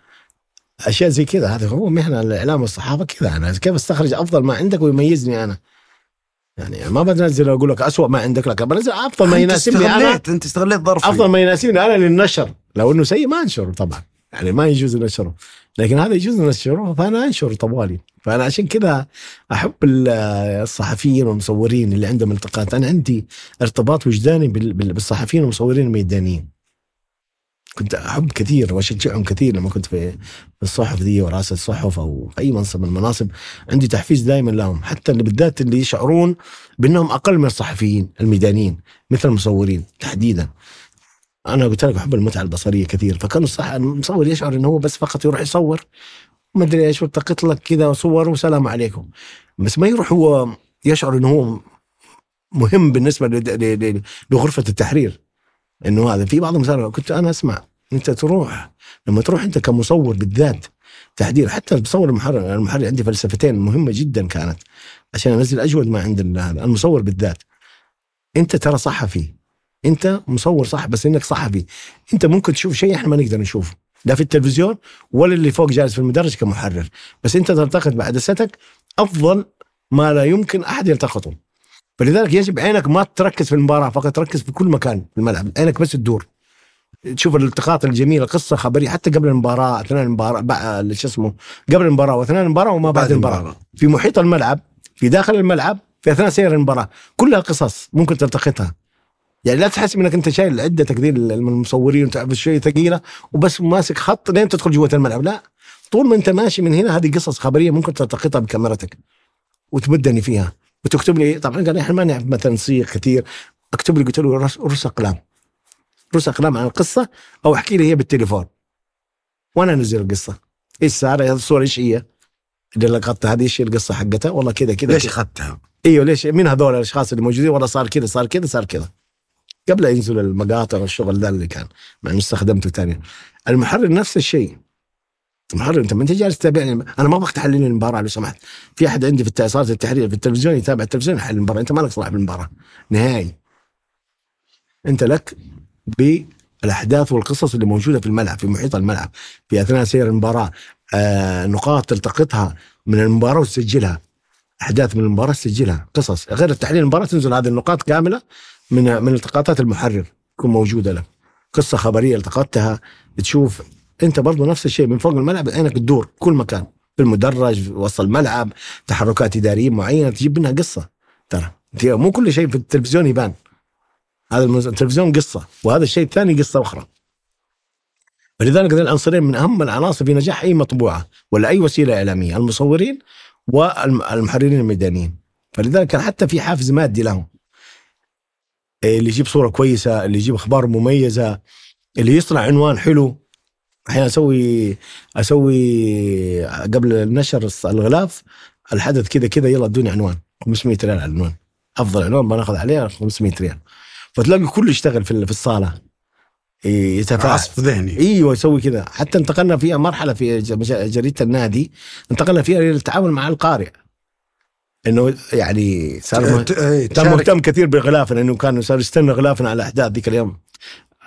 أشياء زي كذا. هذا هو مهنة الإعلام والصحافة كذا. أنا كيف أستخرج أفضل ما عندك ويميزني أنا؟ يعني ما بنزل أقول لك اسوء ما عندك لك بنزل أفضل ما يناسبني أنا. أنت استغليت ظرفي. أفضل ما يناسبني أنا للنشر. لو إنه سيء ما أنشره طبعا. يعني ما يجوز نشره لكن هذا يجوز نشره فأنا انشر طوالي. فأنا عشان كذا أحب ال- الصحفيين والمصورين اللي عندهم التقاط. أنا عندي ارتباط وجداني بال- بال- بالصحفيين والمصورين الميدانيين. كنت أحب كثير وأشجعهم كثير لما كنت في في الصحف دي ورئاسة الصحف أو أي منصب من المناصب. عندي تحفيز دائما لهم حتى اللي بالذات اللي يشعرون بأنهم أقل من الصحفيين الميدانيين مثل المصورين تحديدا. أنا قلت لك أحب المتعة البصرية كثير فكان الصح المصور يشعر إنه هو بس فقط يروح يصور. ما أدري إيش والتقط لك كذا صور وسلام عليكم. بس ما يروح هو يشعر إنه هو مهم بالنسبة لغرفة التحرير. إنه هذا في بعض المسار كنت أنا أسمع أنت تروح لما تروح أنت كمصور بالذات تحديد حتى بصور المحرر المحرر عندي فلسفتين مهمة جدا كانت عشان أنزل أجود ما عند المصور بالذات. أنت ترى صحفي أنت مصور صح بس إنك صحفي. أنت ممكن تشوف شيء إحنا ما نقدر نشوفه لا في التلفزيون ولا اللي فوق جالس في المدرج كمحرر. بس أنت تلتقط بعدستك أفضل ما لا يمكن أحد يلتقطه. فلذلك يجب عينك ما تركز في المباراة فقط تركز في كل مكان في الملعب. عينك بس تدور. تشوف الالتقاط الجميله قصة خبرية حتى قبل المباراة أثناء المباراة شو اسمه قبل المباراة وأثناء المباراة وما بعد المباراة. المباراة. في محيط الملعب في داخل الملعب في أثناء سير المباراة. كلها قصص ممكن تلتقطها. يعني لا تحسب إنك أنت شايل عدتك ذي المصورين وتعرف شوية ثقيلة وبس ماسك خط لين تدخل جوة الملعب. لا. طول ما أنت ماشي من هنا هذه قصص خبرية ممكن تلتقطها بكاميرتك وتمدني فيها. وتكتب لي طبعا قال إحنا ما نعرف مثلا صيغ كثير. اكتب لي قلت له رس, أقلام. رس أقلام عن القصة أو احكي لي هي بالتليفون. وأنا انزل القصة. إيش صار؟ هذه الصورة إيش هي؟ اللي لقطتها هذه إيش القصة حقتها؟ والله كذا كذا ليش. أخذتها؟ إيوه ليش؟ مين هذول الأشخاص اللي موجودين؟ والله صار كذا صار كذا صار كذا. قبل ينزل المقاطع والشغل ده اللي كان مع استخدمته ثاني المحرر نفس الشيء. المحرر انت ما انت جالس تتابعني؟ أنا ما ابغاك تحلل لي المباراة لو سمحت. في أحد عندي في صاله التحرير في التلفزيون يتابع التلفزيون يحلل المباراة. أنت ما لك صلاح بالمباراة؟ نهائي. أنت لك بالأحداث والقصص اللي موجودة في الملعب في محيط الملعب في أثناء سير المباراة. آه نقاط تلتقطها من المباراة وتسجلها. أحداث من المباراة تسجلها. قصص. غير التحليل المباراة تنزل هذه النقاط كاملة من من التقاطات المحرر تكون موجودة لك. قصة خبرية التقطتها. تشوف انت برضو نفس الشيء من فوق الملعب عينك تدور كل مكان في المدرج وسط الملعب تحركات اداريين معينة تجيب منها قصة. ترى مو كل شيء في التلفزيون يبان. هذا التلفزيون قصة وهذا الشيء الثاني قصة أخرى. فلذلك العنصرين من أهم العناصر في نجاح أي مطبوعة ولا أي وسيلة إعلامية المصورين والمحررين الميدانيين. فلذلك كان حتى في حافز مادي لهم. اللي يجيب صورة كويسة اللي يجيب أخبار مميزة اللي يصنع عنوان حلو. أحيانا أسوي أسوي قبل النشر الغلاف الحدث كذا كذا يلا ادوني عنوان. 500 ريال على العنوان. أفضل عنوان بناخذ عليه 500 ريال. فتلاقي كله يشتغل في في الصالة. يتفاعل. عصف ذهني. إيوه يسوي كذا. حتى انتقلنا فيها مرحلة في جريدة النادي انتقلنا فيها للتعامل مع القارئ. إنه يعني صار مهتم كثير بغلافنا انه كان صار يستنى غلافنا على أحداث ذيك اليوم.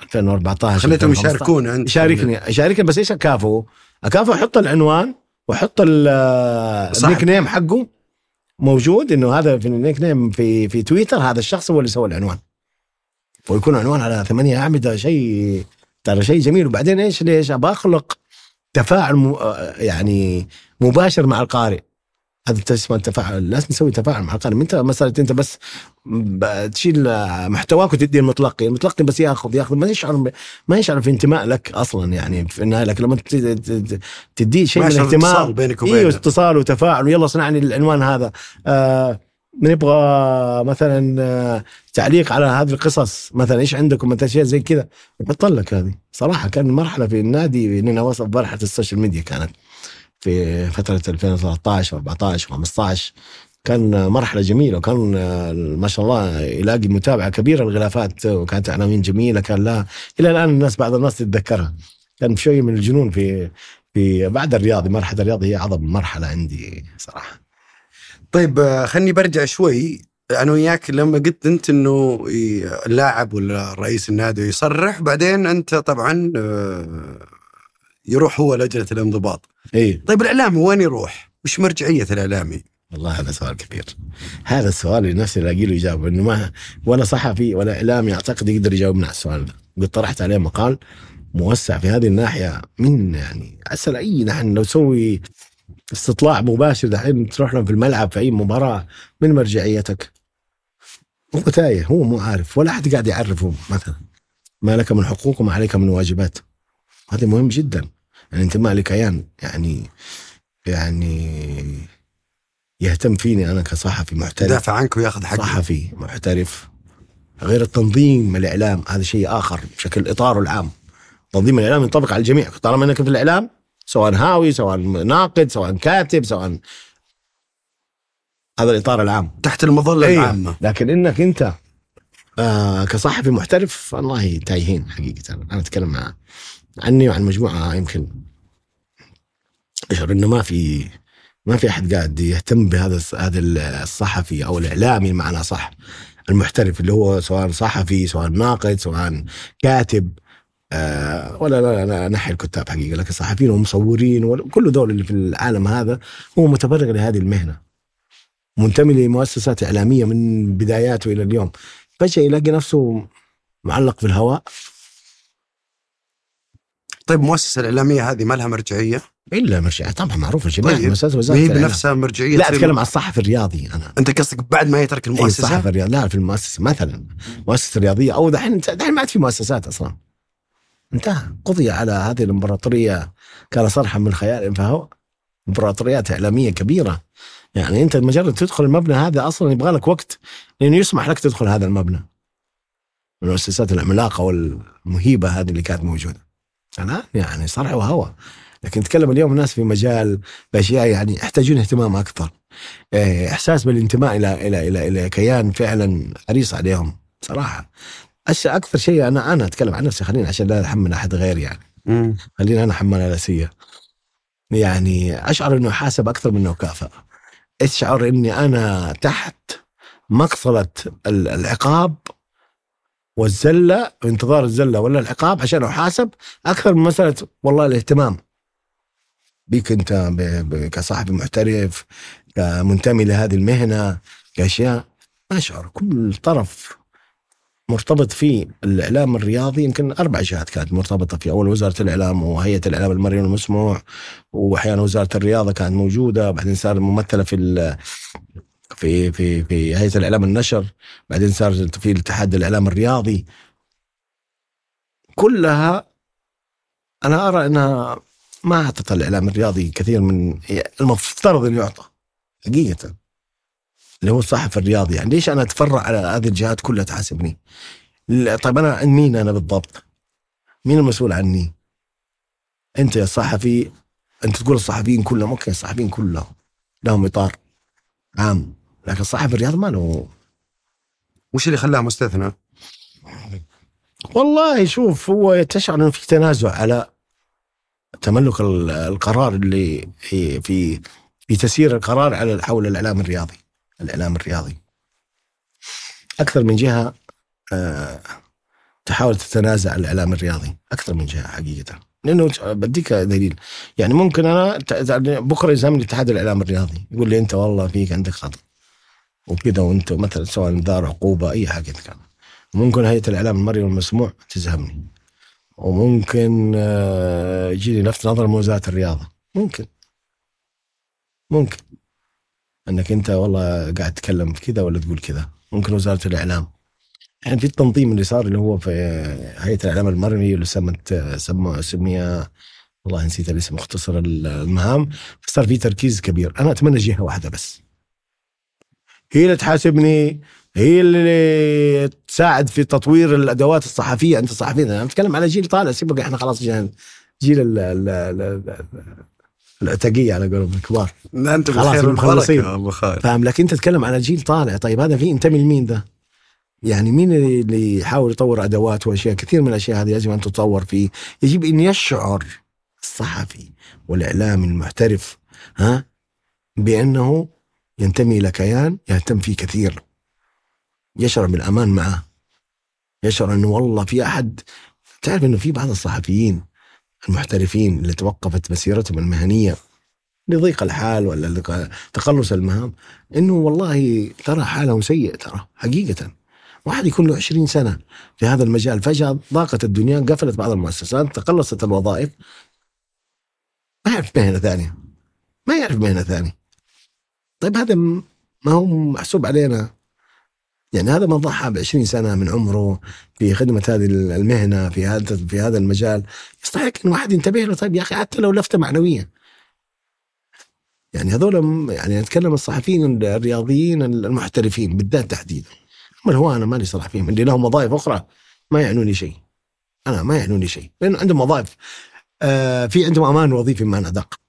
2014 خليتهم 2015. يشاركون انت يشاركني يشاركني بس إيش اكافئه؟ اكافئه أحط العنوان واحط. ال nickname حقه موجود إنه هذا في ال nickname في في تويتر هذا الشخص هو اللي سوى العنوان ويكون عنوان على ثمانية أعمدة شيء ترى شيء جميل وبعدين إيش ليش أبغى أخلق تفاعل م... يعني مباشر مع القارئ هذا اسمه التفاعل. لازم تسوي تفاعل مع القارئ انت مساله انت بس تشيل محتواك وتدي المتلقي. المتلقي بس ياخذ ياخذ. ما يشعر ما يشعر في انتماء لك أصلا يعني في النهاية. لكن لما تديه شيء من الاهتمام اتصال بينك إيوه وبينه اتصال وتفاعل. ويلا صنعني العنوان هذا. آه نبغى مثلا آه، تعليق على هذه القصص؟ مثلا إيش عندكم؟ مثلا اشياء زي كذا. يحط لك هذه. صراحة كان مرحلة في النادي إننا وصل مرحلة السوشيال ميديا كانت. في فترة 2013 14 15 كان مرحلة جميلة وكان آه، ما شاء الله يلاقي متابعة كبيرة الغلافات وكانت عناوين جميلة كان لها إلى الآن الناس بعض الناس تتذكرها. كان شوي من الجنون في في بعد الرياضي مرحلة الرياضي هي أعظم مرحلة عندي صراحة. طيب آه، خلني برجع شوي. أنا وياك لما قلت أنت إنه اللاعب ولا رئيس النادي يصرح بعدين أنت طبعا آه، يروح هو لجنة الانضباط. إيه طيب الإعلامي وين يروح؟ وش مرجعية الإعلامي؟ والله هذا سؤال كبير. هذا السؤال اللي نفسي ألاقي له إجابة إنه ما ولا صحفي ولا إعلامي أعتقد يقدر يجاوبنا على السؤال ده. قد طرحت عليه مقال موسع في هذه الناحية من يعني اسال أي نحن لو تسوي استطلاع مباشر دحين تروح لهم في الملعب في أي مباراة. من مرجعيتك؟ هو تايه هو مو عارف ولا أحد قاعد يعرفه مثلا. ما لك من حقوق وما عليك من واجبات. هذا مهم جدا. الانتماء لكيان يعني يعني يهتم فيني أنا كصحفي محترف يدافع عنك وياخذ حقه صحفي محترف غير التنظيم الإعلام هذا شيء آخر بشكل اطاره العام. تنظيم الإعلام ينطبق على الجميع. طالما إنك في الإعلام سواء هاوي سواء ناقد سواء كاتب سواء هذا الإطار العام. تحت المظلة أيوة. العامة. لكن إنك أنت آه كصحفي محترف والله تايهين حقيقة. أنا أتكلم مع عني وعن مجموعة يمكن أشعر إنه ما في ما في أحد قاعد يهتم بهذا هذا الصحفي أو الإعلامي معنا صح. المحترف اللي هو سواء صحفي سواء ناقد سواء كاتب آه ولا لا لا نحي الكتاب حقيقة لكن صحفيين ومصورين وكل دول اللي في العالم هذا هو متفرغ لهذه المهنة. منتمي لمؤسسات إعلامية من بداياته إلى اليوم. فجاه يلاقي نفسه معلق في الهواء. طيب المؤسسه الإعلامية هذه ما لها مرجعية؟ إلا مرجع طبعا معروفة جميع طيب. وهي الإعلام. بنفسها مرجعية لا أتكلم عن الصحفي الرياضي أنا. أنت قصدك بعد ما يترك المؤسسة؟ الصحفي الرياضي. لا في المؤسسة مثلا. مؤسسة رياضية. أو دحين دحين ما عاد في مؤسسات أصلا. انتهى. قضي على هذه الإمبراطورية. كان صرحا من خيال فهو إمبراطوريات إعلامية كبيرة. يعني أنت مجرد تدخل المبنى هذا أصلا يبغى لك وقت لأنه يسمح لك تدخل هذا المبنى. المؤسسات العملاقة والمهيبة هذه اللي كانت موجودة. الان يعني صرح وهوى. لكن نتكلم اليوم الناس في مجال بأشياء يعني يحتاجون اهتمام أكثر. إيه، إحساس بالانتماء إلى إلى إلى إلى كيان فعلا حريص عليهم صراحة. أش أكثر شيء أنا أنا أتكلم عن نفسي خليني عشان لا أحمل أحد غيري يعني. مم. خليني أنا أحمل الاسيه يعني أشعر إنه حاسب أكثر من كافئ أشعر إني أنا تحت مقصله ال- العقاب والزلة انتظار الزلة ولا العقاب عشان أحاسب أكثر من مسألة والله الاهتمام. بيك أنت كصاحب محترف كمنتمي لهذه المهنة كأشياء. اشعر كل طرف مرتبط في الإعلام الرياضي. يمكن أربع جهات كانت مرتبطة في أول وزارة الإعلام وهيئة الإعلام المرئي والمسموع وأحيانا وزارة الرياضة كانت موجودة. بعدين صار ممثلة في في في في هيئة الإعلام النشر بعدين صار في الاتحاد الإعلام الرياضي. كلها أنا أرى إنها ما أعطت الإعلام الرياضي كثير من المفترض انه يعطى حقيقة. اللي هو الصحفي الرياضي يعني ليش أنا أتفرع على هذه الجهات كلها تحاسبني؟ طيب أنا مين أنا بالضبط؟ مين المسؤول عني؟ أنت يا صحفي أنت تقول الصحفيين كلهم أوكي الصحفيين كلهم لهم إطار عام. لكن صاحب الرياض ما له. وش اللي خلاه مستثنى؟ والله شوف هو تشعر إنه في تنازع على تملك ال- القرار اللي في في في تسيير القرار على حول الإعلام الرياضي الإعلام الرياضي. أكثر من جهة آه، تحاول تتنازع عن الإعلام الرياضي أكثر من جهة حقيقة. لأنه بديك دليل. يعني ممكن أنا ت- بكرة يلزمني الاتحاد الإعلام الرياضي يقول لي أنت والله فيك عندك خطا وكذا وانت مثلا سواء دار عقوبة أي حاجة كان. ممكن هيئة الإعلام المرئي والمسموع تزهمني. وممكن آه، يجيني لفت نظر من وزاره الرياضة. ممكن. ممكن. أنك أنت والله قاعد تتكلم كذا ولا تقول كذا ممكن وزارة الإعلام. يعني في التنظيم اللي صار اللي هو في هيئة الإعلام المرئي اللي سمت سمى سميها والله نسيت الاسم مختصر المهام. صار في تركيز كبير. أنا أتمنى جهة واحدة بس. هي اللي تحاسبني هي اللي تساعد في تطوير الأدوات الصحفية. أنت صحفي أنا بتكلم على جيل طالع. سيبك إحنا خلاص جيل جيل ال- ال- ال- ال- العتقيه على قولهم الكبار. أنت خلاص مخلصين. أبو خالد. فاهم لكن أنت تتكلم على جيل طالع. طيب هذا في ينتمي لمين ذا؟ يعني مين اللي- يحاول يطور أدوات وأشياء؟ كثير من الأشياء هذه يجب أن تطور فيه. يجب أن يشعر الصحفي والاعلامي المحترف ها بأنه ينتمي إلى كيان يهتم فيه كثير. يشعر بالأمان معه. يشعر أنه والله في أحد. تعرف أنه في بعض الصحفيين المحترفين اللي توقفت مسيرتهم المهنية لضيق الحال ولا تقلص المهام إنه والله ترى حالهم سيء ترى حقيقة. واحد يكون له 20 سنة في هذا المجال فجأة ضاقت الدنيا قفلت بعض المؤسسات تقلصت الوظائف. ما يعرف مهنة ثانية. ما يعرف مهنة ثانية. طيب هذا ما هو محسوب علينا. يعني هذا من ضحى ب 20 سنة من عمره في خدمة هذه المهنة في هذا في هذا المجال. يستحق إن واحد ينتبه له. طيب يا أخي حتى لو لفته معنويه يعني هذول يعني نتكلم الصحفيين الرياضيين المحترفين بالذات تحديدا. أما هو أنا مالي صلاح فيهم. اللي لهم وظائف أخرى. ما يعنوني شيء. أنا ما يعنوني شيء. لأنه عندهم وظائف. آه في عندهم أمان وظيفي بمعنى أدق.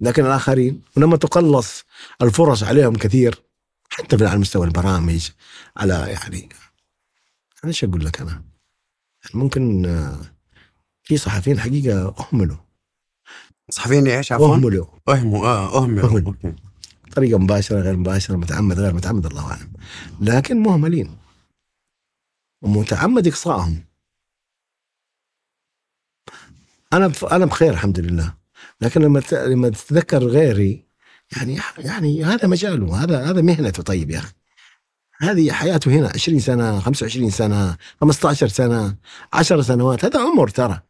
لكن الآخرين ولما تقلص الفرص عليهم كثير حتى في على مستوى البرامج على يعني أنا إيش أقول لك أنا؟ يعني ممكن آه، في صحفيين حقيقة أهملوا. صحفيين إيش عفوا؟ أهملوا. أهموا آه أهملوا. أهملوا. أوكي. طريقة مباشرة غير مباشرة متعمد غير متعمد الله أعلم. لكن مهملين. ومتعمد إقصائهم. أنا بف... أنا بخير الحمد لله. لكن لما. لما تتذكر غيري يعني يعني هذا مجاله هذا هذا مهنته. طيب يا أخي هذه حياته هنا 20 سنة 25 سنة 15 سنة 10 سنوات هذا عمر ترى.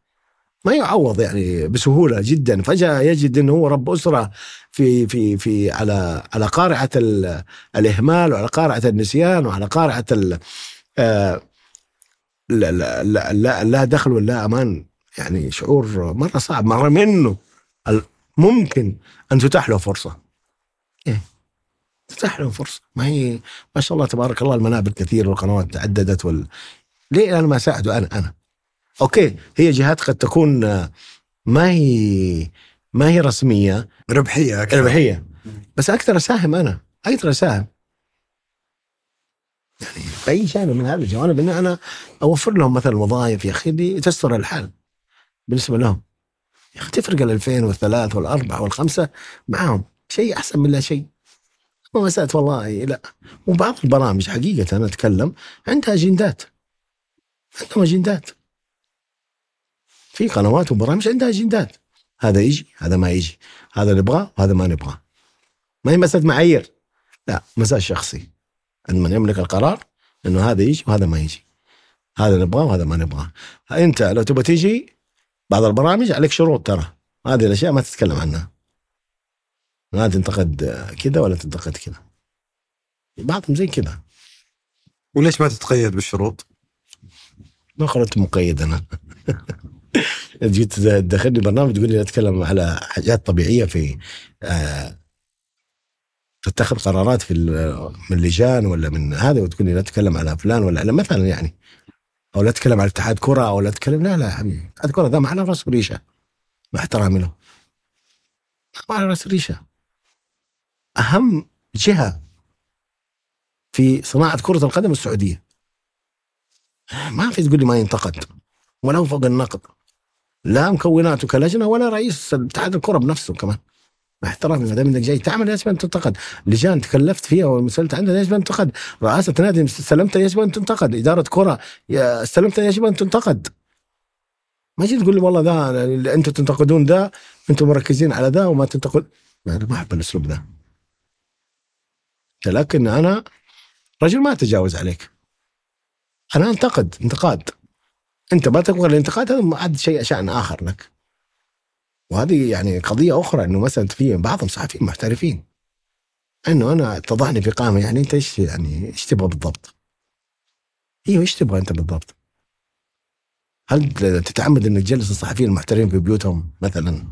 ما يعوض يعني بسهولة جدا. فجأة يجد إنه هو رب أسرة في في في على على قارعة ال- الإهمال وعلى قارعة النسيان وعلى قارعة ال آه، لا لا لا لا, دخل ولا أمان. يعني شعور مرة صعب مرة منه. ممكن أن تتاح له فرصة. إيه. تتاح له فرصة. ما هي ما شاء الله تبارك الله المنابر كثير والقنوات تعددت وال ليه أنا ما اساعده أنا أنا. أوكي. هي جهات قد تكون ما هي ما هي رسمية. ربحية أكثر. ربحية. بس أقدر أساهم أنا. أقدر أساهم. يعني بأي جانب من هذه الجوانب إن أنا أوفر لهم مثلا وظائف يا أخي تستر الحال. بالنسبة لهم. يا أخي تفرق ال 2000 والثلاث والاربعه والخمسة معاهم. شيء أحسن من لا شيء. مسألة والله لا. وبعض البرامج حقيقة أنا أتكلم عندها أجندات. عندهم أجندات. في قنوات وبرامج عندها أجندات. هذا يجي هذا ما يجي. هذا نبغاه وهذا ما نبغاه. ما هي مسألة معايير. لا مسألة شخصي. عند من يملك القرار إنه هذا يجي وهذا ما يجي. هذا نبغاه وهذا ما نبغاه. أنت لو تبغى تيجي بعض البرامج عليك شروط ترى. هذه الأشياء ما تتكلم عنها. ما تنتقد كذا ولا تنتقد كذا بعضهم زي كذا وليش ما تتقيد بالشروط؟ ما قلت مقيد أنا جيت تدخلني برنامج تقول لي أتكلم على حاجات طبيعية في آه تتخذ قرارات في من لجان ولا من هذا وتقول لي لا تتكلم على فلان ولا على مثلا يعني. أو لا تتكلم عن اتحاد كرة أو لا تتكلم لا لا حبيبي اتحاد كرة ده معنا رأس وريشه مع احترامي له. معنا رأس وريشه أهم جهة في صناعة كرة القدم السعودية. ما في تقول لي ما ينتقد. ولو فوق النقد. لا مكوناته كلجنه ولا رئيس اتحاد الكرة بنفسه كمان. مع احترامي ما دام إنك جاي تعمل يجب أن تنتقد، لجان تكلفت فيها ومسألة عندها يجب أن تنتقد، رئاسة نادي استلمتها يجب أن تنتقد، إدارة كرة استلمتها يجب أن تنتقد. ما تجي تقول لي والله اللي أنتم تنتقدون ده أنتم مركزين على ده وما تنتقد أنا ما أحب الأسلوب ده. لكن أنا رجل ما أتجاوز عليك. أنا أنتقد انتقاد. أنت ما تبغى الانتقاد هذا عاد شيء شأن آخر لك. وهذه يعني قضية أخرى إنه مثلا في بعض الصحفيين محترفين إنه أنا اتضحني في قائمه يعني أنت إيش يعني إيش تبغى بالضبط؟ أيوه إيش تبغى أنت بالضبط؟ هل تتعمد انك تجلس الصحفيين المحترفين في بيوتهم مثلا؟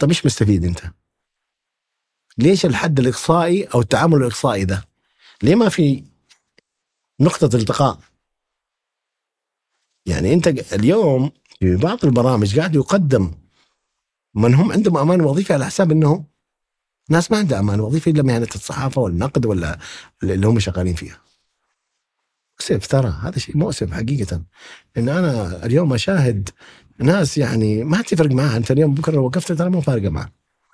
طيب إيش مستفيد أنت؟ ليش الحد الإقصائي أو التعامل الإقصائي ده؟ ليه ما في نقطة التقاء؟ يعني أنت اليوم في بعض البرامج قاعد يقدم من هم عندهم أمان وظيفي على حساب إنهم ناس ما عندها أمان وظيفي إلا مهنه الصحافة والنقد ولا اللي هم شغالين فيها. مؤسف ترى هذا شيء مؤسف حقيقة ان أنا اليوم أشاهد ناس يعني ما تفرق معها أنت اليوم بكرة وقفت ترى مو فارقة معها.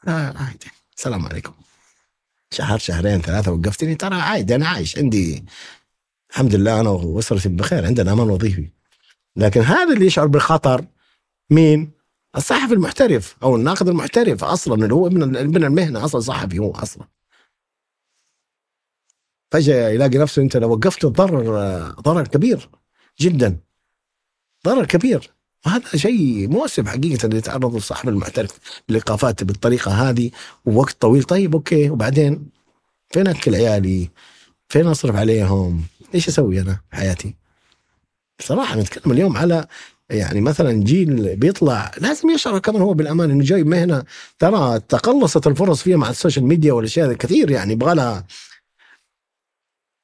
آه عادي السلام عليكم. شهر شهرين ثلاثة وقفتني ترى عادي أنا عايش عندي الحمد لله أنا وأسرتي بخير عندنا أمان وظيفي. لكن هذا اللي يشعر بالخطر مين؟ الصحفي المحترف أو الناقد المحترف أصلا اللي هو من من المهنة أصلا صحفي هو أصلا فجأة يلاقي نفسه أنت لو وقفته ضرر ضرر كبير جدا ضرر كبير وهذا شيء مؤسف حقيقة اللي يتعرض الصحفي المحترف لايقافات بالطريقة هذه ووقت طويل طيب أوكي وبعدين فين أكل عيالي؟ فين أصرف عليهم؟ إيش أسوي أنا في حياتي؟ صراحة نتكلم اليوم على يعني مثلا جيل بيطلع لازم يشعر كمان هو بالأمان إنه جاي. مهنه ترى تقلصت الفرص فيها مع السوشيال ميديا والأشياء كثير يعني يبغى لها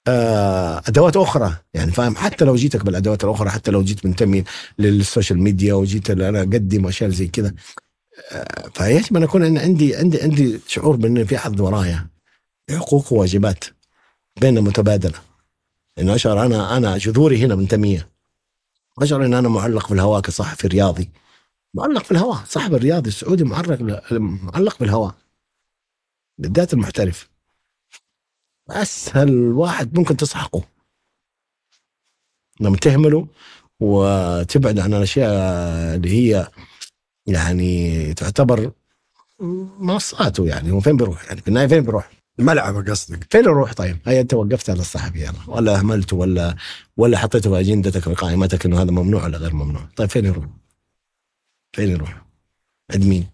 آه، أدوات أخرى. يعني فاهم؟ حتى لو جيتك بالأدوات الأخرى حتى لو جيت منتمي للسوشيال ميديا وجيت أنا أقدم اشياء زي كذا. آه، فيجب أن أكون عندي عندي عندي شعور بان في حد ورايا. حقوق وواجبات بيننا متبادلة. إنه أشعر أنا أنا جذوري هنا منتمية. أشعر إن أنا معلق في الهواء كصحفي رياضي. معلق في الهواء صحفي الرياضي السعودي معلق معلق في الهواء بالذات المحترف. أسهل واحد ممكن تسحقه. لما تهمله وتبعد عن الأشياء اللي هي يعني تعتبر منصاته يعني هو فين بيروح؟ يعني في النهاية فين بيروح؟ ملعبه قصدك فين يروح طيب؟ هي انت وقفت على الصحفي يلا ولا اهملته ولا ولا حطيته في أجندتك في قائمتك إنه هذا ممنوع ولا غير ممنوع، طيب فين يروح؟ فين يروح؟ عند مين؟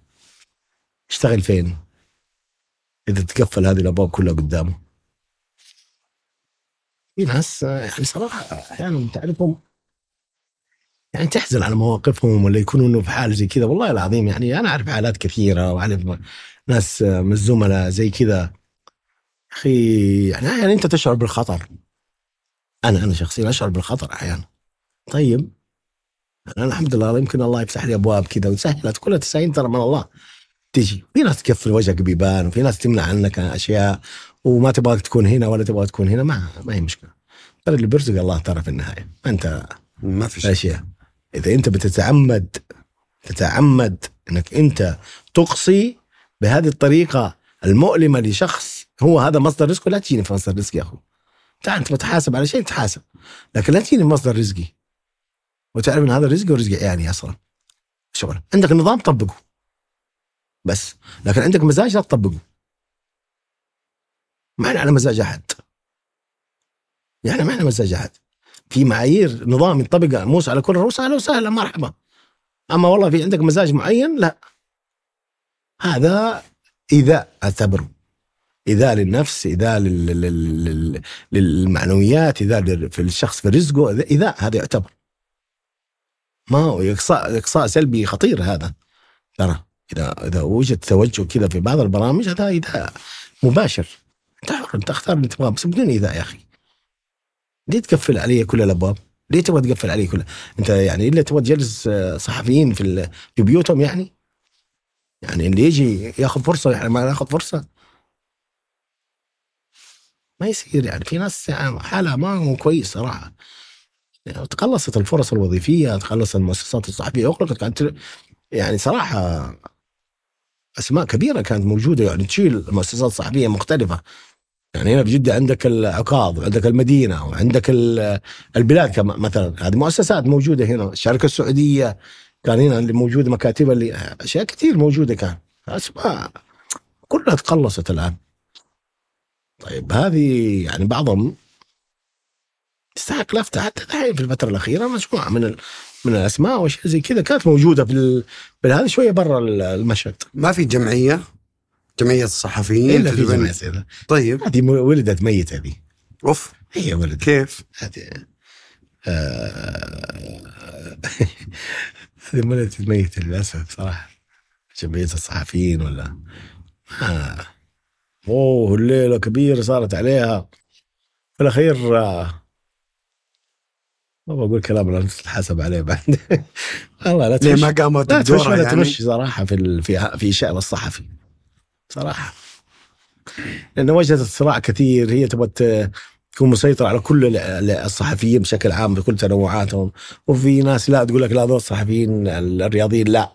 يشتغل فين؟ إذا تقفل هذه الأبواب كلها قدامه. في ناس يعني صراحة أحيانا تعرفهم يعني تحزن على مواقفهم ولا يكونوا انه في حال زي كذا والله العظيم يعني أنا أعرف حالات كثيرة وأعرف ناس من الزملاء زي كذا أخي يعني يعني أنت تشعر بالخطر. أنا أنا شخصيا أشعر بالخطر أحيانا. طيب. أنا الحمد لله يمكن الله يفتح لي أبواب كذا ويسهلت كلها تسعين ترى من الله تجي. في ناس تقفل وجهك بيبان وفي ناس تمنع عنك أشياء وما تبغاك تكون هنا ولا تبغى تكون هنا ما ما هي مشكلة. ترى اللي بيرزق الله ترى في النهاية. ما أنت ما في شيء. أشياء. إذا أنت بتتعمد تتعمد إنك أنت تقصي بهذه الطريقة المؤلمة لشخص هو هذا مصدر رزقه لا تجيني في مصدر رزقي يا اخو تعال أنت بتحاسب على شيء تحاسب. لكن لا تجيني في مصدر رزقي. وتعرف إن هذا رزقي ورزق عيالي أصلا. شغل عندك نظام طبقه. بس. لكن عندك مزاج لا تطبقه. ما إحنا على مزاج أحد. يعني ما إحنا مزاج أحد. في معايير نظام ينطبق موس على كل الرؤوس أهلا وسهلا مرحبا. أما والله في عندك مزاج معين لا. هذا ايذاء أعتبره. ايذاء للنفس لل- للمعنويات لل- في الشخص في رزقه ايذاء هذا يعتبر ما هو إقصاء إقصاء سلبي خطير هذا ترى إذا إذا وجد توجه كذا في بعض البرامج هذا ايذاء مباشر أنت حر أنت أختار اللي تبغاه بس بدون إيذاء يا أخي ليه تقفل علي كل الأبواب؟ ليه تبغى تقفل عليه كله؟ أنت يعني إلا تبغى تجلس آه، صحفيين في في بيوتهم يعني؟ يعني اللي يجي ياخذ فرصة يعني ما ياخذ فرصة ما يصير يعني. في ناس يعني حالها ما هو كويس صراحة. يعني تقلصت الفرص الوظيفية تقلصت المؤسسات الصحفية. اغلقت كانت يعني صراحة أسماء كبيرة كانت موجودة يعني تشيل مؤسسات صحفية مختلفة. يعني هنا في جدة عندك العقاض وعندك المدينة وعندك ال- البلاد مثلا. هذه مؤسسات موجودة هنا. الشركة السعودية كان هنا اللي موجودة مكاتبها اللي أشياء كثير موجودة كان. أسماء كلها تقلصت الآن. طيب هذه يعني بعضهم تستحق لفتة حتى الحين في الفترة الأخيرة مجموعة من ال- من الأسماء وأشياء زي كذا كانت موجودة في ال- بالهذا شوية برا ال- المشهد. ما في جمعية؟ جمعية الصحفيين إلا في سيدة. طيب. هذه ولدت ميتة هذه. أوف. هي ولدت. كيف؟ هذه آه، هذه ولدت ميتة للأسف صراحة. جمعية الصحفيين ولا؟ آه. أوه الليلة كبيرة صارت عليها. في الأخير آه، ما بقول كلام لا تتحاسب عليه بعد. والله لا ليه تفش ما قامت لا ولا يعني؟ تمشي صراحة في ال... في في شأن الصحفي. صراحة. لأنه وجدت صراع كثير. هي تبغى تكون مسيطرة على كل ال- ال- الصحفيين بشكل عام بكل تنوعاتهم. وفي ناس لا تقول لك لا ذول الصحفيين ال- الرياضيين لا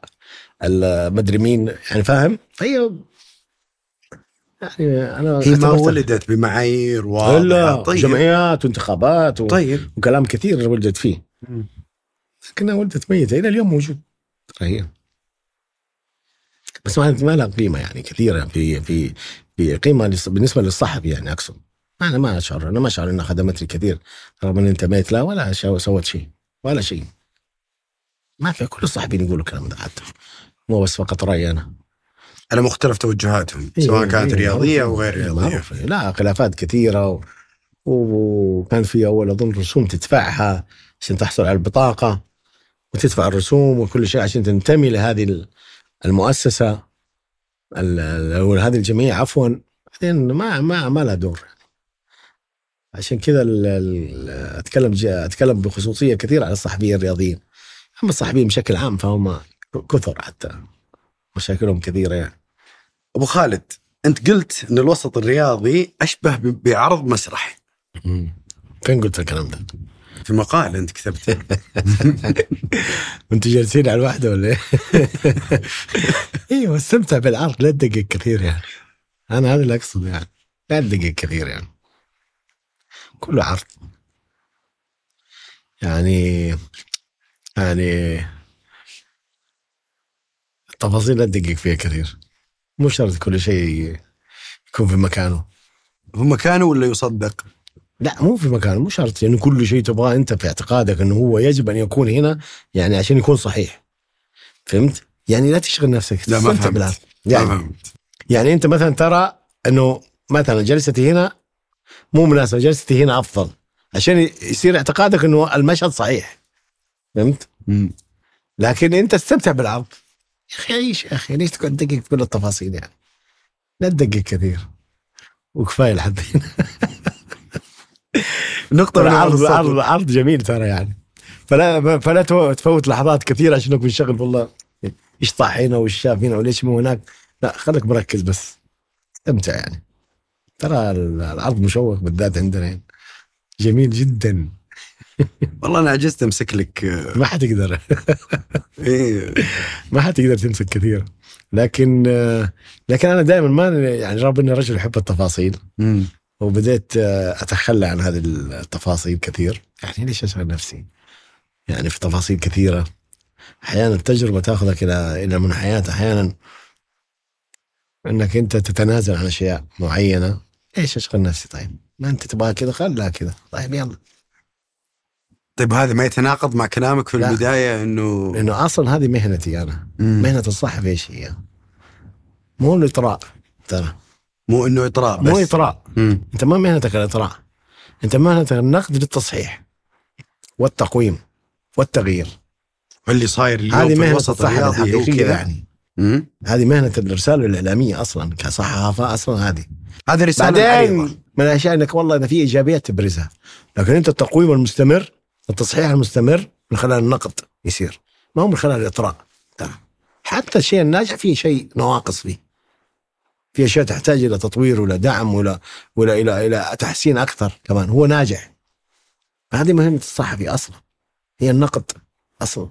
المدري مين. يعني فاهم؟ فهي يعني أنا هي ما ولدت بمعايير واضحة؟ طيب. جمعيات وانتخابات و... طيب. وكلام كثير ولدت فيه. لكنها ولدت ميتة. إلى اليوم موجود. هي بس ما ما لها قيمة يعني كثيرة في في في قيمة لص- بالنسبة للصحفي يعني أقصد. أنا ما أشعر أنا ما أشعر أنها خدمتني كثير رغم أني انتميت لها ولا سوت شيء ولا شيء. ما في كل الصحفيين يقولوا الكلام ده حتى. مو بس فقط رأيي أنا. على مختلف توجهاتهم إيه، سواء كانت إيه، رياضية. أو غير رياضية. لا خلافات كثيرة و... وكان في أول أظن رسوم تدفعها عشان تحصل على البطاقة وتدفع الرسوم وكل شيء عشان تنتمي لهذه ال- المؤسسة ال- ال- أو هذه الجمعية عفوا بعدين ما ما ما لها دور عشان كذا أتكلم أتكلم بخصوصية كثير على الصحفيين الرياضيين أما الصحفيين بشكل عام فهم كثر حتى مشاكلهم كثيرة يعني. أبو خالد أنت قلت إن الوسط الرياضي أشبه بعرض مسرحي. فين قلت الكلام ده؟ في مقال أنت كتبته. أنتوا جالسين على الواحده ولا إيه؟ إيوه استمتع بالعرض لا تدقق كثير يعني. أنا هذا اللي اقصد يعني. لا تدقق كثير يعني. كله عرض. يعني يعني التفاصيل لا تدقق فيها كثير مو شرط كل شيء يكون في مكانه في مكانه ولا يصدق؟ لا مو في مكانه مو شرط يعني كل شيء تبغاه أنت في اعتقادك إنه هو يجب أن يكون هنا يعني عشان يكون صحيح فهمت؟ يعني لا تشغل نفسك لا ما فهمت بالعرض. ما يعني فهمت يعني أنت مثلا ترى إنه مثلا جلستي هنا مو مناسبة جلستي هنا أفضل عشان يصير اعتقادك إنه المشهد صحيح فهمت؟ مم. لكن أنت استمتع بالعرض يا أخي عيش يا أخي ليش تقعد تدقق في كل التفاصيل يعني؟ لا تدقق كثير. وكفاية لحد هنا نقطة من عرض. عرض عرض جميل ترى يعني. فلا فلا تفوت لحظات كثيرة عشان نكون نشغل والله إيش طاح هنا وإيش شاف هنا وليش مو هناك؟ لا خليك مركز بس. استمتع يعني. ترى العرض مشوق بالذات عندنا هنا. جميل جدا. والله أنا عجزت أمسك لك آه، ما حتقدر إيه. ما حتقدر تمسك كثير. لكن آه، لكن أنا دائما ما يعني رغم إني رجل أحب التفاصيل. وبديت آه، أتخلى عن هذه التفاصيل كثير. يعني ليش اشغل نفسي؟ يعني في تفاصيل كثيرة. أحيانا التجربة تأخذك إلى إلى منحيات أحيانا إنك أنت تتنازل عن أشياء معينة. ليش أشغل نفسي طيب؟ ما أنت تبغى كذا خلها كذا. طيب يلا. طيب هذا ما يتناقض مع كلامك في لا. البداية إنه لأنه أصلا هذه مهنتي أنا. مم. مهنة الصحفي إيش هي؟ مو الاطراء ترى مو إنه إطراء بس. مو إطراء. مم. أنت ما مهنتك الإطراء. أنت مهنتك النقد للتصحيح والتقويم والتغيير. واللي صاير اليوم هذه في مهنة الصحفي هو الحقيقية يعني. هذه مهنة الرساله الإعلامية أصلا كصحافة أصلا هذه. هذه رسالة بعدين من الأشياء إنك والله إذا في إيجابيات تبرزها. لكن أنت التقويم المستمر التصحيح المستمر من خلال النقد يصير. ما هو من خلال الإطراء. حتى الشيء الناجح فيه شيء نواقص فيه. في أشياء تحتاج إلى تطوير ولا دعم ولا ولا إلى إلى تحسين أكثر كمان. هو ناجح. هذه مهمة الصحفي أصلا. هي النقد أصلا.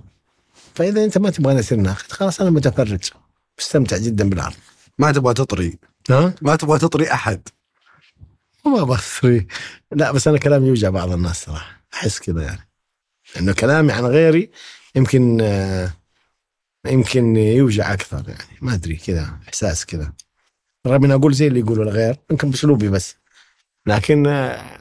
فإذا أنت ما تبغى يصير ناقد خلاص أنا متفرج. مستمتع جدا بالعرض. ما تبغى تطري. ها؟ ما تبغى تطري أحد. ما بصري لا بس أنا كلامي يوجع بعض الناس صراحة. أحس كذا يعني. إنه كلامي عن غيري يمكن آه، يمكن يوجع أكثر يعني. ما أدري كذا إحساس كذا رغم اني أقول زي اللي يقولوا الغير يمكن بأسلوبي بس. لكن آه،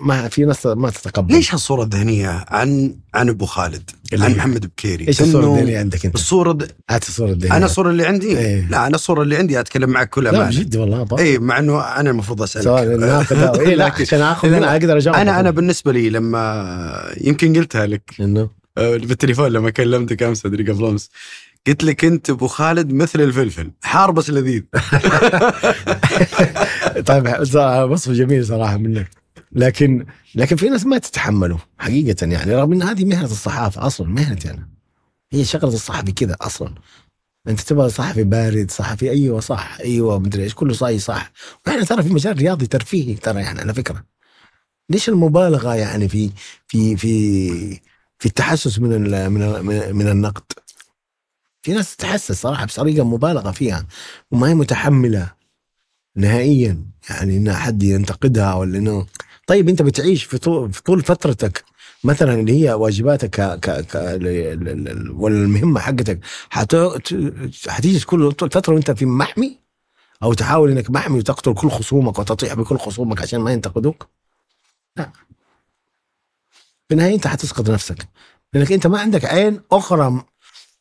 ما في ناس ما تتقبل. ليش هالصورة الذهنية عن عن أبو خالد عن؟ محمد بكيري؟ إيش الصورة الذهنية عندك أنت؟ الصورة د... هات الصورة الذهنية. أنا الصورة اللي عندي؟ إيه. لا أنا الصورة اللي عندي أتكلم معك كل لا أمانة. بجد والله. اي مع إنه أنا المفروض أسألك. أو- إيه لا عشان آخذ لا، منها أقدر اجاوب أنا أنا بالنسبة لي لما يمكن قلتها لك. إنه؟ آه، بالتليفون لما كلمتك امس ادري قبل أمس. قلت لك أنت أبو خالد مثل الفلفل حار بس لذيذ. طيب وصف جميل صراحة منك. لكن لكن في ناس ما تتحمله حقيقة يعني رغم إن هذه مهنة الصحافة أصلا مهنتي أنا هي شغلة الصحفي كذا أصلا. أنت تبغى صحفي بارد صحفي أيوه صح أيوه مدري إيش كله صاي صح. وإحنا ترى في مجال رياضي ترفيهي ترى يعني على فكرة. ليش المبالغة يعني في في في في التحسس من ال من ال من- من النقد؟ في ناس تتحسس صراحة بطريقة مبالغة فيها وما هي متحملة نهائيا. يعني إن حد ينتقدها ولا إنه طيب انت بتعيش في طول, في طول فترتك مثلا اللي هي واجباتك ك ك ك ال- ال- ال- ولا المهمة حقتك حتيجي كل فترة وانت في محمي؟ أو تحاول إنك محمي وتقتل كل خصومك وتطيح بكل خصومك عشان ما ينتقدوك؟ لا. في النهاية انت حتسقط نفسك لأنك انت ما عندك عين أخرى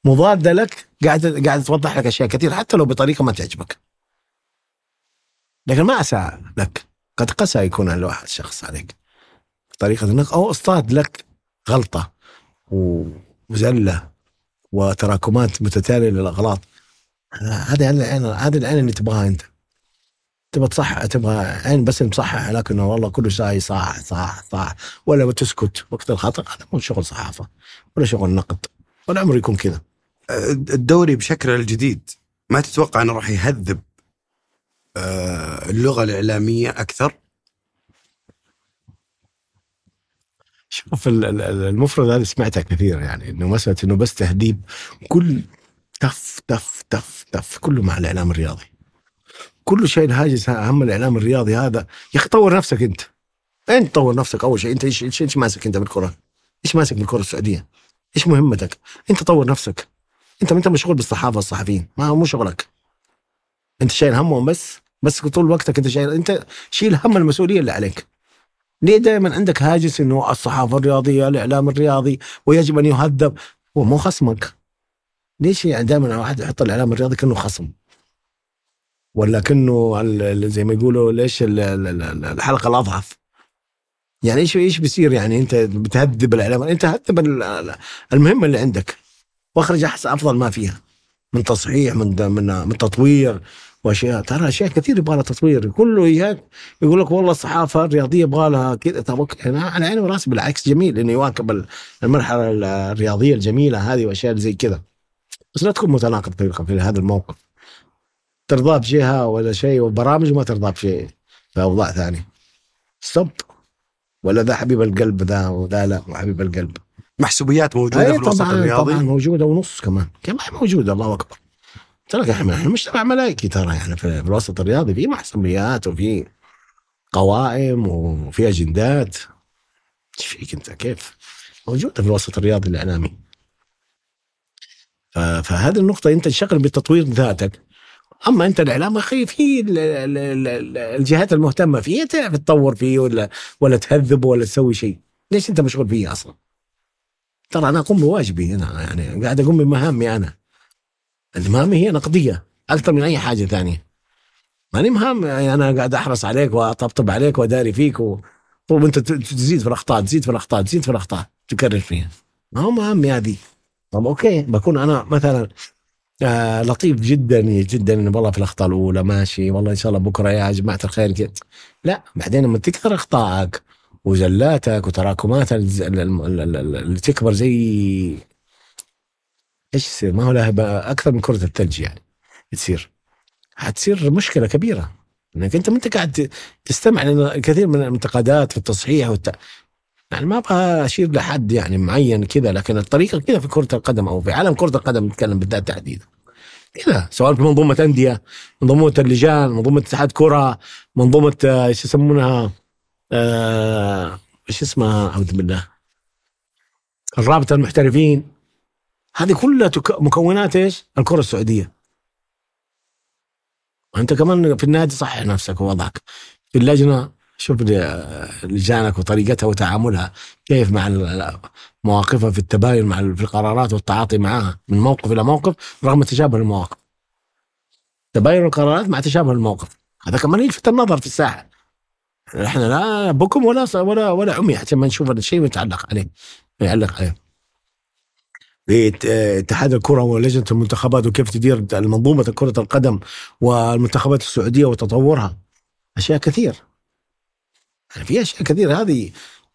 مضادة لك قاعدة قاعدة توضح لك أشياء كثير حتى لو بطريقة ما تعجبك. لكن ما أساء لك. قد قسى يكون الواحد شخص عليك. طريقة انك أو أصطاد لك غلطة و- وزله وتراكمات متتالية للأغلاط. هذه العين هذه العين اللي تبغاها أنت. تبغى تصح تبغى عين بس مصحح لكنه والله كل شيء صح صح صح ولا بتسكت وقت الخطا هذا مو شغل صحافة ولا شغل نقد ولا عمره يكون كذا. الدوري بشكله الجديد ما تتوقع أنه راح يهذب اللغة الإعلامية أكثر. شوف ال- ال- ال- المفرد هذه سمعتها كثير يعني إنه مسألة إنه بس تهذيب كل تف تف تف تف كله مع الإعلام الرياضي. كل شيء الهاجس أهم الإعلام الرياضي هذا يا أخي طور نفسك أنت. انت طور نفسك؟ أول شيء أنت إيش إيش ماسك أنت بالكرة؟ إيش ماسك بالكرة السعودية؟ إيش مهمتك؟ أنت طور نفسك. أنت أنت مشغول بالصحافة والصحفيين. ما هو مو شغلك. أنت شايل همهم بس بس طول وقتك انت شايل انت شيل هم المسؤولية اللي عليك. ليه دائما عندك هاجس إنه الصحافة الرياضية الإعلام الرياضي ويجب أن يهذب؟ هو مو خصمك. ليش يعني دائما واحد يحط الإعلام الرياضي كأنه خصم؟ ولا كأنه زي ما يقولوا ليش ال- ال- ال- الحلقة الأضعف؟ يعني إيش إيش بيصير يعني أنت بتهذب الإعلام؟ أنت هذب ال- ال- المهمة اللي عندك. وأخرج احسن أفضل ما فيها. من تصحيح من من من تطوير. وأشياء. ترى أشياء كثير يبغى لها تطوير. كله اياك يقول لك والله الصحافة الرياضية يبغى لها كذا. طب أنا على عيني وراسي بالعكس جميل إنه يواكب ال- المرحلة ال- الرياضية الجميلة هذه وأشياء زي كذا. بس لا تكون متناقض في, هذا الموقف. ترضى بجهة ولا شيء وبرامج وما ترضى بشيء في أوضاع ثانية. stop ولا ذا حبيب القلب ذا وذا لا حبيب القلب. محسوبيات موجودة في الوسط الرياضي؟ طبعا موجودة ونص كمان. كمان موجودة الله أكبر. ترى إحنا إحنا مجتمع ملائكي ترى يعني في الوسط الرياضي. في محسوبيات وفي قوائم وفي أجندات. إيش فيك أنت؟ كيف؟ موجودة في الوسط الرياضي الإعلامي. فهذه النقطة أنت تشتغل بتطوير ذاتك. أما أنت الإعلام يا أخي في ال- ال- ال- ال- الجهات المهتمة فيه تعرف تطور فيه ولا ولا تهذب ولا تسوي شيء. ليش أنت مشغول فيه أصلا؟ ترى أنا أقوم بواجبي هنا يعني. قاعد أقوم بمهامي أنا. المهامي هي نقدية أكثر من أي حاجة ثانية. ماني مهام يعني أنا قاعد أحرص عليك وأطبطب عليك واداري فيك و... وأنت تزيد في الأخطاء تزيد في الأخطاء تزيد في الأخطاء تكرر فيها. ما هو مهامي هذه طب أوكي بكون أنا مثلا آه لطيف جدا جدا والله في الأخطاء الأولى ماشي والله إن شاء الله بكرة يا جماعة الخير كده لا بعدين لما تكثر اخطائك وزلاتك ال- اللي تكبر زي إيش يصير؟ ما هو لها أكثر من كرة الثلج يعني تصير. حتصير مشكلة كبيرة. إنك أنت ما أنت قاعد تستمع لكثير من الانتقادات في التصحيح والت... يعني ما أبغى أشير لحد يعني معين كذا لكن الطريقة كذا في كرة القدم أو في عالم كرة القدم نتكلم بالذات تحديدا. كذا. سواء في منظومة أندية منظومة اللجان منظومة اتحاد كرة منظومة آه، إيش يسمونها آه، إيش اسمها؟ أعوذ بالله. الرابطة المحترفين. هذه كلها مكونات إيش؟ الكرة السعودية. وأنت كمان في النادي صحح نفسك ووضعك. في اللجنة شوف لجانك وطريقتها وتعاملها كيف مع مواقفها في التباين مع في القرارات والتعاطي معها من موقف إلى موقف رغم تشابه المواقف. تباين القرارات مع تشابه الموقف. هذا كمان يلفت النظر في الساحة. إحنا لا بكم ولا ولا ولا عمي حتى ما نشوف الشيء ويتعلق عليه يعلق عليه. اتحاد الكرة ولجنة المنتخبات وكيف تدير منظومه كرة القدم والمنتخبات السعودية وتطورها. أشياء كثير. يعني في أشياء كثير هذه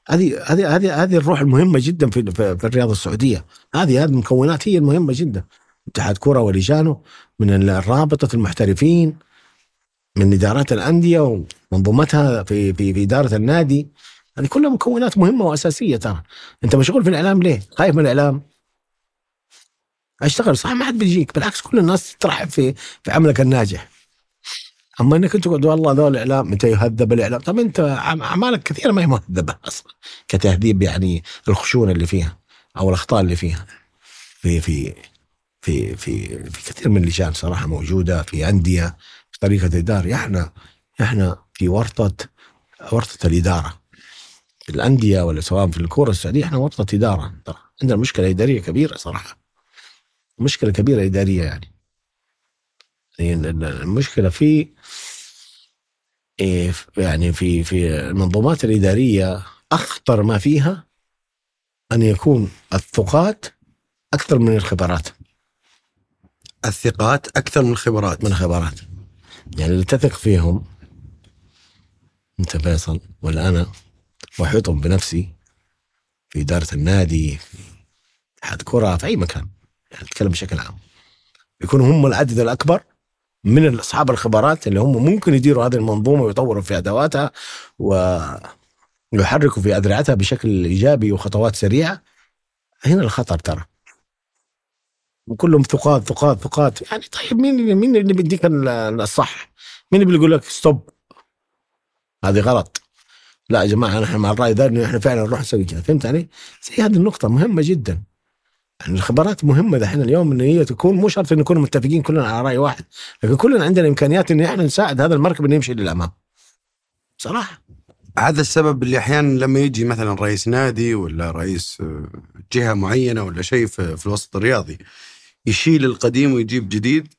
هذه هذه هذه هذه الروح المهمة جدا في في الرياضة السعودية. هذه هذه المكونات هي المهمة جدا. اتحاد كرة ولجانه من الرابطة المحترفين من إدارات الأندية ومنظومتها في في في إدارة النادي. هذه كلها مكونات مهمة وأساسية ترى. أنت مشغول في الإعلام ليه؟ خايف من الإعلام؟ أشتغل صح؟ ما حد بيجيك بالعكس كل الناس ترحب في في عملك الناجح. أما إنك أنت تقول والله ذول الإعلام متى يهذب الإعلام. طب أنت أعمالك كثيرة ما هي مهذبة أصلا كتهذيب يعني الخشونة اللي فيها أو الأخطاء اللي فيها. في في في في في كثير من اللجان صراحة موجودة في أندية في طريقة إدارة. إحنا إحنا في ورطة ورطة الإدارة. الأندية ولا سواء في الكره السعودية إحنا ورطة إدارة. ترى عندنا مشكلة إدارية كبيرة صراحة. مشكلة كبيرة إدارية يعني. ال- ال- المشكلة في إيه، يعني في في المنظومات الإدارية أخطر ما فيها أن يكون الثقات أكثر من الخبرات. الثقات أكثر من الخبرات. من الخبرات. يعني اللي تثق فيهم. أنت فيصل ولا أنا واحيطهم بنفسي في إدارة النادي في اتحاد كرة في أي مكان. يعني اتكلم بشكل عام. يكونوا هم العدد الأكبر من أصحاب الخبرات اللي هم ممكن يديروا هذه المنظومة ويطوروا في أدواتها ويحركوا في اذرعتها بشكل إيجابي وخطوات سريعة. هنا الخطر ترى. وكلهم ثقات ثقات ثقات. يعني طيب مين مين اللي بيديك ال- الصح؟ مين اللي بيقول لك stop؟ هذه غلط. لا يا جماعة نحن مع الرأي ذا إنه إحنا فعلا نروح نسوي كذا. فهمت علي؟ زي هذه النقطة مهمة جدا. الخبرات مهمة دحين اليوم إن هي تكون مو شرط إن نكون متفقين كلنا على رأي واحد لكن كلنا عندنا إمكانيات إن إحنا نساعد هذا المركب إنه يمشي للأمام. صراحة. هذا السبب اللي أحيانا لما يجي مثلا رئيس نادي ولا رئيس آه، جهة معينة ولا شيء في, الوسط الرياضي يشيل القديم ويجيب جديد؟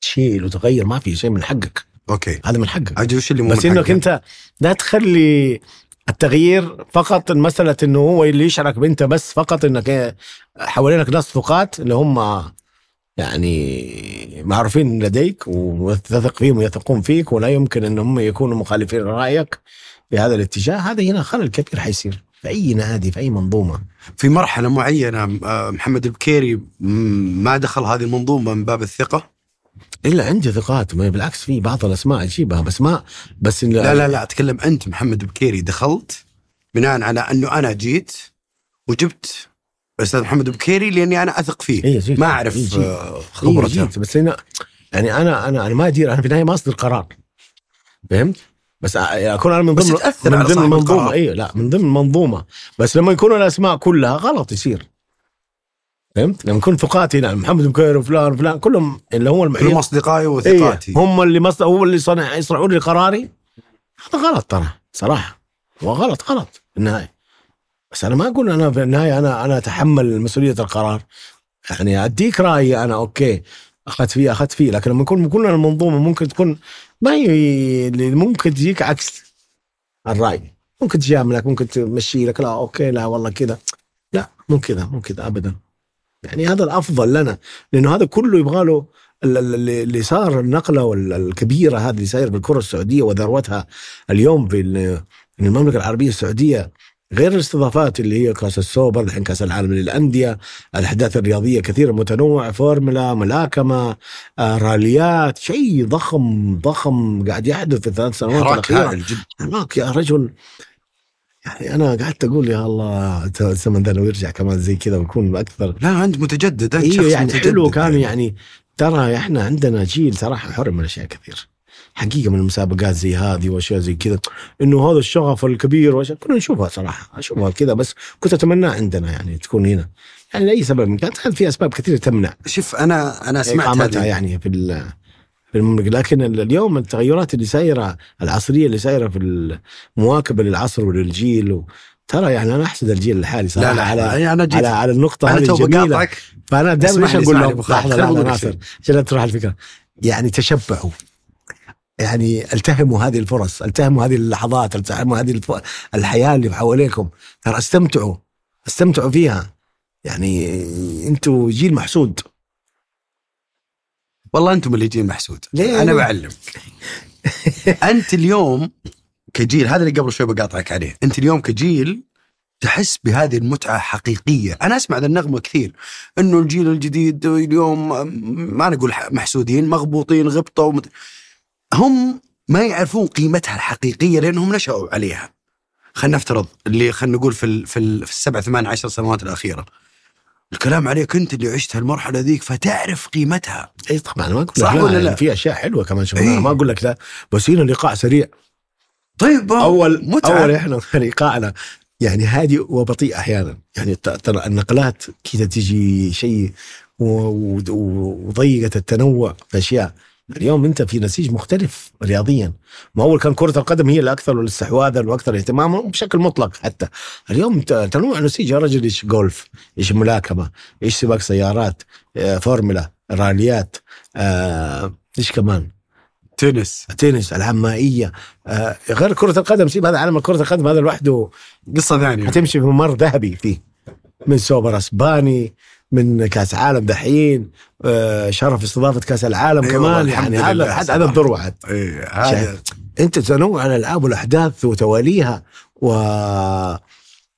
تشيل وتغير ما في شيء من حقك. أوكي. هذا من حقك. أجل وش اللي مو بس إنك؟ أنت لا تخلي التغيير فقط مسألة إنه هو اللي يشعرك بأنت بس فقط إنك حوالينك ناس ثقات اللي هم يعني معروفين لديك وتثق فيهم ويثقون فيك ولا يمكن إن هم يكونوا مخالفين لرأيك في هذا الاتجاه. هذا هنا خلل كبير حيصير في أي نادي في أي منظومة. في مرحلة معينة آه، محمد البكيري ما دخل هذه المنظومة من باب الثقة؟ إلا عندي ثقات بالعكس في بعض الأسماء أجيبها بس ما بس لا لا لا أتكلم أنت محمد بكيري دخلت بناء على أنه أنا جيت وجبت أستاذ محمد بكيري لأني أنا أثق فيه إيه جيت. ما إيه اعرف جيت. آه، إيه خبرته جيت بس هنا يعني أنا أنا أنا ما أدير أنا في النهاية ما اصدر قرار فهمت؟ بس أ- أكون أنا من بس ضمن من على ضمن المنظومه القرار. اي لا من ضمن المنظومه بس لما يكونوا الأسماء كلها غلط يصير فهمت؟ لما يكون ثقاتي نعم محمد بكير وفلان وفلان كلهم اللي هم المحيط. كلهم أصدقائي إيه وثقاتي. هم اللي مصد... هو اللي صنع يصنعوا لي قراري هذا غلط ترى صراحة. هو غلط غلط في النهاية. بس أنا ما أقول أنا في النهاية أنا أنا أتحمل مسؤولية القرار. يعني أديك رأيي أنا okay أخذت فيه أخذت فيه. لكن لما يكون كلنا المنظومه ممكن تكون ما هي اللي ممكن تجيك عكس الرأي. ممكن تجاملك ممكن تمشي لك لا okay لا والله كذا. لا مو كذا مو كذا ابدا. يعني هذا الأفضل لنا لأنه هذا كله يبغى له ال- ال- اللي صار النقلة الكبيرة هذه اللي صايره بالكرة السعودية وذروتها اليوم في ال- في المملكة العربية السعودية غير الاستضافات اللي هي كاس السوبر الحين كاس العالم للأندية الأحداث الرياضية كثيرة متنوعه فورمولا ملاكمة آه، راليات شيء ضخم ضخم قاعد يحدث في الثلاث سنوات حراك الأخيرة. هناك يا رجل. يعني أنا قعدت أقول يا الله الزمن ده لو يرجع كمان زي كذا ويكون أكثر. لا انت متجدد انت شخص يعني متجدد حلو كان يعني. ترى إحنا عندنا جيل صراحة حرم من أشياء كثير. حقيقة من المسابقات زي هذه وأشياء زي كذا. إنه هذا الشغف الكبير وأشياء كنا نشوفها صراحة أشوفها كذا بس كنت اتمناها عندنا يعني تكون هنا. يعني لأي سبب كانت في أسباب كثيرة تمنع. شوف أنا أنا سمعت هذه. يعني في المملكه لكن ال- اليوم التغيرات اللي سايرة العصرية اللي سايرة في المواكبه للعصر وللجيل و... ترى يعني أنا أحسد الجيل الحالي لا صراحة. لا على على أنا جيت على على النقطة أنا هذه الجميلة. فأنا دائما إيش أقول لهم لحظه لحظه ناصر. عشان لا تروح الفكرة. يعني تشبعوا. يعني التهموا هذه الفرص التهموا هذه اللحظات التهموا هذه الف... الحياة اللي حواليكم. ترى استمتعوا استمتعوا فيها. يعني أنتوا جيل محسود. والله أنتم اللي جيل محسود. ليه؟ أنا بعلم. أنت اليوم كجيل هذا اللي قبل شوي بقاطعك عليه. أنت اليوم كجيل تحس بهذه المتعة حقيقية. أنا أسمع ذا النغمة كثير. أنه الجيل الجديد اليوم ما نقول محسودين مغبوطين غبطة ومت... هم ما يعرفون قيمتها الحقيقية لأنهم نشأوا عليها. خلينا نفترض اللي خلينا نقول في ال في, ال في السبع ثمان عشر سنوات الأخيرة. الكلام عليك أنت اللي عشت هالمرحلة ذيك فتعرف قيمتها اي طبعا ما أقول صح لك ولا لا, لا؟ يعني في أشياء حلوة كمان شفناها إيه. ما أقول لك لا بس هنا لقاء سريع طيب اول متعة. أول إحنا لقائنا يعني هادي وبطيء أحيانا يعني ترى النقلات كذا تجي شيء وضيقة التنوع في أشياء اليوم انت في نسيج مختلف رياضيا. ما اول كان كرة القدم هي الاكثر استحواذا وأكثر اهتماما بشكل مطلق حتى. اليوم تنوع نسيج يا رجل إيش جولف إيش ملاكمة إيش سباق سيارات آه، فورمولا راليات آه، إيش كمان؟ تنس. تنس ألعاب مائية. آه غير كرة القدم سيب هذا عالم كرة القدم هذا لوحده قصة ثانية. حتمشي في ممر ذهبي فيه. من سوبر أسباني من كاس عالم دحين آه شرف استضافة كاس العالم أي كمان. يعني هذا. هذا الذروه عاد إيه هذا أنت تنوع الألعاب والأحداث وتواليها و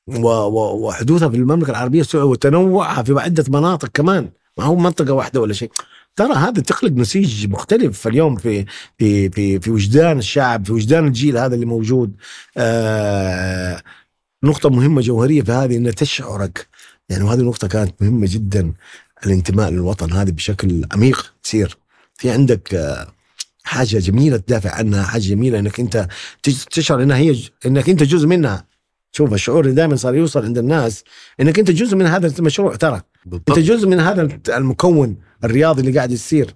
و... و... وحدوثها في المملكة العربية السعوديه وتنوعها في عدة مناطق كمان. ما هو منطقة واحدة ولا شيء. ترى هذا تخلق نسيج مختلف اليوم في في في في وجدان الشعب في وجدان الجيل هذا اللي موجود. آه نقطة مهمة جوهرية في هذه إنها تشعرك. يعني وهذه النقطة كانت مهمة جدا الانتماء للوطن هذه بشكل عميق تصير. في عندك آه حاجة جميلة تدافع عنها حاجة جميلة إنك أنت تشعر إنها هي إنك أنت جزء منها. شوف الشعور اللي دائما صار يوصل عند الناس إنك أنت جزء من هذا المشروع ترى. أنت بالضبط جزء من هذا المكون الرياضي اللي قاعد يصير.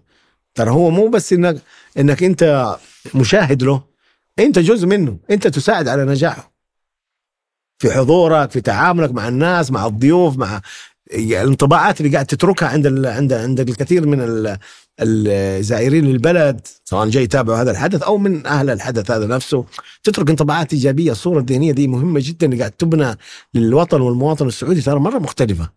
ترى هو مو بس انك إنك أنت مشاهد له أنت جزء منه أنت تساعد على نجاحه. في حضورك في تعاملك مع الناس مع الضيوف مع الانطباعات اللي قاعد تتركها عند ال... عند عند الكثير من ال... الزائرين للبلد سواء جاي يتابعوا هذا الحدث أو من أهل الحدث هذا نفسه. تترك انطباعات إيجابية الصورة الذهنية دي مهمة جدا اللي قاعد تبنى للوطن والمواطن السعودي ترى مرة مختلفة.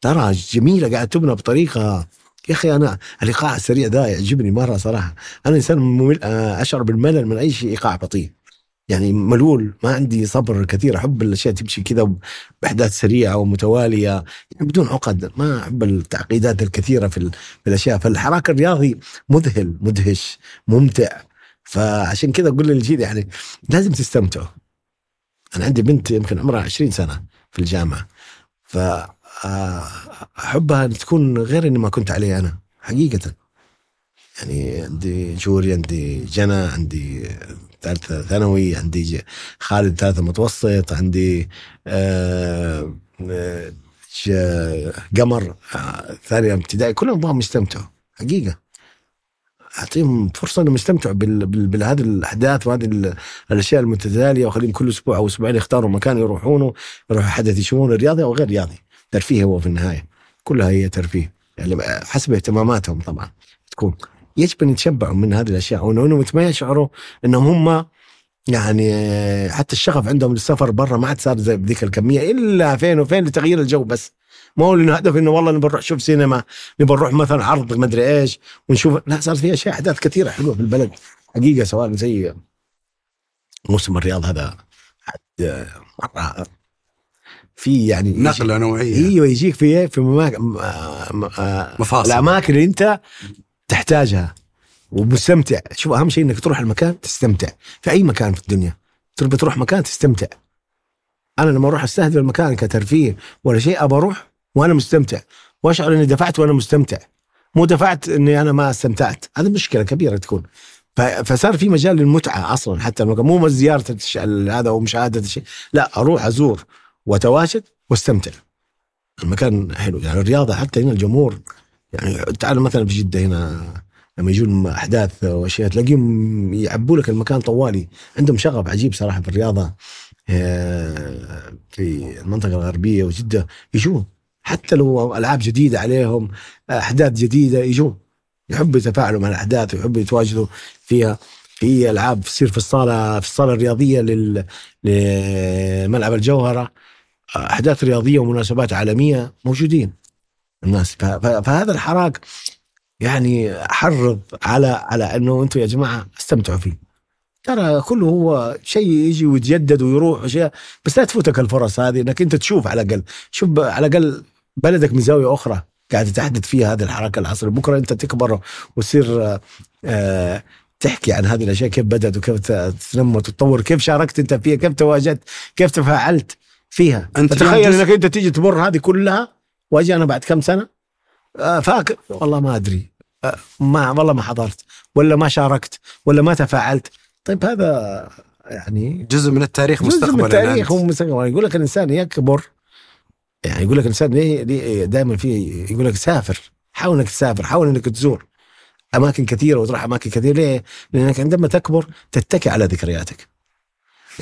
ترى جميلة قاعد تبنى بطريقة يا أخي أنا الايقاع السريع ده يعجبني مرة صراحة. أنا إنسان ممل آه، أشعر بالملل من أي شيء إيقاع بطيء. يعني ملول ما عندي صبر كثير أحب الأشياء تمشي كذا بأحداث سريعة ومتواليه يعني بدون عقد ما أحب التعقيدات الكثيرة في, في الأشياء. فالحراك الرياضي مذهل مدهش ممتع. فعشان كذا أقول للجيل يعني لازم تستمتعوا. أنا عندي بنت يمكن عمرها 20 سنة في الجامعة. ف آه، أحبها أن تكون غير إني ما كنت عليه أنا حقيقة. يعني عندي جوري عندي جنى عندي ثالثة ثانوي عندي خالد ثالثة متوسط عندي آه، آه، قمر آه، ثانية ابتدائي كلهم ابغاهم يستمتعوا حقيقة. أعطيهم فرصة إنهم يستمتعوا بهذه الأحداث وهذه ال- الأشياء المتتالية وخليهم كل أسبوع أو أسبوعين يختاروا مكان يروحونه يروحوا حدث يشوفونه رياضي أو غير رياضي. ترفيه هو في النهاية كلها هي ترفيه. يعني حسب اهتماماتهم طبعا تكون. يجب أن يتشبعوا من هذه الأشياء. وانهم ما يشعروا إنهم هم يعني حتى الشغف عندهم للسفر برا ما عاد صار زي بذيك الكمية إلا فين وفين لتغيير الجو بس. ما هو انه هدف إنه والله نبى نروح نشوف سينما نبى نروح مثلا عرض ما أدري إيش ونشوف. لا صار في أشياء أحداث كثيرة حلوة في البلد. حقيقة سواء زي موسم الرياض هذا حد مرة في يعني نقلة نوعية. أيوه يجيك في في مماكن مفاصل. الأماكن اللي أنت تحتاجها. ومستمتع. شوف أهم شيء إنك تروح المكان تستمتع. في أي مكان في الدنيا. تبي تروح مكان تستمتع. أنا لما أروح أستهدف المكان كترفيه ولا شيء أبى أروح وأنا مستمتع. وأشعر إني دفعت وأنا مستمتع. مو دفعت إني أنا ما استمتعت. هذه مشكلة كبيرة تكون. فصار في مجال للمتعة أصلا. حتى المكان مو بس زيارة هذا ومشاهده الشيء. لا أروح أزور وأتواجد وأستمتع. المكان حلو. يعني الرياضة حتى هنا الجمهور يعني تعال مثلا في جدة هنا لما يجون أحداث وأشياء تلاقيهم يعبوا لك المكان طوالي. عندهم شغف عجيب صراحة في الرياضة آه، في المنطقة الغربية وجدة. يجون. حتى لو ألعاب جديدة عليهم أحداث جديدة يجون. يحبوا يتفاعلوا مع الأحداث ويحبوا يتواجدوا فيها. في ألعاب تصير في الصالة في الصالة الرياضية لل لملعب الجوهرة. أحداث رياضية ومناسبات عالمية موجودين. الناس. فهذا الحراك يعني حرض على على أنه أنتم يا جماعة استمتعوا فيه. ترى كله هو شيء يجي ويتجدد ويروح وشيء بس لا تفوتك الفرص هذه إنك أنت تشوف على الأقل. شوف على الأقل بلدك من زاويه أخرى قاعد تحدث فيها هذه الحركة العصرية. بكرة أنت تكبر وتصير آه، تحكي عن هذه الأشياء كيف بدأت وكيف ت- تنمى وتتطور كيف شاركت أنت فيها كيف تواجدت كيف تفاعلت فيها. أنت تخيل إنك أنت تيجي تمر هذه كلها واجي أنا بعد كم سنة آه، فاكر والله ما ادري آه، ما والله ما حضرت ولا ما شاركت ولا ما تفاعلت طيب هذا يعني جزء من التاريخ جزء مستقبلا من التاريخ. هو يقول لك الإنسان يكبر يعني يقول لك الإنسان ليه, ليه دائما في يقول لك سافر حاول إنك تسافر حاول إنك تزور أماكن كثيرة وتروح أماكن كثيرة ليه؟ لأنك عندما تكبر تتكي على ذكرياتك.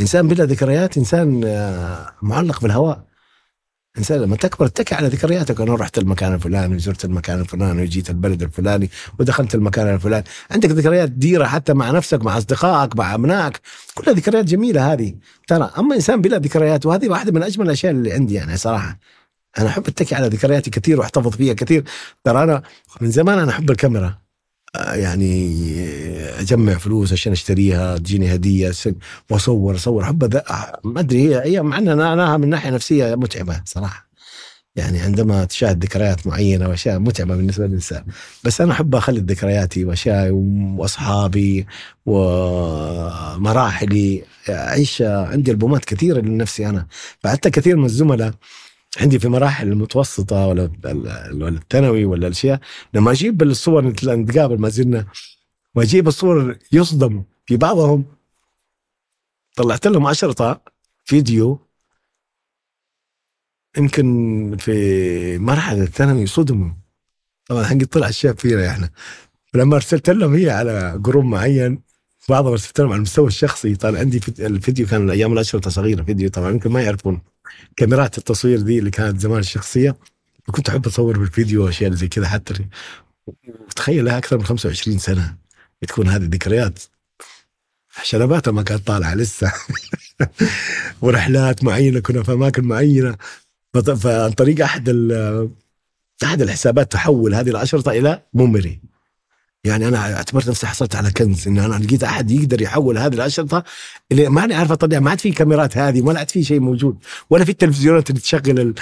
إنسان بلا ذكريات إنسان آه، معلق بالهواء. إنسان لما تكبر تتكي على ذكرياتك. أنا رحت المكان الفلاني وزرت المكان الفلاني وجيت البلد الفلاني ودخلت المكان الفلاني، عندك ذكريات ديرة حتى مع نفسك مع أصدقائك مع أبنائك، كلها ذكريات جميلة هذه. ترى أما إنسان بلا ذكريات وهذه واحدة من أجمل الأشياء اللي عندي يعني صراحة. أنا أحب أتكي على ذكرياتي كثير وأحتفظ فيها كثير، ترى أنا من زمان أنا أحب الكاميرا. يعني أجمع فلوس عشان أشتريها تجيني هدية وأصور أصور. أذ- ما أدري هي هي مع إن أنا أنا من ناحية نفسية متعبة صراحة. يعني عندما تشاهد ذكريات معينة وأشياء متعبة بالنسبة للإنسان. بس أنا أحب أخلد ذكرياتي واشيائي وأصحابي ومراحلي. أعيش عندي البومات كثيرة لنفسي أنا. فحتى كثير من الزملاء عندي في مراحل المتوسطة ولا ولا الثانوي ولا الأشياء لما أجيب الصور نتقابل ما زلنا وأجيب الصور يصدم في بعضهم. طلعت لهم اشرطه فيديو. يمكن في مرحلة الثانوي صدموا. طبعا حقي طلع الشاب فينا إحنا فلما أرسلت لهم هي على جروب معين بعضهم أرسلت لهم على المستوى الشخصي. طبعا عندي فيد- الفيديو كان أيام الاشرطه صغيرة فيديو طبعا يمكن ما يعرفون. كاميرات التصوير دي اللي كانت زمان الشخصية. كنت أحب أصور بالفيديو وأشياء زي كذا حتى وتخيل لها أكثر من 25 سنة تكون هذه ذكريات شنباتها ما كانت طالعة لسه. ورحلات معينة كنا في أماكن معينة. فعن طريق أحد أحد الحسابات تحول هذه الأشرطة إلى ميموري يعني أنا اعتبرت نفسي حصلت على كنز إن أنا لقيت أحد يقدر يحول هذه الأشرطة اللي ما أنا عارف اطلع ما عاد في كاميرات هذه ولا عاد في شيء موجود ولا في التلفزيونات اللي تشغل ال-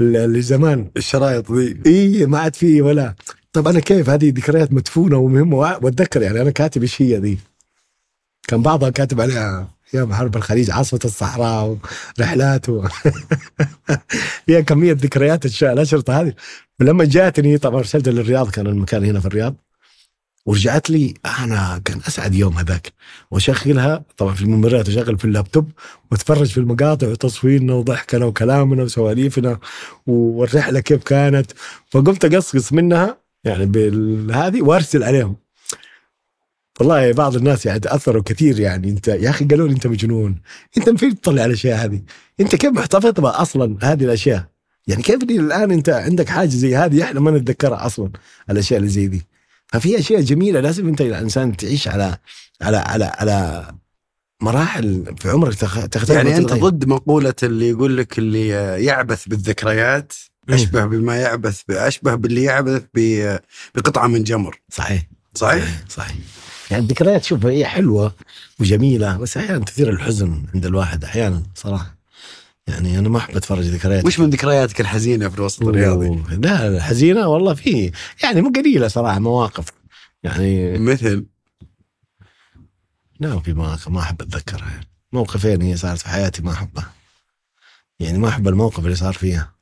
ال- اللي زمان الشرايط ذي. إي ما عاد في ولا. طب أنا كيف؟ هذه ذكريات مدفونة ومهمة وأتذكر يعني أنا كاتب إيش هي ذي. كان بعضها كاتب عليها يا حرب الخليج عاصفه الصحراء ورحلات و... فيها كمية ذكريات الأشرطة هذه. ولما جاتني طبعا ارسلت للرياض كان المكان هنا في الرياض. ورجعت لي أنا كان أسعد يوم هذاك. وأشغلها طبعا في الممرات أشغل في اللابتوب وأتفرج في المقاطع وتصويرنا وضحكنا وكلامنا وسواليفنا والرحلة كيف كانت. فقمت أقصقص منها يعني بالهذه وأرسل عليهم. والله بعض الناس يعني تأثروا كثير يعني. أنت يا أخي قالوا لي أنت مجنون. أنت من فين تطلع الأشياء هذه. أنت كيف محتفظ بها أصلا هذه الأشياء؟ يعني كيف الآن أنت عندك حاجة زي هذه؟ إحنا ما نتذكرها أصلا الأشياء اللي زي دي. ففي أشياء جميلة لازم أنت الانسان تعيش على على على على مراحل في عمرك تخ- تختلف يعني أنت. ضد مقولة اللي يقول لك اللي يعبث بالذكريات أشبه بما يعبث أشبه باللي يعبث بقطعة من جمر. صحيح؟ صحيح؟ صحيح. يعني الذكريات شوف هي حلوة وجميلة بس أحيانا تثير الحزن عند الواحد أحيانا صراحة. يعني أنا ما أحب أتفرج ذكريات وش من ذكرياتك الحزينة في الوسط الرياضي؟ لا حزينة والله في يعني مو قليلة صراحة مواقف. يعني مثل؟ لا في مواقف ما أحب أتذكرها يعني. موقفين هي صارت في حياتي ما أحبها. يعني ما أحب الموقف اللي صار فيها.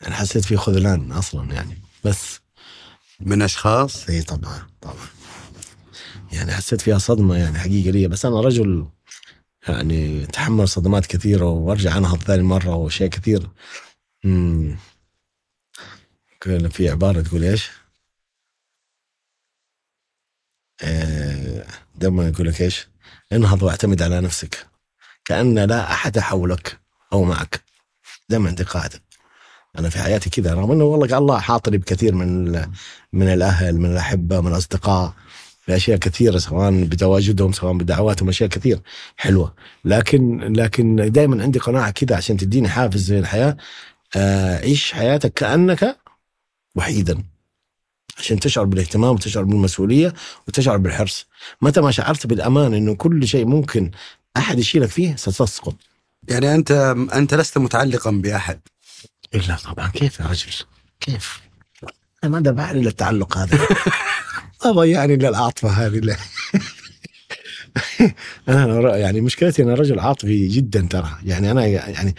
يعني حسيت فيه خذلان أصلا يعني بس. من أشخاص؟ إي طبعا طبعا. يعني حسيت فيها صدمة يعني حقيقة لي بس أنا رجل يعني تحمل صدمات كثيرة وأرجع انهض ثاني مرة واشياء كثير. امم كان في عبارة تقول إيش؟ آه، دائما يقول لك إيش؟ انهض واعتمد على نفسك. كأن لا أحد حولك أو معك. دائما عندي قاعدة أنا في حياتي كذا رغم أنه والله الله حاطني بكثير من من الأهل من الأحبة من الأصدقاء. في أشياء كثيرة سواء بتواجدهم سواء بدعواتهم أشياء كثير حلوة. لكن لكن دائما عندي قناعة كذا عشان تديني حافز زي الحياة. آه، عيش حياتك كأنك وحيدا. عشان تشعر بالاهتمام وتشعر بالمسؤولية وتشعر بالحرص. متى ما شعرت بالأمان أنه كل شيء ممكن أحد يشيلك فيه ستسقط يعني أنت أنت لست متعلقا بأحد. إلا طبعا. كيف يا رجل؟ كيف؟ أنا ما إلا التعلق هذا. ضيعني إلا العاطفة هذه ر- يعني مشكلتي أنا رجل عاطفي جدا ترى. يعني أنا يعني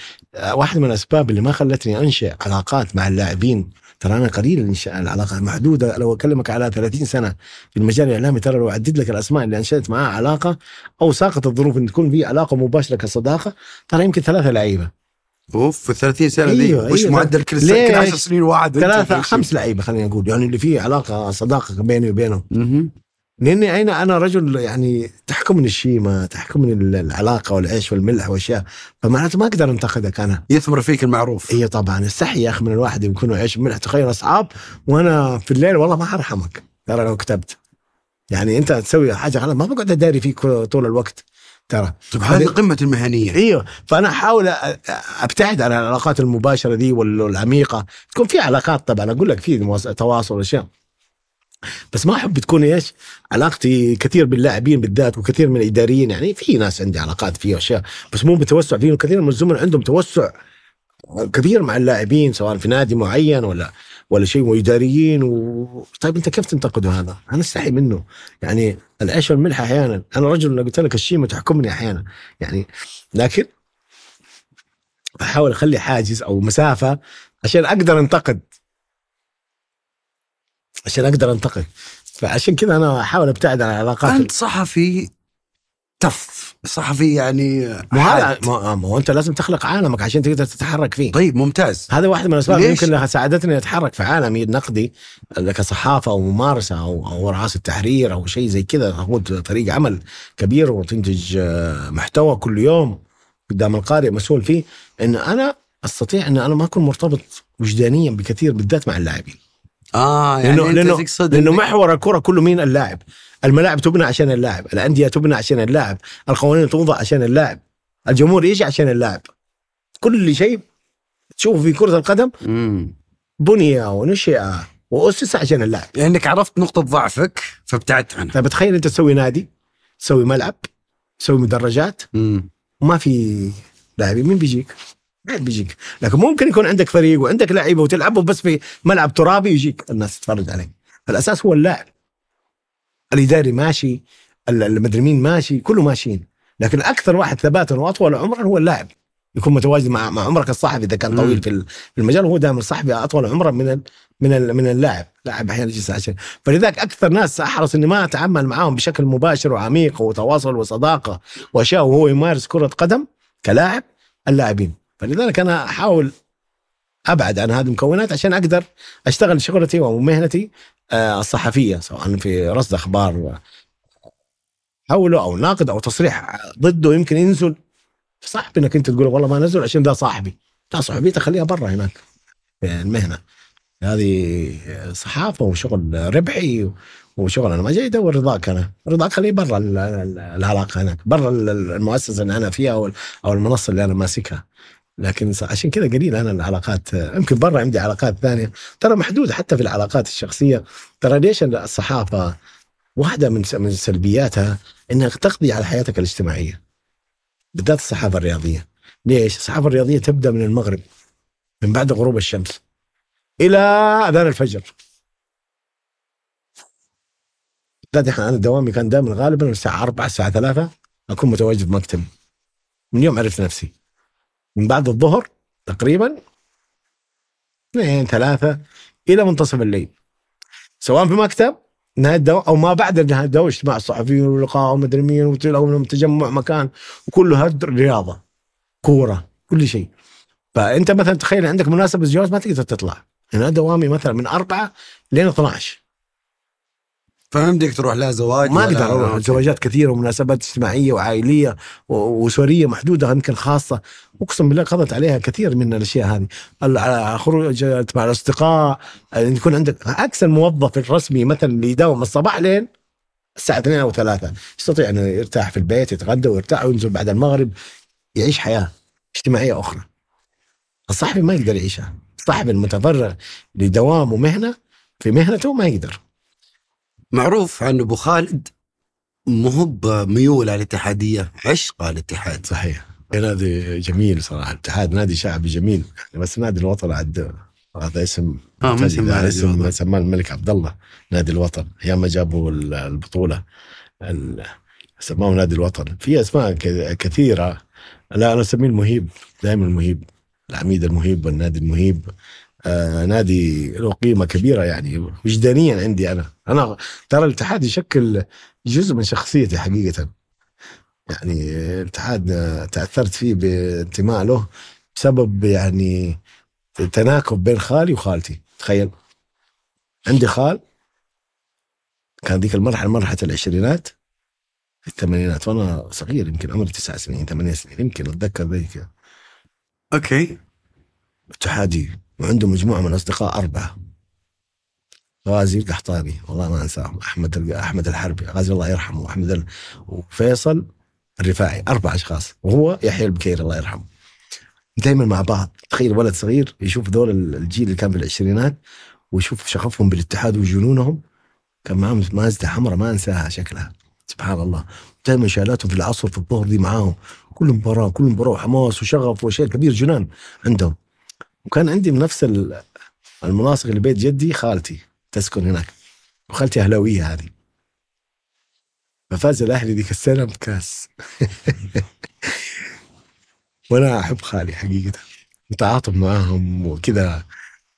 واحد من الأسباب اللي ما خلتني أنشئ علاقات مع اللاعبين ترى أنا قليل إنشاء العلاقات محدودة. لو أكلمك على 30 سنة في المجال الإعلامي ترى لو أعدد لك الأسماء اللي أنشأت معها علاقة أو ساقط الظروف أن تكون في علاقة مباشرة كصداقة ترى يمكن ثلاثة لعيبة. أوف في 30 سنة أيوة، دي وش أيوة. معدل كل سنة؟ كل 10 سنين واحد في- خمس لعيبة خلينا نقول. يعني اللي فيه علاقة صداقة بيني وبينهم. لأني أنا أنا رجل يعني تحكمني الشيمة تحكمني ال- العلاقة والعيش والملح واشياء فمعناته ما أقدر أنتقدك أنا. يثمر فيك المعروف. هي طبعا. استحي يا أخي من الواحد يكون عيش وملح تخيل أصحاب وأنا في الليل والله ما أرحمك. ترى لو كتبت. يعني أنت تسوي حاجة غلط ما بقعد أداري فيك طول الوقت. ترى. طيب هذه قمة المهنية. إيوه. فأنا أحاول أبتعد عن العلاقات المباشرة دي وال- والعميقة. تكون في علاقات طبعا أقول لك في تواصل اشياء بس ما أحب تكون إيش؟ علاقتي كثير باللاعبين بالذات وكثير من الإداريين. يعني في ناس عندي علاقات فيه اشياء بس مو بتوسع فيه وكثير من الزملاء عندهم توسع كبير مع اللاعبين سواء في نادي معين ولا ولا شيء وإداريين و... طيب أنت كيف تنتقده هذا؟ أنا أستحي منه. يعني العيش والملح أحيانا. أنا رجل قلت لك الشيمه تحكمني أحيانا. يعني لكن أحاول أخلي حاجز أو مسافة عشان أقدر أنتقد. عشان أقدر أنتقد. فعشان كذا أنا أحاول أبتعد عن العلاقات أنت صحفي تف صحفي يعني مو هذا حاد. ما هو أنت لازم تخلق عالمك عشان تقدر تتحرك فيه. طيب ممتاز. هذا واحد من الأسباب؟ يمكن ساعدتني أتحرك في عالمي النقدي كصحافة أو ممارسة أو أو رئاسه تحرير أو شيء زي كذا هو فريق عمل كبير وتنتج آه، محتوى كل يوم قدام القارئ مسؤول فيه. إن أنا أستطيع إن أنا ما أكون مرتبط وجدانيا بكثير بالذات مع اللاعبين. آه يعني لأنه أنت لأنه تقصد لأنه محور الكرة كله مين؟ اللاعب. الملاعب تبنى عشان اللاعب الأندية تبنى عشان اللاعب القوانين توضع عشان اللاعب الجمهور يجي عشان اللاعب. كل شيء تشوفه في كرة القدم. بني ونشئ وأسس عشان اللاعب. لانك عرفت نقطة ضعفك فابتعدت عنها. طيب تخيل أنت تسوي نادي تسوي ملعب تسوي مدرجات. مم. وما في لاعبين مين بيجيك؟ ما بيجيك. لكن ممكن يكون عندك فريق وعندك لعيبة وتلعبوا بس في ملعب ترابي يجيك. الناس تتفرج عليك الأساس هو اللاعب. الإداري ماشي ال- المدري مين ماشي كله ماشيين. لكن أكثر واحد ثباتا وأطول عمرا هو اللاعب. يكون متواجد مع مع عمرك الصحفي إذا كان. طويل في ال- في المجال هو دائما الصحفي أطول عمرا من ال من ال من اللاعب. لاعب أحيانا يجلس عشان فلذلك أكثر ناس أحرص إني ما أتعامل معاهم بشكل مباشر وعميق وتواصل وصداقة وأشياء وهو يمارس كرة قدم كلاعب اللاعبين. فلذلك أنا أحاول أبعد عن هذه المكونات عشان أقدر أشتغل شغلتي ومهنتي آه، الصحفية سواء في رصد أخبار حوله أو ناقد أو تصريح ضده يمكن ينزل. صعب إنك أنت تقول والله ما نزل عشان ده صاحبي. لا صحبيته خليها برا هناك في المهنة. هذه صحافة وشغل ربحي وشغل أنا ما جاي أدور رضاك أنا. رضاك خليه برا ال- ال- العلاقة هناك برا ال- المؤسسة اللي أنا فيها أو المنصة اللي أنا ماسكها. لكن عشان كذا قليل أنا العلاقات يمكن برا عندي علاقات ثانية. ترى محدودة حتى في العلاقات الشخصية. ترى ليش الصحافة واحدة من من سلبياتها إنها تقضي على حياتك الاجتماعية بالذات الصحافة الرياضية. ليش؟ الصحافة الرياضية تبدأ من المغرب من بعد غروب الشمس إلى آذان الفجر. بالذات أنا دوامي كان دائما غالبا الساعة 4 الساعة 3 أكون متواجد مكتبي من يوم عرفت نفسي. من بعد الظهر تقريبا اثنين ثلاثة إلى منتصف الليل. سواء في مكتب نهاية الدوام أو ما بعد نهاية الدوام اجتماع الصحفيين ولقاء ومدري مين وتلاقوا تجمع مكان وكله هد رياضة كورة كل شيء. فأنت مثلا تخيل عندك مناسبة جواز ما تقدر تطلع. أنا دوامي مثلا من أربعة لين 12 فما يمديك تروح لا زواج ما أقدر أروح. زواجات كثيرة ومناسبات اجتماعية وعائلية وأسرية محدودة يمكن خاصة. اقسم بالله قضت عليها كثير من الأشياء هذه. ال- على خروج مع الأصدقاء إن يكون عندك عكس الموظف الرسمي مثلا اللي يداوم الصباح لين الساعة 2 أو 3 يستطيع أنه يرتاح في البيت يتغدى ويرتاح وينزل بعد المغرب يعيش حياة اجتماعية أخرى. الصحفي ما يقدر يعيشها. الصحفي المتفرغ لدوام ومهنه في مهنته ما يقدر. معروف عن أبو خالد مو هو بميول على الاتحادية عشق على الاتحاد. صحيح. نادي جميل صراحة. الاتحاد نادي شعبي جميل. بس نادي الوطن عد هذا اسم آه ما اسم. سماه الملك عبد الله نادي الوطن. أيام ما جابوا ال- البطولة ال- سموه نادي الوطن. في أسماء كثيرة. لا أنا أسميه المهيب دائما المهيب العميد المهيب والنادي المهيب. آه نادي له قيمة كبيرة يعني وجدانيا عندي أنا. أنا ترى الاتحاد يشكل جزء من شخصيتي حقيقة. يعني الاتحاد تأثرت فيه بانتماء له بسبب يعني تناكب بين خالي وخالتي. تخيل. عندي خال كان ذيك المرحلة مرحلة العشرينات في الثمانينات. وأنا صغير يمكن عمري تسع سنين ثمانية سنين يمكن أتذكر ذيك. okay. اتحادي وعنده مجموعة من الأصدقاء أربعة. غازي القحطاني والله ما انساهم أحمد أحمد الحربي غازي الله يرحمه. واحمد ال... وفيصل الرفاعي أربع أشخاص. وهو يحيى البكير الله يرحمه. دائما مع بعض. تخيل ولد صغير يشوف ذول الجيل اللي كان في العشرينات ويشوف شغفهم بالاتحاد وجنونهم. كان معهم مازدا حمراء ما أنساها شكلها. سبحان الله. دائما شالاتهم في العصر في الظهر دي معاهم. كل مباراة كل مباراة وحماس وشغف وشيء كبير جنان عندهم. وكان عندي من نفس ال- المناصق اللي بيت جدي خالتي تسكن هناك. وخالتي أهلاوية هذه. ففاز الأهلي ذيك السنة بكاس. وأنا أحب خالي حقيقة. متعاطف معاهم وكذا.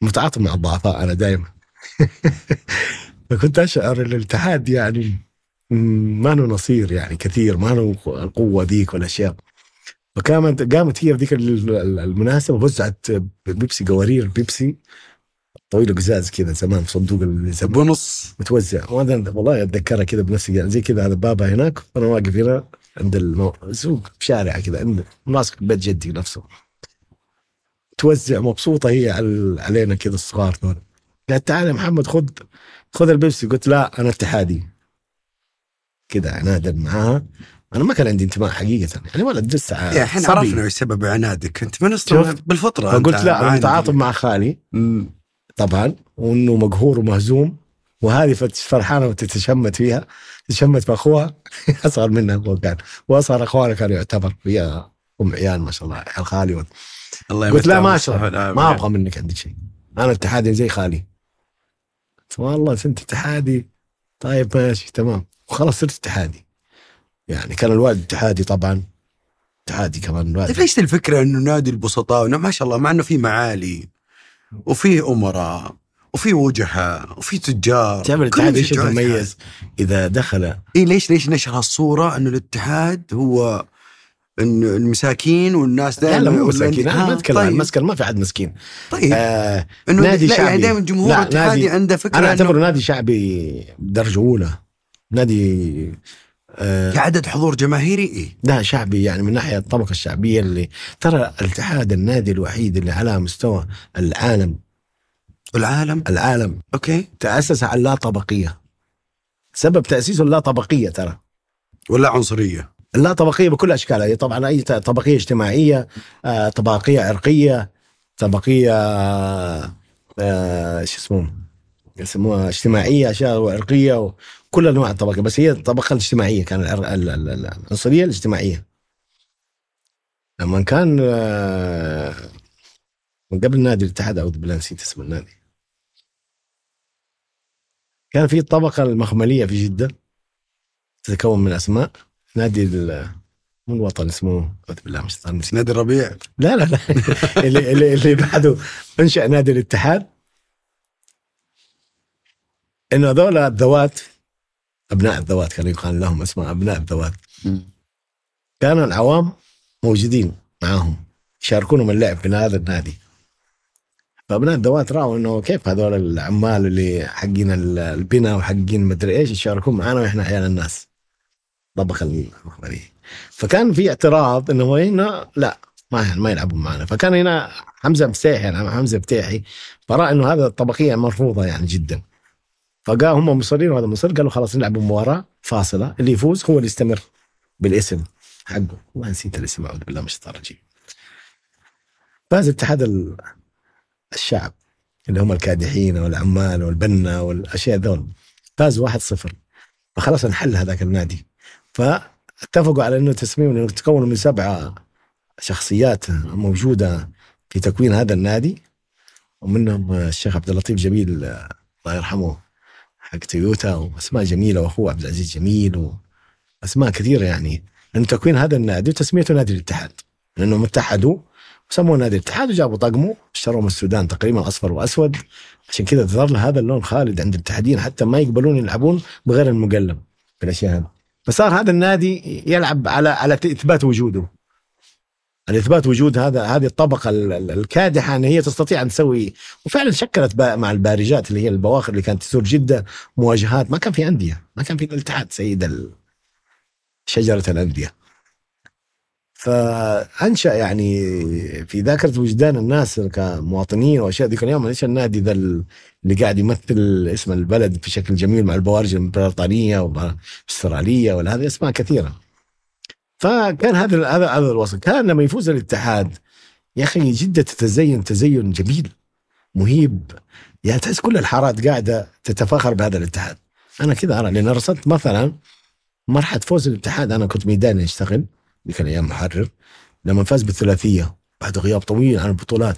متعاطف مع الضعفاء أنا دائما فكنت أشعر الاتحاد يعني ما له نصير يعني كثير. ما له القوة ذيك والأشياء. فقامت قامت هي في ذيك ال- ال- المناسبة وزعت بيبسي قوارير بيبسي طويلة قزاز كذا زمان في صندوق بنص. متوزع. وأنا والله أتذكرها كذا بنفسي يعني زي كذا هذا بابا هناك وأنا واقف هنا عند المو... سوق في شارع كذا عند ماسك بيت جدي نفسه. توزع مبسوطة هي على علينا كذا الصغار دول. قالت تعال يا محمد خذ خذ البيبسي. قلت لا أنا اتحادي. كذا عنادا معاها. أنا ما كان عندي انتماء حقيقة. يعني ولد يا الحين صبي. عرفنا إيش سبب عنادك. انت من أصلا؟ بالفطرة فقلت لا أنا. متعاطف مع خالي. مم. طبعا وإنه مقهور ومهزوم. وهذه فرحانة وتتشمت فيها. تتشمت في أخوها. أصغر منها هو كان. وأصغر اخوانها كانوا يعتبر هي أم عيال ما شاء الله عيال خالي. و- الله قلت لا ما أشرب. ما أبغى منك عندك شيء. أنا اتحادي زي خالي. قلت والله أنت اتحادي. طيب ماشي تمام. وخلاص صرت اتحادي. يعني كان الوالد اتحادي طبعا اتحادي كمان طيب الوالد ليش الفكرة إنه نادي البسطاء؟ ما شاء الله مع إنه في معالي وفي أمراء وفي وجهاء وفي تجار تعرف الاتحاد إيش يتميز إذا دخل اي ليش ليش نشر هالصورة إنه الاتحاد هو انه المساكين والناس لا دائما لا مو يقولون- مساكين أنا ما آه، أتكلم عن طيب. المسكن ما في حد مسكين. طيب. آه إنه نادي لا شعبي. يعني دائما جمهور لا، الاتحادي نادي- عنده فكرة أنا أعتبره نادي شعبي درجة أولى. نادي آه كعدد حضور جماهيري؟ إيه. لا شعبي يعني من ناحية الطبقة الشعبية اللي ترى الاتحاد النادي الوحيد اللي على مستوى العالم. العالم؟ العالم. أوكي. تأسس على اللا طبقيه سبب تاسيسه اللا طبقيه ترى. ولا عنصرية. لا طبقيه بكل أشكالها. هي طبعا أي ت- طبقية اجتماعية آه، طبقية عرقية طبقية آه، شو اسمه يسموها اجتماعية أشياء وعرقيه وكل أنواع الطبقة بس هي الطبقة الاجتماعية كان العنصرية الاجتماعية. لما كان آه، من قبل نادي الاتحاد اعوذ بالله نسيت اسم النادي. كان في الطبقه المخمليه في جدة تتكون من أسماء. نادي ال- مو الوطن اسمه أعوذ بالله مش نادي الربيع. لا لا لا. اللي اللي, اللي بعده انشا نادي الاتحاد. انه هذول الذوات أبناء الذوات كانوا يقال لهم اسماء أبناء الذوات. كانوا العوام موجودين معاهم يشاركونهم اللعب في هذا النادي. فأبناء الذوات راوا إنه كيف هذول العمال اللي حقين ال- البناء وحقين مدري إيش يشاركون معنا وإحنا عيال الناس. طبخ المخبرية. فكان في اعتراض إنه هنا لا ما ما يلعبون معنا فكان هنا حمزة مستيحي يعني حمزة بتيحي فرأى إنه هذا الطبقية مرفوضة يعني جدا. فقال هم مصرين وهذا مصر قالوا خلاص نلعب مباراة فاصلة. اللي يفوز هو اللي يستمر بالاسم حقه. والله نسيت الاسم أعوذ بالله من الشيطان الرجيم. فاز اتحاد ال- الشعب اللي هم الكادحين والعمال والبنا والأشياء ذول. فاز 1-0 فخلاص انحل هذاك النادي. فاتفقوا على إنه تسميم إنه تكونوا من سبعه شخصيات موجودة في تكوين هذا النادي. ومنهم الشيخ عبد اللطيف جميل الله يرحمه حق تويوتا وأسماء جميلة وأخوه عبد العزيز جميل واسماء كثيرة يعني. لأنه تكوين هذا النادي وتسميته نادي الاتحاد. لانهم اتحدوا وسموه نادي الاتحاد وجابوا طقمه اشتروه من السودان تقريبا أصفر وأسود. عشان كذا ظل هذا اللون خالد عند الاتحادين حتى ما يقبلون يلعبون بغير المقلم في الاشياء هذه. فصار هذا النادي يلعب على على إثبات وجوده. على اثبات وجود هذا هذه الطبقة ال- ال- الكادحة أن هي تستطيع أن تسوي وفعلا شكلت مع البارجات اللي هي البواخر اللي كانت تزور جده مواجهات. ما كان في أندية. ما كان في الاتحاد سيد شجرة الأندية. فأنشأ يعني في ذاكرة وجدان الناس كمواطنين وأشياء ذيك اليوم إيش النادي ذا ال- اللي قاعد يمثل اسم البلد في شكل جميل مع البوارج البريطانيه والاستراليه ولا هذه أسماء كثيرة. فكان هذا هذا هذا الوصف كان لما يفوز الاتحاد يا أخي جدة تتزين تزين جميل مهيب. يعني تحس كل الحارات قاعدة تتفاخر بهذا الاتحاد. أنا كذا ارى لأن رصدت مثلا مرحلة فوز الاتحاد أنا كنت ميداني أشتغل ذيك الأيام محرر. لما فاز بالثلاثية بعد غياب طويل عن البطولات.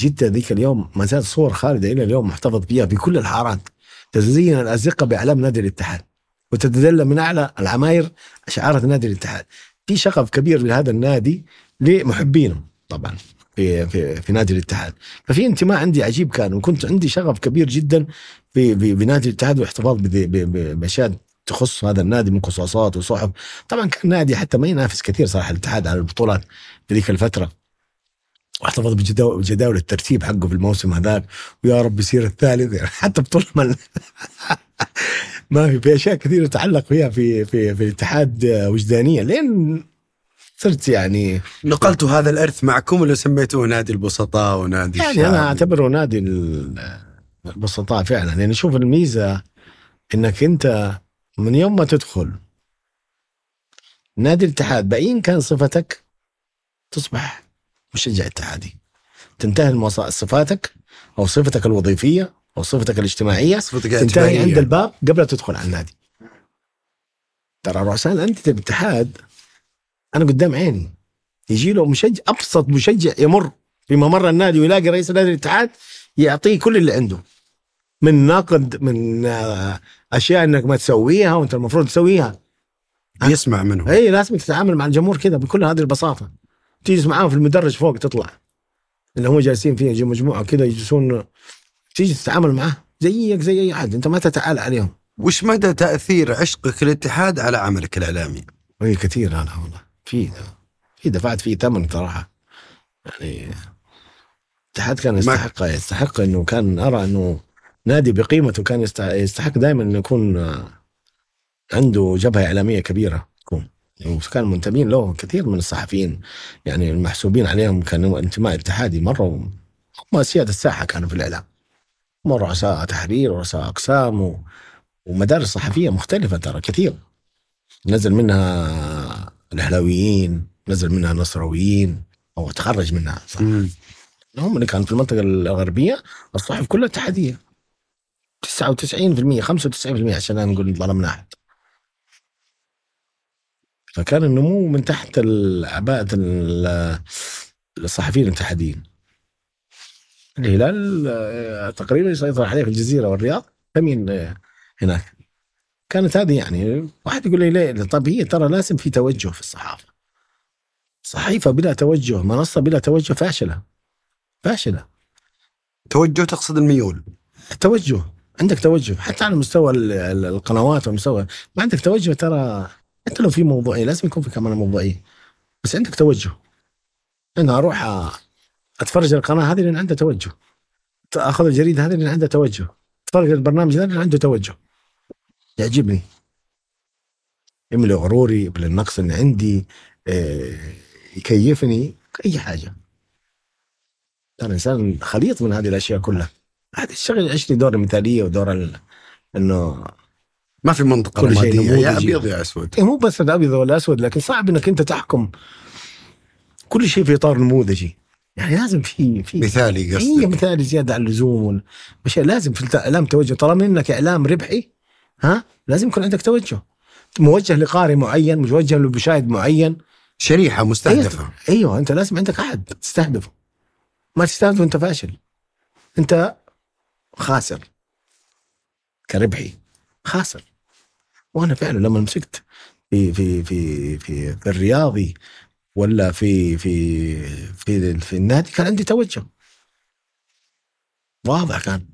جدة ذيك اليوم ما زال صور خالدة إلى اليوم محتفظ فيها في كل الحارات. تزين الأزقة بأعلام نادي الاتحاد. وتتدلى من أعلى العماير شعارة نادي الاتحاد. في شغف كبير لهذا النادي لمحبينه طبعا في في في نادي الاتحاد. ففي انتماء عندي عجيب كان وكنت عندي شغف كبير جدا في في- بنادي الاتحاد واحتفاظ بأشياء تخص هذا النادي من قصاصات وصحف. طبعا كان نادي حتى ما ينافس كثير صراحة الاتحاد على البطولات في ذيك الفترة. واحتفظ بجداول الترتيب حقه في الموسم هذاك. ويا رب يصير الثالث يعني حتى بطولة ما ما في في أشياء كثيرة تتعلق فيها في في في الاتحاد وجدانية. لين صرت يعني نقلتوا هذا الإرث معكم ولا سميتوه نادي البسطاء ونادي يعني الشعب؟ أنا أعتبره نادي ال- البسطاء فعلا. يعني شوف الميزة إنك أنت من يوم ما تدخل نادي الاتحاد بأين كان صفتك تصبح مشجع اتحادي؟ تنتهي صفاتك أو صفتك الوظيفية أو صفتك الاجتماعية صفتك تنتهي. عند الباب قبل لا تدخل على النادي. ترى رؤساء الأندية الاتحاد أنا قدام عيني. يجي له مشجع أبسط مشجع يمر في ممر النادي ويلاقي رئيس نادي الاتحاد يعطيه كل اللي عنده. من نقد من آه، أشياء إنك ما تسويها وأنت المفروض تسويها. يسمع منه اي لازم تتعامل مع الجمهور كذا بكل هذه البساطة. تجلس معاهم في المدرج فوق تطلع. اللي هم جالسين فيه مجموعة كذا يجلسون تيجي تتعامل معاه زيك زي أي احد أنت ما تتعالى عليهم. وش مدى تأثير عشقك للاتحاد على عملك الإعلامي؟ أي كثير أنا والله. في في دفعت فيه ثمن صراحة. يعني الاتحاد كان يستحق يستحق إنه كان أرى إنه نادي بقيمته كان يستحق, دائما إنه يكون آه، عنده جبهة إعلامية كبيرة يكون. وكان منتمين له كثير من الصحفيين. يعني المحسوبين عليهم كانوا انتماء اتحادي مرة هم سيادة الساحة كانوا في الإعلام. رؤساء تحرير ورؤساء أقسام و... ومدارس صحفية مختلفة ترى كثير. نزل منها الأهلاويين نزل منها نصراويين أو تخرج منها صح؟ مم. هم اللي كانوا في المنطقة الغربية الصحف كلها اتحادية. 99% 95% عشان لا نقول ظلمنا أحد فكان النمو من تحت عباءة ال- الصحفيين الاتحاديين. الهلال آه، تقريبا يسيطر عليه في الجزيرة والرياض ثمين آه، هناك. كانت هذه يعني واحد يقول لي ليه؟ طب هي ترى لازم في توجه في الصحافة. صحيفة بلا توجه منصة بلا توجه فاشلة فاشلة. توجه تقصد الميول. توجه عندك توجه. حتى على مستوى ال- ال- القنوات ومستوى ما عندك توجه ترى. حتى لو في موضوعيه لازم يكون في كمان موضوعيه بس عندك توجه. أنا أروح أتفرج القناة هذه لأن عندها توجه. اخذ الجريدة هذه لأن عندها توجه. اتفرج البرنامج هذا لأن عنده توجه. يعجبني. يملي غروري يملي النقص اللي عندي إيه، يكيفني. أي حاجة. أنا إنسان خليط من هذه الأشياء كلها. هذا الشغل يعيش لي دور المثالية ودور ال... إنه ما في منطقة كل شيء رماديه يا نموذجي. أبيض يا أسود. إيه مو بس الابيض ولا الاسود لكن صعب إنك أنت تحكم. كل شيء في إطار نموذجي. يعني لازم في في مثالي هي قصدك. مثال زيادة عن اللزوم. مش لازم في الاعلام توجه. طالما إنك إعلام ربحي ها؟ لازم يكون عندك توجه. موجه لقارئ معين موجه لمشاهد معين. شريحة مستهدفة. أيوه أنت لازم عندك أحد تستهدفه. ما تستهدفه أنت فاشل. أنت خاسر. كربحي. خاسر. وأنا فعلا لما مسكت في في في في, في الرياضي ولا في في في في النادي كان عندي توجه. واضح كان.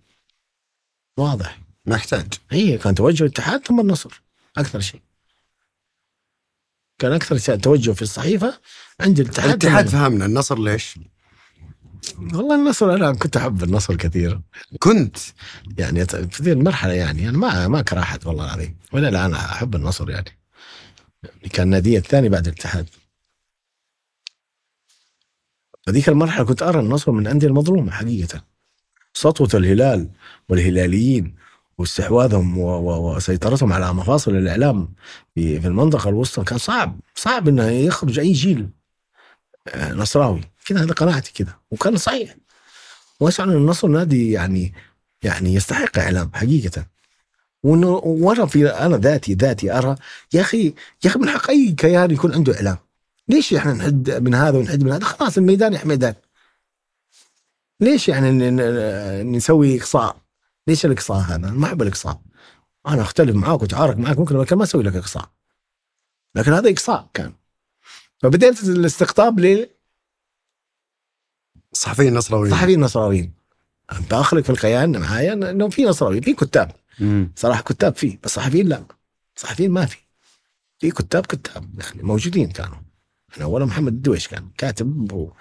واضح. ما يحتاج هي كان توجه الاتحاد ثم النصر. أكثر شيء. كان أكثر شيء توجه في الصحيفة عندي الاتحاد. الاتحاد فهمنا. النصر ليش؟ والله النصر أنا كنت أحب النصر كثير. كنت. يعني في ذي المرحلة يعني أنا ما ما اكره احد والله العظيم. ولا لا أنا أحب النصر يعني. يعني كان نادي الثاني بعد الاتحاد. هذيك المرحلة كنت أرى النصر من الأندية المظلومة حقيقة. سطوة الهلال والهلاليين واستحواذهم وسيطرتهم على مفاصل الإعلام في في المنطقة الوسطى كان صعب صعب إنه يخرج أي جيل آه، نصراوي. كذا هذا قناعتي كذا وكان صحيح. واشعر ان النصر نادي يعني يعني يستحق إعلام حقيقة. وانه وأنا في أنا ذاتي ذاتي أرى يا أخي يا أخي من حق أي كيان يكون عنده إعلام. ليش إحنا نحد من هذا ونحد من هذا؟ خلاص الميدان يا ميدان ليش يعني نسوي إقصاء؟ ليش الإقصاء هذا؟ ما أحب الإقصاء. أنا أختلف معاك وأتعارك معاك ممكن ما أسوي لك إقصاء. لكن هذا إقصاء كان. فبدأت الاستقطاب صحفيين نصراويين. لصحفيين نصراويين. داخلك في الكيان معايا إنه في نصراويين في كتاب. مم. صراحة كتاب فيه بس صحفيين لا. صحفيين ما في. في كتاب كتاب يعني موجودين كانوا. أنا أولا محمد الدويش كان كاتب و...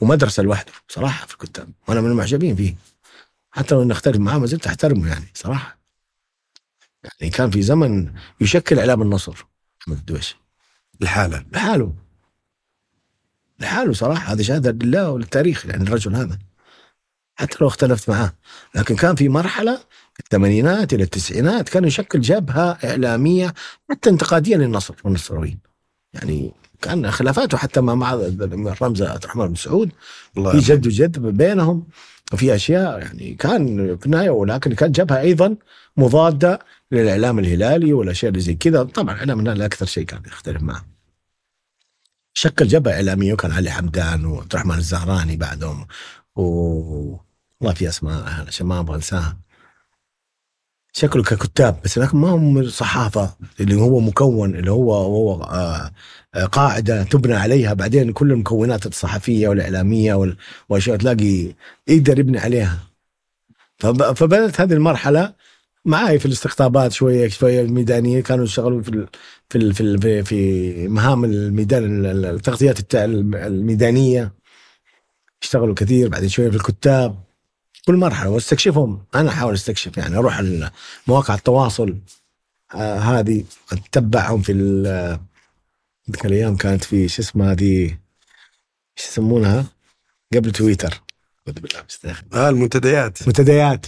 ومدرسة لوحده صراحة في الكتاب وأنا من المعجبين فيه. حتى لو نختلف معاه ما زلت أحترمه يعني صراحة. يعني كان في زمن يشكل إعلام النصر محمد الدويش. الحاله لحاله. لحاله صراحة هذا شهادة لله وللتاريخ يعني الرجل هذا. حتى لو اختلفت معاه. لكن كان في مرحلة في الثمانينات إلى التسعينات كان يشكل جبهة إعلامية حتى انتقادية للنصر والنصراويين. يعني كان خلافاته حتى مع مع رمز عبد الرحمن بن سعود. في. جد وجد بينهم وفي أشياء يعني كان في النهاية ولكن كانت جبهة أيضا مضادة للإعلام الهلالي والاشياء اللي زي كذا. طبعا الاعلام الهلالي أكثر شيء كان يختلف معه. شكل جبهه إعلامية وكان علي حمدان وعبد الرحمن الزهراني بعدهم. و والله في أسماء عشان ما أبغى أنساها. شكله ككتاب بس لكن ما هم صحافة اللي هو مكون اللي هو هو آه، قاعدة تبنى عليها. بعدين كل المكونات الصحفية والإعلامية وال- وأشياء تلاقي يقدر يبني عليها. فب- فبدأت هذه المرحلة معاي في الاستقطابات شوية شوية الميدانيه كانوا يشتغلون في في في في, مهام الميدان ال- ال- التغطيات الت- الميدانية. اشتغلوا كثير بعدين شوية في الكتاب. كل مرحلة واستكشفهم. أنا أحاول أستكشف يعني أروح مواقع التواصل. آه هذه أتبعهم في ذيك الأيام كانت في شو اسمها هذه؟ إيش يسمونها؟ قبل تويتر. أعوذ بالله من الشيطان. آه المنتديات. منتديات.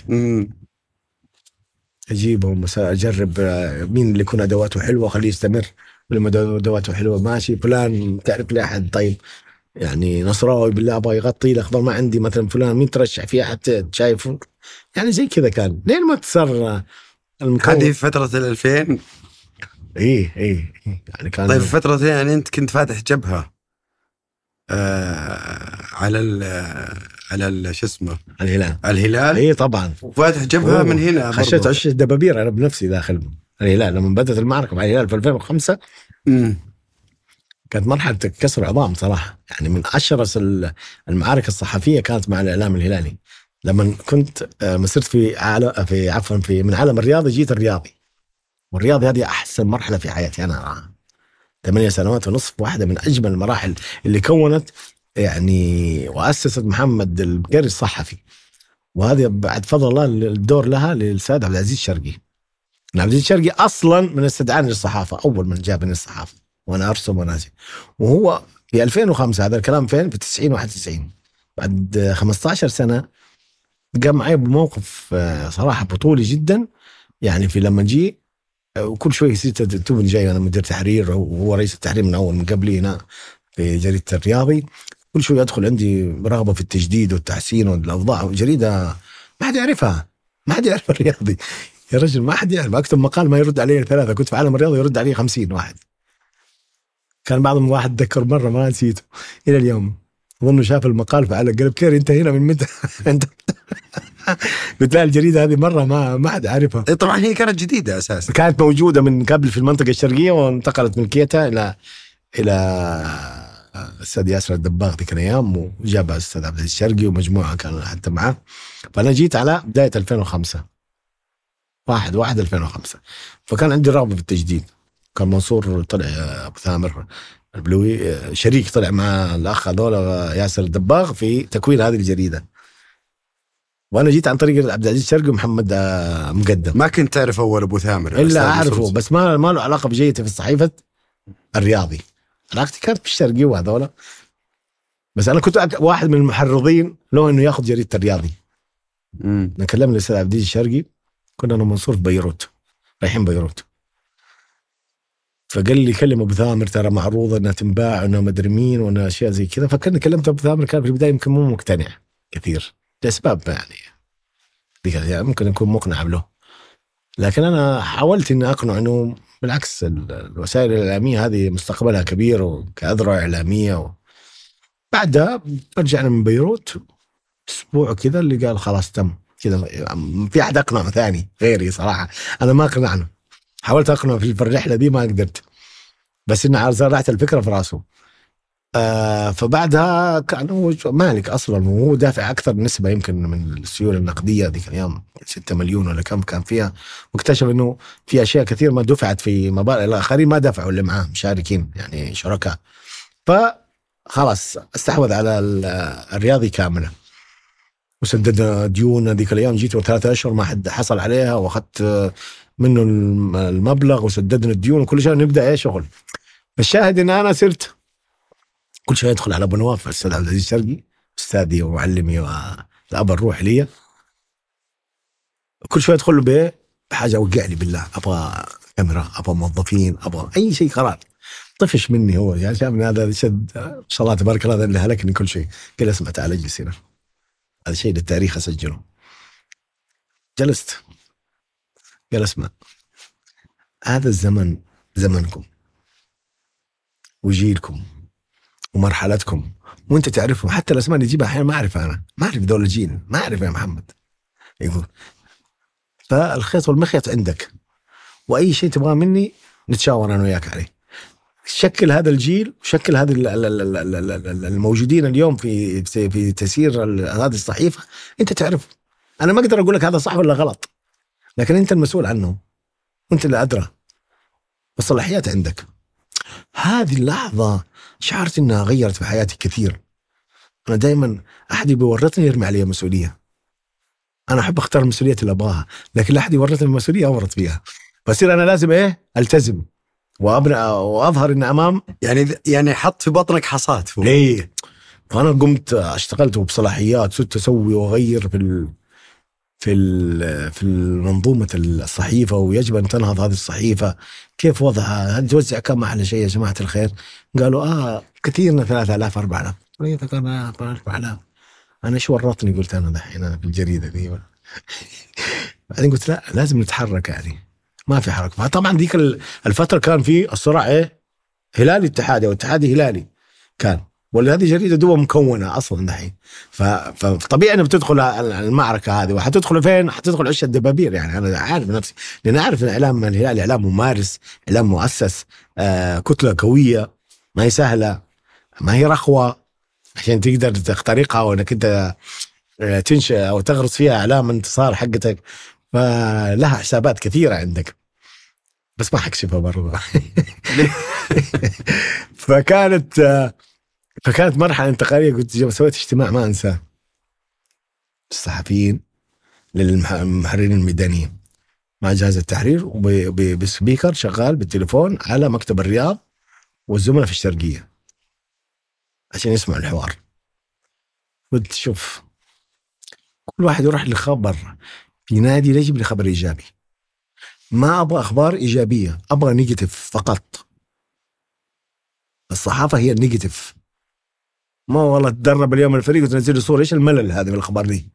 أجيبهم أجرب آه، مين اللي يكون أدواته حلوة خليه يستمر. لما دواته حلوة ماشي. فلان تعرف لي أحد؟ طيب. يعني نصراوي بالله أبغى يغطي الاخضر ما عندي. مثلا فلان مين ترشح؟ فيه أحد شايفه؟ يعني زي كذا كان. لين ما صار المكون. هذه في فترة ال 2000 إيه إيه إيه. يعني كان طيب في فترة يعني أنت كنت فاتح جبهة آه على ال على ال- شو اسمه الهلال الهلال إيه طبعا وفاتح جبهة أوه. من هنا خشيت. عش الدبابير أنا بنفسي داخل الهلال لما بدأت المعركة مع الهلال في 2005 مم. كانت مرحلة كسر عظام صراحة يعني من أشرس ال- المعارك الصحفية كانت مع الإعلام الهلالي لما كنت آه، مسرت في عالم في عفوا في من عالم الرياضي جيت الرياضي والرياضي هذه أحسن مرحلة في حياتي. أنا أراها. ثمانية سنوات ونصف واحدة من أجمل المراحل اللي كونت يعني وأسست محمد البكيري الصحفي. وهذه بعد فضل الله الدور لها للاستاذ عبد العزيز الشرقي عبد العزيز الشرقي أصلا من استدعاني للصحافة أول من جابني الصحافة. وأنا أرسم وناسي. وهو في 2005 هذا الكلام فين؟ في 90 91 بعد 15 سنة قام معي بموقف آه، صراحة بطولي جدا. يعني في لما جي وكل شوي يصير توب جاي أنا مدير تحرير وهو رئيس التحرير من أول من قبلي هنا في جريدة الرياضي. كل شوي أدخل عندي رغبة في التجديد والتحسين والأوضاع جريدة ما حد يعرفها. ما حد يعرف الرياضي. يا رجل ما حد يعرف. اكتب مقال ما يرد علي ثلاثة. كنت في عالم الرياضي يرد علي خمسين واحد. كان بعضهم واحد ذكر مرة ما نسيته. إلى اليوم. اظنه شاف المقال فعلا قال بكير أنت هنا من متى؟ انت له الجريدة هذه مرة ما ما حد عارفها. إيه طبعا هي كانت جديدة أساسا. كانت موجودة من قبل في المنطقة الشرقية وانتقلت ملكيتها إلى إلى الأستاذ ياسر الدباغ ذيك الأيام وجاب الأستاذ عبد العزيز الشرقي ومجموعة كانوا حتى معه فأنا جيت على بداية 2005 واحد واحد 2005 فكان عندي رغبة في التجديد. كان منصور طلع أبو ثامر البلوي شريك طلع مع الأخ هذول ياسر الدباغ في تكوين هذه الجريدة. وأنا جيت عن طريق عبد العزيز الشرقي ومحمد آه، مقدم. ما كنت تعرف اول أبو ثامر إلا أعرفه. بس ما ما له علاقة بجيتي في الصحيفه الرياضي. علاقتي كانت بالشرقي وهذولا. بس أنا كنت واحد من المحرضين له إنه ياخذ جريدة الرياضي. مم. نكلم الأستاذ عبد العزيز الشرقي كنا أنا ومنصور في بيروت. رايحين بيروت. فقال لي كلم أبو ثامر ترى معروضه انها تنباع وانها مدري مين وأنا أشياء زي كذا. فكان كلمت أبو ثامر كان في البداية يمكن مو مقتنع كثير. لاسباب يعني. ممكن يكون مقنع له لكن أنا حاولت إني أقنع إنه بالعكس ال- الوسائل الإعلامية هذه مستقبلها كبير وكأذرع إعلامية و... بعدها رجعنا من بيروت أسبوع كذا اللي قال خلاص تم. كذا في أحد اقنعه ثاني غيري صراحة. أنا ما أقنعنا. حاولت اقنعه في الرحلة دي ما قدرت. بس انه زرعت الفكرة في راسه. آه فبعدها كان هو مالك أصلا؟ وهو دافع أكثر نسبة يمكن من السيولة النقدية ذيك الأيام 6 مليون ولا كم كان فيها. واكتشف إنه في أشياء كثير ما دفعت في مبالغ الاخرين ما دفعوا اللي معاه مشاركين يعني شركاء. فخلاص استحوذ على ال- الرياضي كامله وسددنا ديون هذيك الأيام جيت ثلاثة أشهر ما حد حصل عليها وأخذت منه الم- المبلغ وسددنا الديون وكل شيء نبدأ اي شغل. الشاهد إن أنا صرت كل شوي أدخل على أبو نواف الاستاذ عبد العزيز الشرقي أستاذي ومعلمي والأب الروحي لي كل شوي أدخل له بحاجة وقع لي بالله أبغى كاميرا أبغى موظفين أبغى أي شيء قرار طفش مني هو يعني شاف هذا شد ما شاء الله تبارك الله هذا اللي هلكني كل شيء. قال اسمع تعال أجلس هنا. هذا شيء للتاريخ أسجله. جلست. قال اسمع هذا الزمن زمنكم. وجيلكم. ومرحلتكم. وانت تعرفهم. حتى الأسماء اللي تجيبها أحيانا ما أعرفها أنا. ما أعرف ذول الجيل. ما أعرف يا محمد. يقول. فالخيط والمخيط عندك. وأي شيء تبغاه مني نتشاور أنا وياك عليه. شكل هذا الجيل وشكل ال- الموجودين اليوم في في تسيير هذه الصحيفة. أنت تعرف أنا ما أقدر أقول لك هذا صح ولا غلط. لكن أنت المسؤول عنه وأنت اللي أدرى. والصلاحيات عندك. هذه اللحظة شعرت إنها غيرت في حياتي كثير. أنا دائما أحد بيورطني يرمي علي مسؤولية. أنا أحب أختار المسؤولية اللي أبغاها لكن لا أحد يورطني المسؤوليه أورط فيها. فصير أنا لازم إيه؟ ألتزم. وأبنى وأظهر ان أمام يعني يعني حط في بطنك حصات فوق. ليه؟ فانا قمت اشتغلت بصلاحيات صرت أسوي وأغير في ال... في في منظومه الصحيفة ويجب أن تنهض هذه الصحيفة. كيف وضعها؟ هل توزع كم على شيء يا جماعة الخير؟ قالوا آه كثيرنا 3000 4000 قلت 3000 4000 أنا إيش ورطني؟ قلت أنا دحين أنا في الجريدة دي. بعدين قلت لا لازم نتحرك يعني. ما في حركة. فطبعا ذيك ال- الفترة كان في الصراع إيه هلالي اتحادي أو اتحادي هلالي كان. ولا هذه جريدة دول مكونة أصلا دحين. فطبيعي انك بتدخل ال- المعركة هذه. وحتدخل فين؟ حتدخل عش الدبابير. يعني أنا عارف نفسي. لأن أعرف إن إعلام الهلال إعلام ممارس إعلام مؤسس آه كتلة قوية. ما هي سهلة. ما هي رخوة. عشان تقدر تخترقها وإنك أنت آه، تنشئ أو تغرس فيها إعلام انتصار حقتك. فلها حسابات كثيرة عندك. بس ما حكشفها برضه فكانت آه، فكانت مرحلة انتقالية قلت سويت اجتماع ما أنساه. الصحفيين للمحررين الميدانيين. مع جهاز التحرير وب- ب- ب speaker شغال بالتليفون على مكتب الرياض والزملاء في الشرقية. عشان يسمعوا الحوار. قلت شوف كل واحد يروح لخبر. في نادي يجيب لي خبر إيجابي. ما أبغى أخبار إيجابية أبغى negative فقط. الصحافة هي ال negative ما والله تدرب اليوم الفريق وتنزل لي صورة. إيش الملل هذا من الأخبار دي؟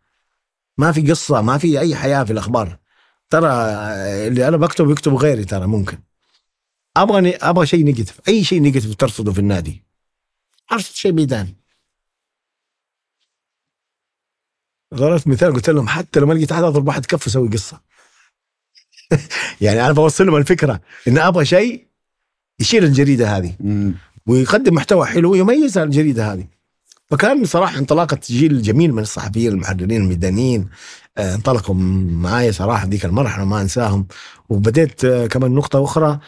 ما في قصة ما في أي حياة في الأخبار. ترى اللي أنا بكتب يكتب غيري ترى ممكن. أبغى أبغى شيء negative أي شيء negative ترصده في النادي. أرصد شيء ميداني ضربت مثال قلت لهم حتى لو ما لقيت احد أضرب واحد كف أسوي قصة. يعني أنا بوصل لهم الفكرة إن أبغى شيء يشيل الجريدة هذه. ويقدم محتوى حلو يميز الجريدة هذه. فكان صراحة انطلاقة جيل جميل من الصحفيين المحررين الميدانيين آه، انطلقوا معايا صراحة ذيك المرحله ما انساهم. وبديت آه، كمان نقطة أخرى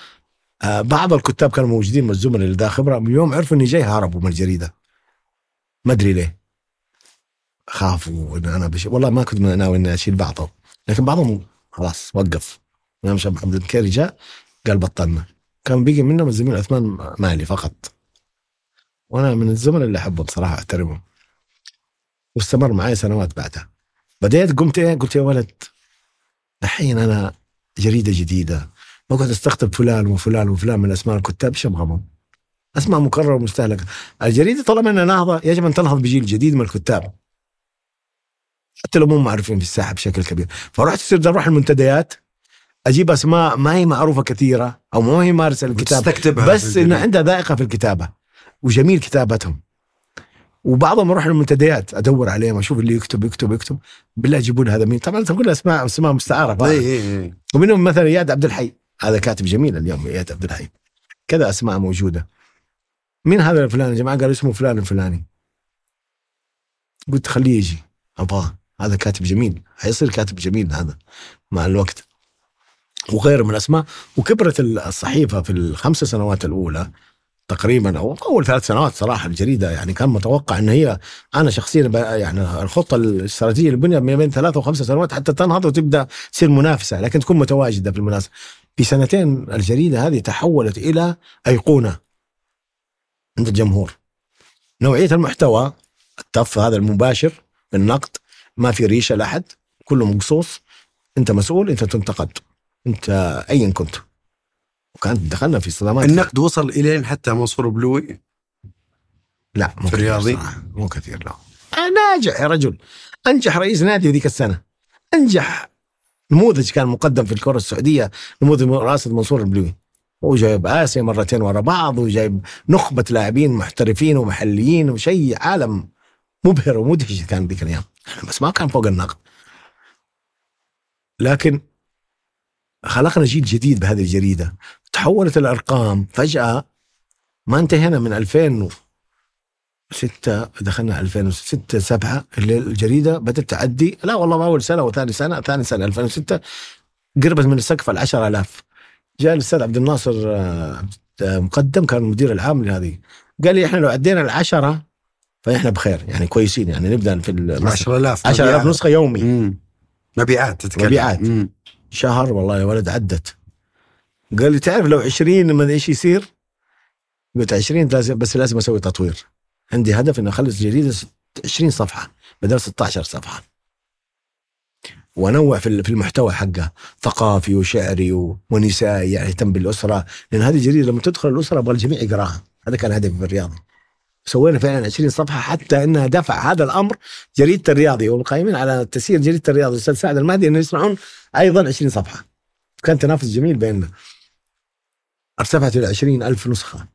آه، بعض الكتاب كانوا موجودين من الزملاء اللي ذا خبرة يوم عرفوا إني جاي هربوا من الجريدة. ما أدري ليه. خافوا إن أنا بش... والله ما كنت ناوي إني أشيل بعضهم. لكن بعضهم خلاص وقف. يوم شاب محمد الكيري جاء قال بطلنا. كان بيجي منهم الزميل عثمان مالي فقط. وأنا من الزملاء اللي احبهم صراحة احترمهم واستمر معي سنوات بعدها. بديت قمت إيه؟ قلت يا ولد الحين أنا جريدة جديدة. بقعد استقطب فلان وفلان وفلان من أسماء الكتاب إيش أبغاهم؟ أسماء مكررة ومستهلكة. الجريدة طالما انها نهضة يجب أن تنهض بجيل جديد من الكتاب. حتى لو مو معروفين في الساحة بشكل كبير. فرحت صرت أروح المنتديات أجيب أسماء ما هي معروفة كثيرة أو ما هي مارسة وتستكتبها بس إنه. عندها ذائقة في الكتابة. وجميل كتابتهم. وبعضهم أروح المنتديات أدور عليهم أشوف اللي يكتب يكتب يكتب. بالله جيبوا لي هذا مين؟ طبعا تقول أسماء أسماء مستعارة؟ اي اي اي ومنهم مثلا إياد عبد الحي. هذا كاتب جميل اليوم إياد عبد الحي. كذا أسماء موجودة. مين هذا الفلان يا جماعة؟ قال اسمه فلان الفلاني. قلت خليه يجي. ابغاه هذا كاتب جميل. حيصير كاتب جميل هذا مع الوقت. وغيره من الأسماء. وكبرت الصحيفة في الخمس سنوات الأولى. تقريبا أو أول ثلاث سنوات صراحة الجريدة يعني كان متوقع إن هي أنا شخصيا يعني الخطة الاستراتيجية اللي بنيت ما بين ثلاث وخمس سنوات حتى تنهض وتبدأ تصير منافسة لكن تكون متواجدة في المنافسه في سنتين الجريدة هذه تحولت إلى أيقونة عند الجمهور. نوعية المحتوى التف هذا المباشر بالنقد ما في ريشة لأحد كله مقصوص أنت مسؤول أنت تنتقد أنت ايا كنت. وكانت دخلنا في صدامات النقد وصل الين حتى منصور بلوي؟ لا مو في كثير الرياضي؟ مو كثير لا. ناجح يا رجل أنجح رئيس نادي ذيك السنة. أنجح نموذج كان مقدم في الكرة السعودية نموذج راسد منصور البلوي. هو جايب آسيا مرتين ورا بعض وجايب نخبة لاعبين محترفين ومحليين وشيء عالم مبهر ومدهش كان ذيك الأيام. بس ما كان فوق النقد. لكن خلقنا جيل جديد بهذه الجريدة. تحولت الأرقام. فجأة ما انتهينا من 2006 دخلنا 2006 7 اللي الجريدة بدأت تعدي. لا والله ما اول سنة وثاني سنة ثاني سنة 2006 قربت من السقف ال 10000 جاء الأستاذ عبد الناصر آه، مقدم كان المدير العام لهذه. قال لي إحنا لو عدينا العشرة فإحنا بخير يعني كويسين يعني نبدأ في ال 10000 10000 نسخة يومي. مبيعات تتكلم. مبيعات. مم. شهر والله يا ولد عدت. قال لي تعرف لو 20 ما إيش يصير؟ قلت 20 لازم بس لازم أسوي تطوير. عندي هدف إني أخلص جريدة ست- 20 صفحة بدل 16 صفحة. وأنوع في المحتوى حقه. ثقافي وشعري ونسائي يعني يهتم بالأسرة. لأن هذه الجريده لما تدخل الأسرة أبغى الجميع يقراها. هذا كان هدفي في الرياضي سوينا فعلا 20 صفحة حتى إنها دفع هذا الأمر جريدة الرياضي. والقائمين على تسيير جريدة الرياضي. الاستاذ سعد المهدي إنه يصنعون أيضا 20 صفحة. كان تنافس جميل بيننا. ارتفعت إلى 20 ألف نسخة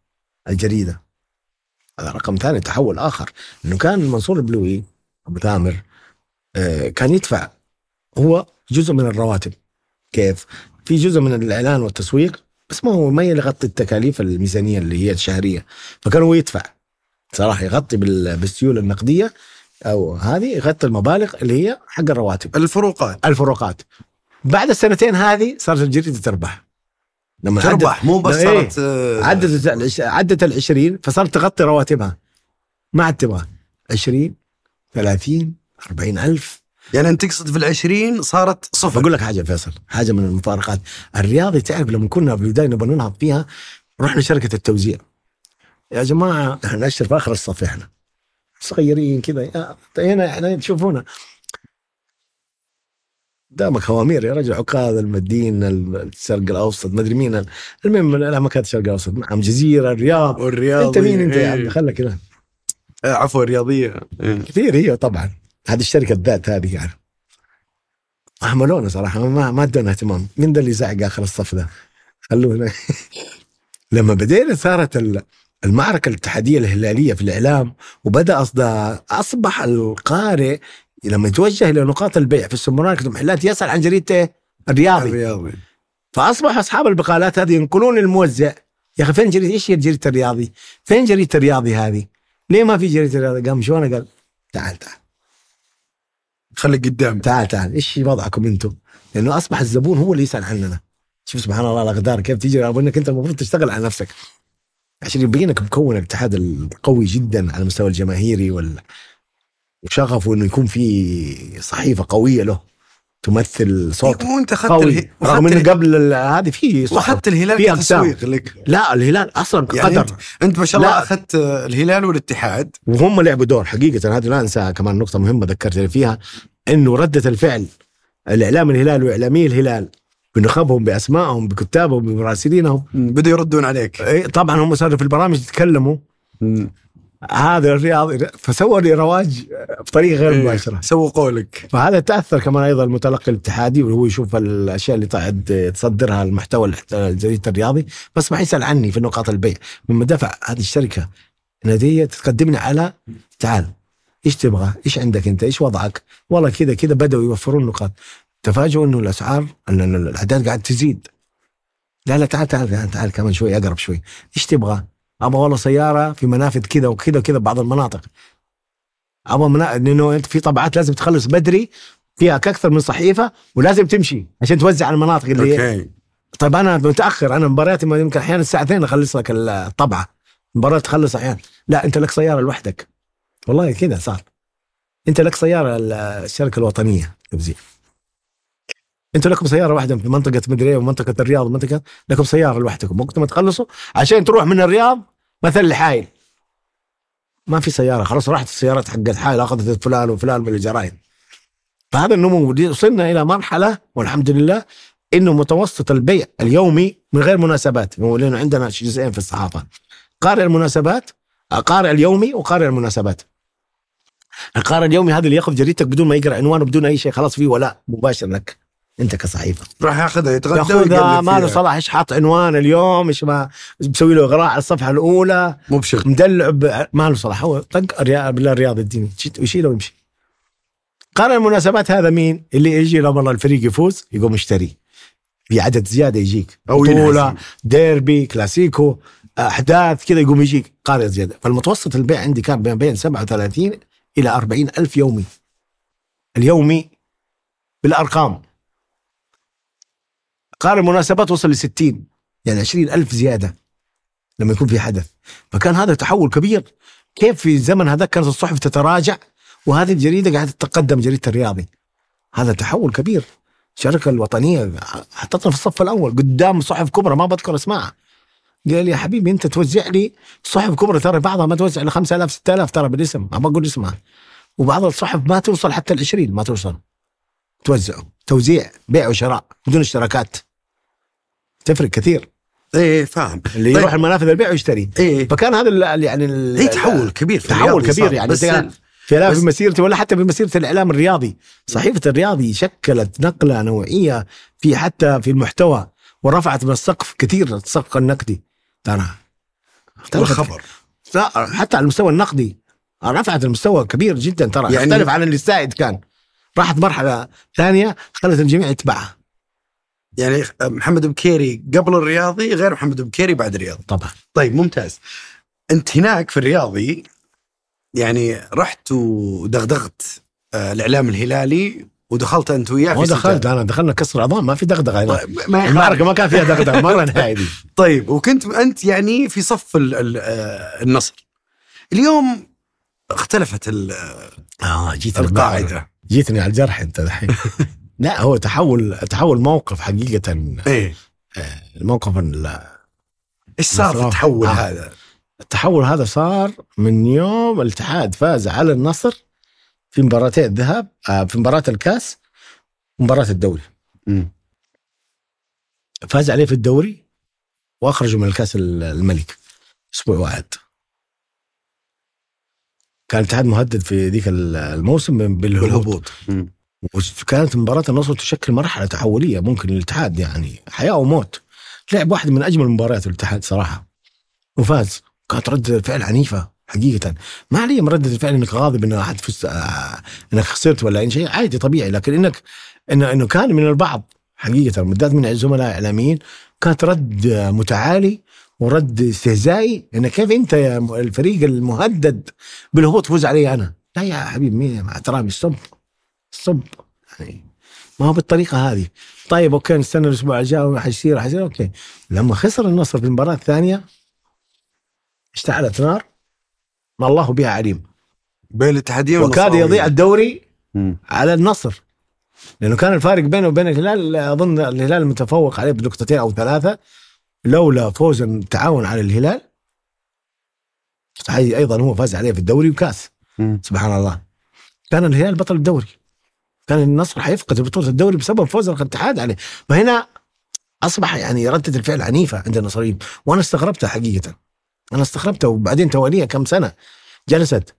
الجريدة. هذا رقم ثاني تحول آخر. إنه كان منصور البلوي أبو ثامر آه، كان يدفع. هو جزء من الرواتب. كيف؟ في جزء من الإعلان والتسويق بس ما هو ما يغطي التكاليف الميزانية اللي هي الشهرية. فكان هو يدفع. صراحة يغطي بال- بالسيولة النقدية أو هذه يغطي المبالغ اللي هي حق الرواتب. الفروقات. الفروقات. بعد السنتين هذه صارت الجريدة تربح. لما تربح مو بس إيه. صارت آه، عدت العش- عدت ال 20 فصارت تغطي رواتبها. ما عاد تبغى 20 30 40 ألف. يعني أنت تقصد في العشرين صارت صفر. بقول لك حاجة فيصل حاجة من المفارقات. الرياضي تعرف لما كنا في البدايه نبغى ننهض فيها رحنا شركة التوزيع. يا جماعة إحنا نشتر في آخر الصف إحنا. صغيرين كذا يا- هنا إحنا تشوفونا قدامك خوامير يا رجل عكاظ المدين الشرق الأوسط ما أدري مين المهم لا ما كانت الشرق الأوسط نعم جزيرة الرياض. والرياضي أنت مين أنت يا إيه. عم؟ خلك هنا آه، عفوا الرياضية إيه. كثير هي طبعا. هذه الشركة الذات هذه يعني. أهملونا صراحة ما ما أدونا اهتمام. مين ذا اللي زعق آخر الصف ذا خلونا لما بدينا صارت ال- المعركة الاتحادية الهلالية في الإعلام وبدأ اصدار أصبح القارئ لما يتوجه إلى نقاط البيع في السوبر ماركت والمحلات يسأل عن جريدة إيه؟ الرياضي. الرياضي. فأصبح أصحاب البقالات هذه ينقلون للموزع يا أخي فين جريدة؟ إيش هي جريدة الرياضي؟ فين جريدة الرياضي هذه؟ ليه ما في جريدة الرياضي؟ قام شلون؟ قال تعال تعال. خليك قدام تعال تعال. إيش وضعكم أنتم؟ لأنه أصبح الزبون هو اللي يسأل عننا. شوف سبحان الله الاقدار كيف تجي رغم إنك أنت المفروض تشتغل على نفسك. عشان يبقى لك مكون الاتحاد القوي جدا على المستوى الجماهيري وال وشغفه إنه يكون في صحيفة قوية له تمثل صوت وانت اخذت قوي. رغم إنه. قبل هذه في واخذت الهلال. كتسويق لك لا الهلال أصلا يعني قدر انت, أنت ما شاء الله. أخذت الهلال والاتحاد وهم لعبوا دور حقيقة هذه لا أنساها كمان نقطة مهمة ذكرتني فيها إنه ردة الفعل الإعلام الهلال وإعلامي الهلال بنخبهم بأسمائهم بكتابهم بمراسلينهم بدوا يردون عليك إيه، طبعا هم صاروا في البرامج يتكلموا. هذا الرياضي فسووا لي رواج بطريقة غير إيه، مباشرة سوقوا لك فهذا تأثر كمان أيضا المتلقي الاتحادي وهو يشوف الأشياء اللي قاعد تصدرها المحتوى الجريده الرياضي بس ما يسال عني في نقاط البيع لما دفع هذه الشركة ناديه تقدمني على تعال إيش تبغى؟ إيش عندك أنت؟ إيش وضعك؟ والله كذا كذا بدأوا يوفرون نقاط تفاجئوا أنه الأسعار أن الأعداد قاعد تزيد لا لا تعال تعال تعال, تعال كمان شوي أقرب شوي إيش تبغى؟ أبغى والله سيارة في منافذ كذا وكذا وكذا بعض المناطق. أبغى منا... لأنه أنت في طبعات لازم تخلص بدري فيها أكثر من صحيفة ولازم تمشي عشان توزع على المناطق اللي هي أوكي. طيب أنا متأخر أنا مبارياتي يمكن أحيانا الساعة 2 أخلص لك الطبعة. مباراة تخلص أحيانا. لا أنت لك سيارة لوحدك. والله كذا صار. أنت لك سيارة ال- الشركة الوطنية. انت لكم سيارة واحدة في منطقة مدري إيه ومنطقة الرياض ومنطقة لكم سيارة لوحدكم. وقت ما تخلصوا عشان تروح من الرياض مثلا لحايل ما في سيارة. خلاص راحت السيارات حقت حايل أخذت فلان وفلان من الجرايد فهذا النمو وصلنا إلى مرحلة والحمد لله إنه متوسط البيع اليومي من غير مناسبات. لأنه عندنا جزئين في الصحافة. قارئ المناسبات قارئ اليومي وقارئ المناسبات. القارئ اليومي هذا اللي ياخذ جريدتك بدون ما يقرأ عنوان وبدون أي شيء خلاص فيه ولاء مباشر لك. انت كصحيفة. راح ياخذها يتغدى ياخذها ما له. صلاح إيش حاط عنوان اليوم إيش ما مسوي له إغراء على الصفحة الأولى. مو بشغل. مدلع ما له صلاح هو طق بالله الرياض الديني ويشيله ويمشي. قارئ المناسبات هذا مين؟ اللي يجي لما والله الفريق يفوز يقوم يشتري. في عدد زيادة يجيك. أو بطولة. ديربي كلاسيكو أحداث كذا يقوم يجيك. قارئ زيادة. فالمتوسط البيع عندي كان بين بين 37 إلى 40 ألف يومي. اليومي بالأرقام. قارئ المناسبات وصل ل 60 يعني 20 ألف زيادة لما يكون في حدث. فكان هذا تحول كبير. كيف في الزمن هذا كانت الصحف تتراجع وهذه الجريدة قاعدة تتقدم جريدة الرياضي؟ هذا تحول كبير. الشركة الوطنية حطتنا في الصف الأول قدام صحف كبرى ما بذكر اسمائها قال لي يا حبيبي أنت توزع لي صحف كبرى ترى بعضها ما توزع ل 5000 6000 ترى بالاسم ما بقول اسمها. وبعض الصحف ما توصل حتى ال 20 ما توصل. توزعوا. توزيع بيع وشراء بدون اشتراكات. تفرق كثير. إيه فاهم. اللي طيب. يروح المنافذ البيع ويشتري. إيه. فكان هذا ال- يعني ال- هي تحول كبير في تحول كبير. يعني بس في لا بس- في مسيرتي ولا حتى في مسيرة الإعلام الرياضي. صحيفة الرياضي شكلت نقلة نوعية في حتى في المحتوى ورفعت من السقف كثير السقف النقدي. ترى اختلفت. والخبر؟ لا حتى على المستوى النقدي. رفعت المستوى كبير جدا ترى. يعني يختلف عن اللي السائد كان. راحت مرحلة ثانية خلت الجميع يتبعها. يعني محمد بكيري قبل الرياضي غير محمد بكيري بعد الرياضي. طبعا. طيب ممتاز. أنت هناك في الرياضي يعني رحت ودغدغت آه، الإعلام الهلالي ودخلت أنت وياه في دخلت ستة. أنا دخلنا كسر عظام ما في دغدغة طيب ما. المعركه ما كان فيها دغدغة مره نهائي دي طيب وكنت أنت يعني في صف ال ال آه، النصر. اليوم اختلفت ال- آه جيت القاعدة. جيتني على الجرح أنت الحين لا هو تحول تحول موقف حقيقة إيه. الموقف ال- إيش صار. التحول آه. هذا؟ التحول هذا صار من يوم الاتحاد فاز على النصر في مباراتي الذهاب آه، في مباراة الكاس ومباراه الدوري. فاز عليه في الدوري واخرجوا من الكاس ال- الملك أسبوع واحد. كان الاتحاد مهدد في ذيك ال- الموسم بالهبوط. بالهبوط. وكانت مباراة النصر تشكل مرحلة تحولية ممكن للاتحاد يعني حياة وموت لعب واحد من أجمل مباريات الاتحاد صراحة. وفاز. كانت ردة الفعل عنيفة حقيقة. ما علي من ردة الفعل إنك غاضب إنك احد فزت آه، إنك خسرت ولا أي شيء عادي طبيعي. لكن إنك إنه إنه كان من البعض حقيقة. بالذات من الزملاء الاعلاميين كانت رد متعالي ورد استهزائي. انه كيف أنت يا الفريق المهدد بالهبوط تفوز علي أنا؟ لا يا حبيبي مين مع احترامي الصب الصب يعني ما هو بالطريقة هذه. طيب okay نستنى الأسبوع الجاي حيصير حيصير okay. لما خسر النصر في المباراه الثانية اشتعلت نار ما الله بها عليم. بين الاتحادية وكاد. يضيع الدوري مم. على النصر. لأنه كان الفارق بينه وبين الهلال أظن الهلال متفوق عليه بنقطتين أو ثلاثة. لولا فوز التعاون على الهلال هاي أيضا هو فاز عليه في الدوري وكاس. مم. سبحان الله. كان الهلال بطل الدوري. كان النصر حيفقد بطوله الدوري بسبب فوز الاتحاد عليه. فهنا أصبح يعني ردة الفعل عنيفة عند النصريين. وأنا استغربتها حقيقة. أنا استغربتها. وبعدين تواليها كم سنة؟ جلست.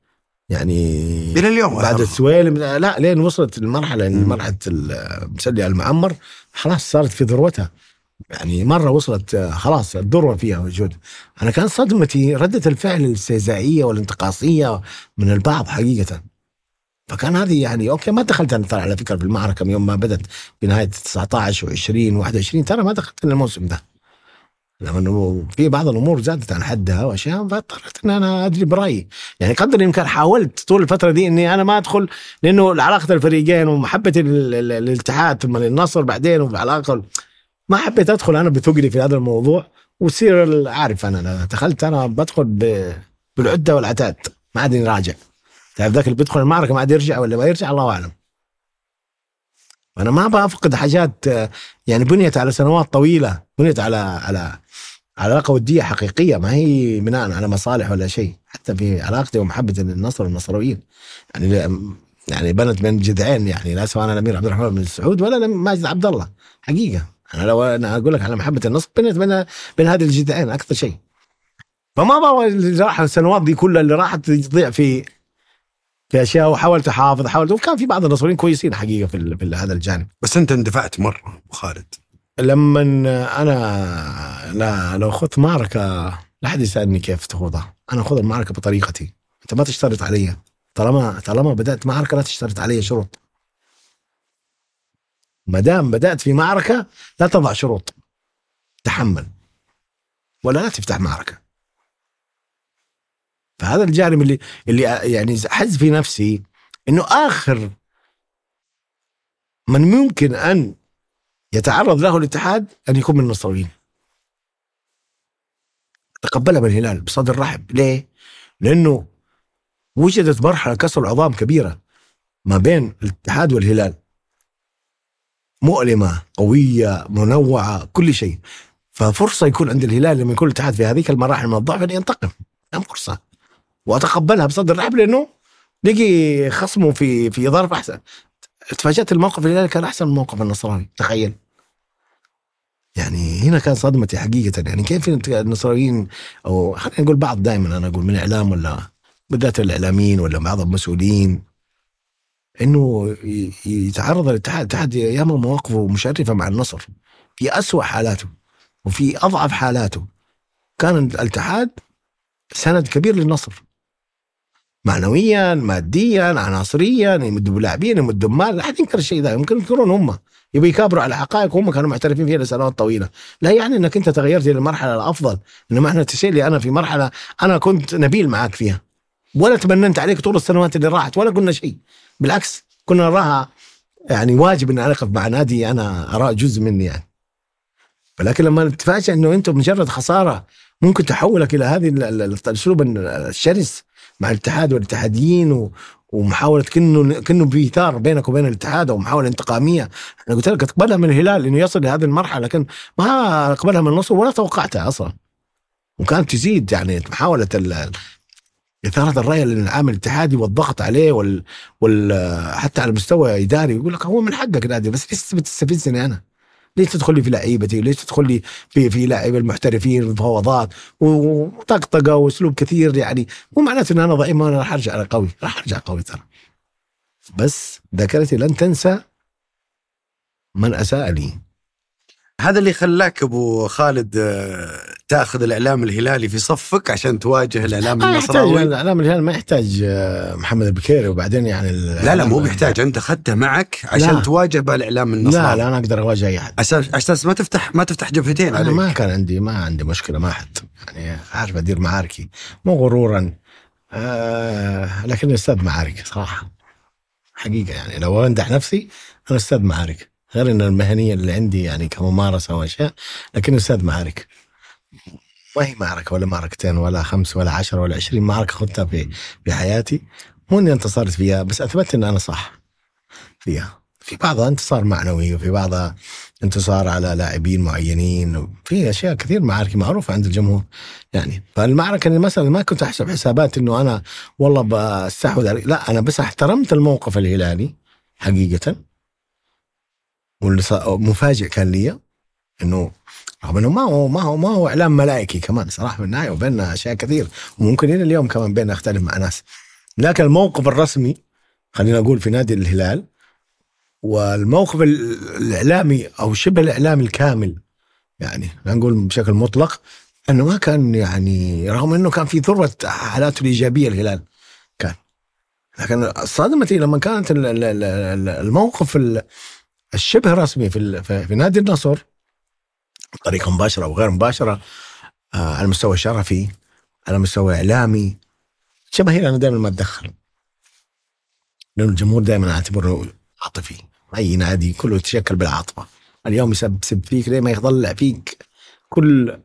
يعني إلى اليوم بعد. السويلم لا لين وصلت المرحلة مرحلة المسلي المعمر. خلاص صارت في ذروتها. يعني مرة وصلت خلاص الذروة فيها موجود أنا كان صدمتي ردة الفعل الاستهزائيه والانتقاصية من البعض حقيقة. فكان هذه يعني أوكي ما دخلت أنا ترى على فكرة في المعركة من يوم ما بدت في نهايه 19 و20 21 ترى ما دخلت إلا الموسم ده. لما في بعض الأمور زادت عن حدها وأشياء فاضطريت إن أنا أدري برأيي. يعني قدر يمكن حاولت طول الفترة دي إني أنا ما أدخل لأنه علاقه الفريقين ومحبة ال- ال- الاتحاد ثم النصر بعدين وعلاقه ما حبيت أدخل أنا بثقلي في هذا الموضوع وتصير عارف أنا دخلت أنا بدخل بالعدة والعتاد ما عاد راجع. تعرف ذاك اللي بيدخل المعركة ما عاد يرجع ولا ما يرجع الله أعلم. أنا ما بفقد حاجات يعني بنيت على سنوات طويلة بنيت على على علاقة ودية حقيقية ما هي بناء على مصالح ولا شيء حتى في علاقتي ومحبتي للنصر والنصراويين يعني يعني بنت بين جذعين يعني لا سواء الأمير عبد الرحمن بن سعود ولا ماجد عبد الله حقيقة. أنا لو أنا أقول لك على محبة النصر بنت بين بين هذه الجذعين أكثر شيء. فما بابا اللي راح السنوات دي كلها اللي راحت تضيع في في أشياء وحاولت أحافظ حاولت وكان في بعض النصريين كويسين حقيقة في, في هذا الجانب. بس أنت اندفعت مرة أبو خالد. لما أنا لا لو خذت معركة لا أحد يسألني كيف تخوضها. أنا أخذ المعركة بطريقتي. أنت ما تشترط علي. طالما طالما بدأت معركة لا تشترط علي شروط. ما دام بدأت في معركة لا تضع شروط. تحمل. ولا لا تفتح معركة. فهذا الجانب اللي اللي يعني حز في نفسي إنه آخر من ممكن أن يتعرض له الاتحاد أن يكون من النصراويين تقبلها من الهلال بصدر رحب. ليه؟ لأنه وجدت مرحلة كسر العظام كبيرة ما بين الاتحاد والهلال. مؤلمة قوية منوعة كل شيء. ففرصة يكون عند الهلال لما يكون الاتحاد في هذيك المراحل من الضعف أن ينتقم. نعم فرصة. وأتقبلها بصدر رحب لأنه لقي خصمه في في ظرف أحسن. تفاجأت الموقف الهلالي كان أحسن من الموقف النصراني تخيل. يعني هنا كان صدمتي حقيقة. يعني كيف النصراويين أو خلينا نقول بعض دائما أنا أقول من الإعلام ولا بالذات الإعلاميين ولا بعض المسؤولين إنه ي- يتعرض الاتحاد الاتحاد ياما مواقفه مشرفة مع النصر في أسوأ حالاته وفي أضعف حالاته. كان الاتحاد سند كبير للنصر. معنويا ماديا عناصريا يمدوا بلاعبين يمدوا بمال لا أحد ينكر الشيء ده يمكن ينكرون هم. يبي يكابروا على حقائق هم كانوا معترفين فيها لسنوات طويلة. لا يعني إنك أنت تغيرت إلى المرحله الافضل إنما إحنا تسير لي أنا في مرحلة أنا كنت نبيل معك فيها. ولا تبننت عليك طول السنوات اللي راحت ولا قلنا شيء. بالعكس كنا نراها يعني واجب ان أنا اقف مع نادي أنا اراه جزء مني يعني. ولكن لما تتفاجئ إنه انت مجرد خسارة ممكن تحولك إلى هذه ال- ال- الأسلوب الشرس. مع الاتحاد والاتحاديين و ومحاولة كأنه كأنه في بينك وبين الاتحاد أو محاولة انتقامية. أنا قلت لك أقبلها من الهلال إنه يصل لهذه المرحلة لكن ما أقبلها من النصر ولا توقعتها أصلا. وكانت تزيد يعني ال- إثارة الرأي للعامل الاتحادي والضغط عليه وال, وال حتى على مستوى إداري. يقول لك هو من حقك نادي بس ليش تستفزني أنا؟ ليش تدخل لي في لعيبتي؟ ليش تدخل لي في في لاعب المحترفين ومفاوضات وطقطقة وأسلوب كثير يعني. مو معناته إن أنا ضعيف أنا راح أرجع أنا قوي راح أرجع قوي ترى. بس ذاكرتي لن تنسى من أساء لي. هذا اللي خلاك أبو خالد آه، تأخذ الإعلام الهلالي في صفك عشان تواجه الإعلام ما النصراوي الإعلام الهلال ما يحتاج آه، محمد البكيري وبعدين يعني لا لا مو محتاج أنت أخذته معك عشان لا. تواجه بالاعلام لا النصراوي لا أنا أقدر أواجه أي أحد. أساس ما تفتح ما تفتح جبهتين أنا عليك. ما كان عندي ما عندي مشكلة مع أحد. يعني عارف أدير معاركي مو غرورا. آه لكن أستاذ معارك صراحة. حقيقة يعني لو امدح نفسي أنا أستاذ معارك. غير إن المهنية اللي عندي يعني كممارسة واشياء لكن أستاذ معارك ما هي معركه ولا معركتين ولا خمس ولا عشر ولا عشرين معركه خذتها في في حياتي. مو إني انتصرت فيها بس اثبت إن أنا صح فيها. في بعضها انتصار معنوي وفي بعضها انتصار على لاعبين معينين في أشياء كثير معارك معروفة عند الجمهور. يعني فالمعركة اللي مثلا ما كنت أحسب حسابات إنه أنا والله بستحوذ لا أنا بس احترمت الموقف الهلالي حقيقة. واللي مفاجئ كان لي إنه رغم إنه ما هو ما هو ما هو إعلام ملائكي كمان صراحة في النهاية وبيننا أشياء كثير وممكن إلى اليوم كمان بيننا أختلف مع ناس. لكن الموقف الرسمي خلينا أقول في نادي الهلال والموقف ال- الإعلامي أو شبه الإعلامي الكامل يعني لا نقول بشكل مطلق إنه ما كان يعني رغم إنه كان في ذروة حالاته الإيجابية الهلال كان. لكن صدمتي لما كانت ال- ال- ال- ال- الموقف ال- الشبه رسمي في في نادي النصر بطريقه مباشرة أو غير مباشرة آه، على المستوى الشرفي على مستوى إعلامي جماهير أنا دائما ما اتدخل لأنه الجمهور دائما أعتبره عاطفي. أي نادي كله يتشكل بالعاطفة. اليوم يسب سب فيك ليه ما يطلع فيك؟ كل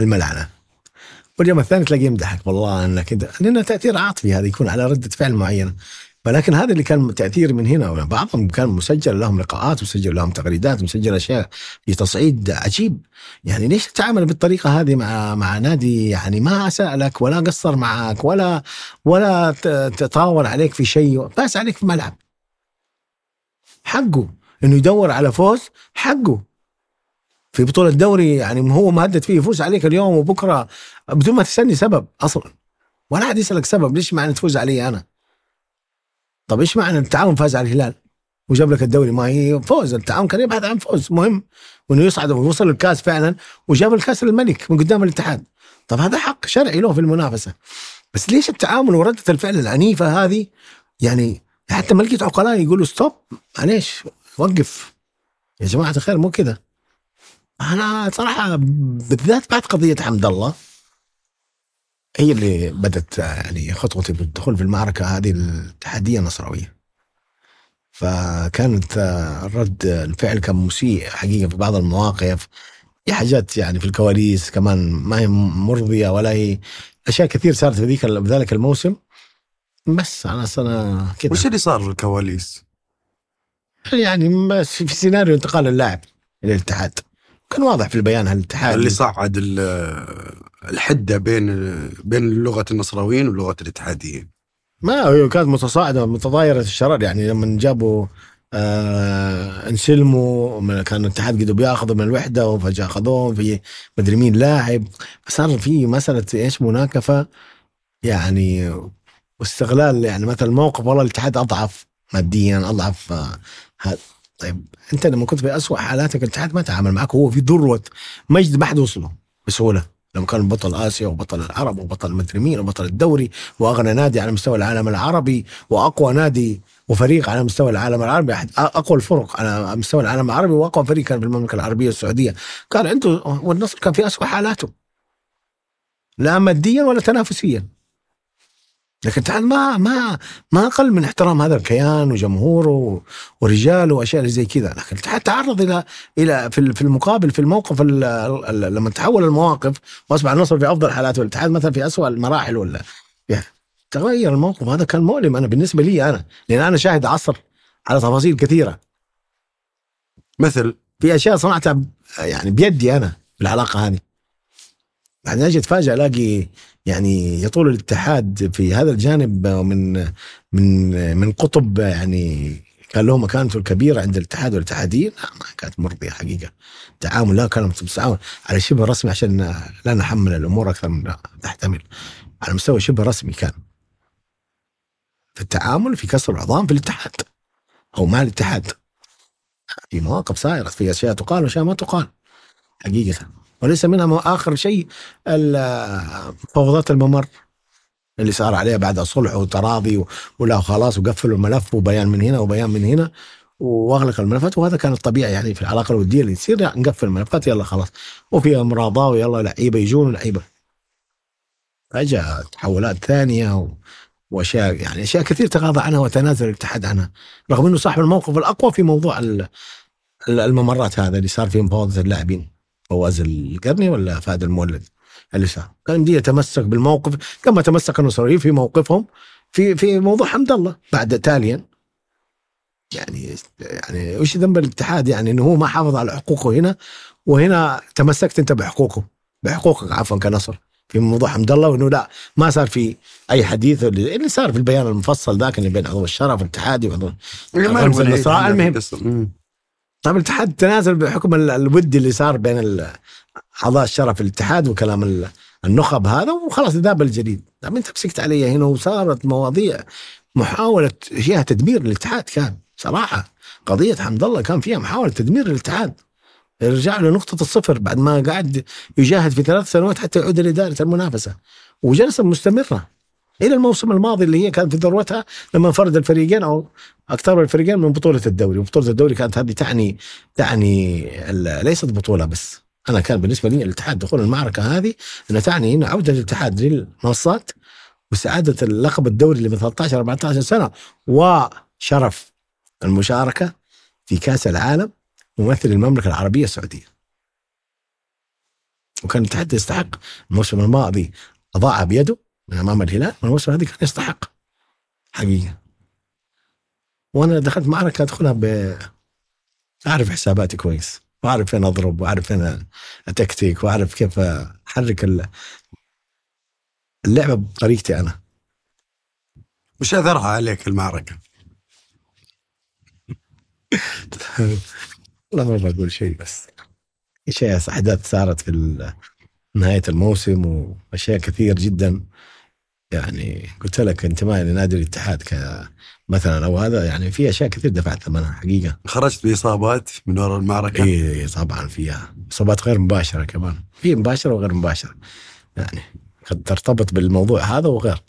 الملعنة. واليوم الثاني تلاقيه يمدحك والله إنك انت لأنه تأثير عاطفي هذا يكون على ردة فعل معينة. ولكن هذا اللي كان تأثير من هنا بعضهم كان مسجل لهم لقاءات مسجل لهم تغريدات مسجل أشياء في تصعيد عجيب. يعني ليش تتعامل بالطريقة هذه مع مع نادي يعني ما اساء لك ولا قصر معك ولا ولا تطاول عليك في شيء فاز عليك في ملعب. حقه إنه يدور على فوز حقه. في بطولة دوري يعني هو مهدد فيه يفوز عليك اليوم وبكرة بدون ما تسألني سبب أصلا. ولا أحد يسألك سبب ليش معنى تفوز علي أنا. طب إيش معنى التعاون فاز على الهلال؟ وجاب لك الدوري ما هي فوز التعاون كان يبحث عن فوز مهم. وإنه يصعد ويوصل الكاس فعلا وجاب الكاس للملك من قدام الاتحاد. طب هذا حق شرعي له في المنافسة. بس ليش التعامل وردة الفعل العنيفة هذه؟ يعني حتى لقيت عقلاء يقولوا ستوب معليش وقف. يا جماعة الخير مو كذا أنا صراحة بالذات بعد قضية حمد الله هي اللي بدت يعني خطوتي بالدخول في المعركة هذه التحديه النصراوية. فكانت آه، الرد الفعل كان مسيء حقيقة في بعض المواقف. في حاجات يعني في الكواليس كمان ما هي مرضية ولا هي أشياء كثير صارت في ذيك ذلك الموسم. بس أنا أنا كذا وش اللي صار في الكواليس؟ يعني بس في سيناريو انتقال اللاعب إلى الاتحاد. كان واضح في البيان هالاتحاد. اللي صعد ال- الحدة بين بين لغة النصراويين ولغة الاتحاديين. ما هي كانت متصاعدة متضايرة الشرار يعني لما جابوا آه انسلموا كان الاتحاد قدروا بياخذوا من الوحدة وفجاه اخذوه في مدري مين لاعب. صار في مسألة إيش؟ مناكفة. يعني واستغلال يعني مثلا الموقف والله الاتحاد أضعف ماديا أضعف آه طيب انت لما كنت في اسوء حالاتك الاتحاد ما تعامل معك هو في ذروة مجد ما حد وصله بسهولة. لما كان بطل آسيا وبطل العرب وبطل مدري مين وبطل الدوري وأغنى نادي على مستوى العالم العربي وأقوى نادي وفريق على مستوى العالم العربي أقوى الفرق على مستوى العالم العربي وأقوى فريق كان في المملكة العربية السعودية. كان عنده والنصر كان في اسوء حالاته. لا ماديا ولا تنافسيا. لكن تعال ما ما ما أقل من احترام هذا الكيان وجمهوره ورجاله وأشياء زي كذا. لكن تعرض إلى إلى في في المقابل في الموقف ال- ال- لما تحول المواقف وأصبح النصر في أفضل حالاته. والاتحاد مثلا في اسوء المراحل ولا يعني تغير الموقف. هذا كان مؤلم أنا بالنسبة لي أنا لأن أنا شاهد عصر على تفاصيل كثيرة. مثل؟ في أشياء صنعتها يعني بيدي أنا في العلاقه هذه. بعدين أجي اتفاجئ ألاقي يعني يطول الاتحاد في هذا الجانب من من من قطب يعني كان له مكانته الكبيرة عند الاتحاد والاتحاديين. لا ما كانت مرضية حقيقة. التعامل لا كان متعاون على شبه رسمي عشان لا نحمل الأمور أكثر من تحتمل على مستوى شبه رسمي كان. في التعامل في كسر العظام في الاتحاد. أو مع الاتحاد. في مواقف صايرة في أشياء تقال وأشياء ما تقال. حقيقة. وليس منها آخر شيء مفاوضات الممر اللي صار عليها بعد صلح وتراضي ولا خلاص وقفلوا الملف وبيان من هنا وبيان من هنا وأغلق الملفات وهذا كان الطبيعي يعني في العلاقة الودية اللي تصير لا، نقفل الملفات يلا خلاص. وفي مراضاه ويلا لعيبة يجون لعيبة. فجاء تحولات ثانية و... وأشياء يعني أشياء كثير تغاضى عنها وتنازل الاتحاد عنها رغم إنه صاحب الموقف الأقوى في موضوع ال- ال- الممرات هذا اللي صار فيه مفاوضه اللاعبين. فواز القرني ولا فهد المولد؟ اللي صار. كان بدي يتمسك بالموقف كما تمسك النصريين في موقفهم في في موضوع حمد الله بعد تاليا. يعني يعني وش ذنب الاتحاد؟ يعني إنه هو ما حافظ على حقوقه هنا وهنا تمسكت أنت بحقوقه بحقوقك عفوا كنصر. في موضوع حمد الله وإنه لا ما صار في أي حديث اللي, اللي صار في البيان المفصل ذاك اللي بين عضو الشرف الاتحادي وعضو المهم. طيب الاتحاد تنازل بحكم ال- الود اللي صار بين أعضاء الشرف الاتحاد وكلام ال- النخب هذا وخلاص ذاب الجديد. طيب انت مسكت علي هنا وصارت مواضيع محاولة فيها تدمير الاتحاد كان صراحة. قضية حمد الله كان فيها محاولة تدمير الاتحاد رجع لنقطة الصفر بعد ما قعد يجاهد في ثلاث سنوات حتى يعود لإدارة المنافسة. وجلسة مستمرة. إلى الموسم الماضي اللي هي كانت في ذروتها لما انفرد الفريقين أو أكثر الفريقين من بطولة الدوري. وبطولة الدوري كانت هذه تعني تعني ليست بطولة بس. أنا كان بالنسبة لي الاتحاد دخول المعركة هذه أنها تعني أن عودة الاتحاد للمنصات وسعادة اللقب الدوري اللي من 13 14 سنة وشرف المشاركة في كأس العالم ممثل المملكة العربية السعودية. وكان الاتحاد يستحق الموسم الماضي أضاع بيده. من أمام الهلال والموسم هذه كان يستحق. حقيقة. وأنا دخلت معركة أدخلها ب أعرف حساباتي كويس وأعرف فين أضرب وأعرف فين أتكتيك وأعرف كيف أحرك ال- اللعبة بطريقتي أنا. وش أثرها عليك المعركة؟ والله ما بقول شيء بس. شيء أحداث صارت في نهاية الموسم وأشياء كثير جدا. يعني قلت لك انتمائي لنادي الاتحاد كمثلا أو هذا يعني في أشياء كثير دفعت ثمنها حقيقة. خرجت بإصابات من وراء المعركة؟ اي طبعا فيها إصابات غير مباشرة كمان. في مباشرة وغير مباشرة. يعني قد ترتبط بالموضوع هذا وغير.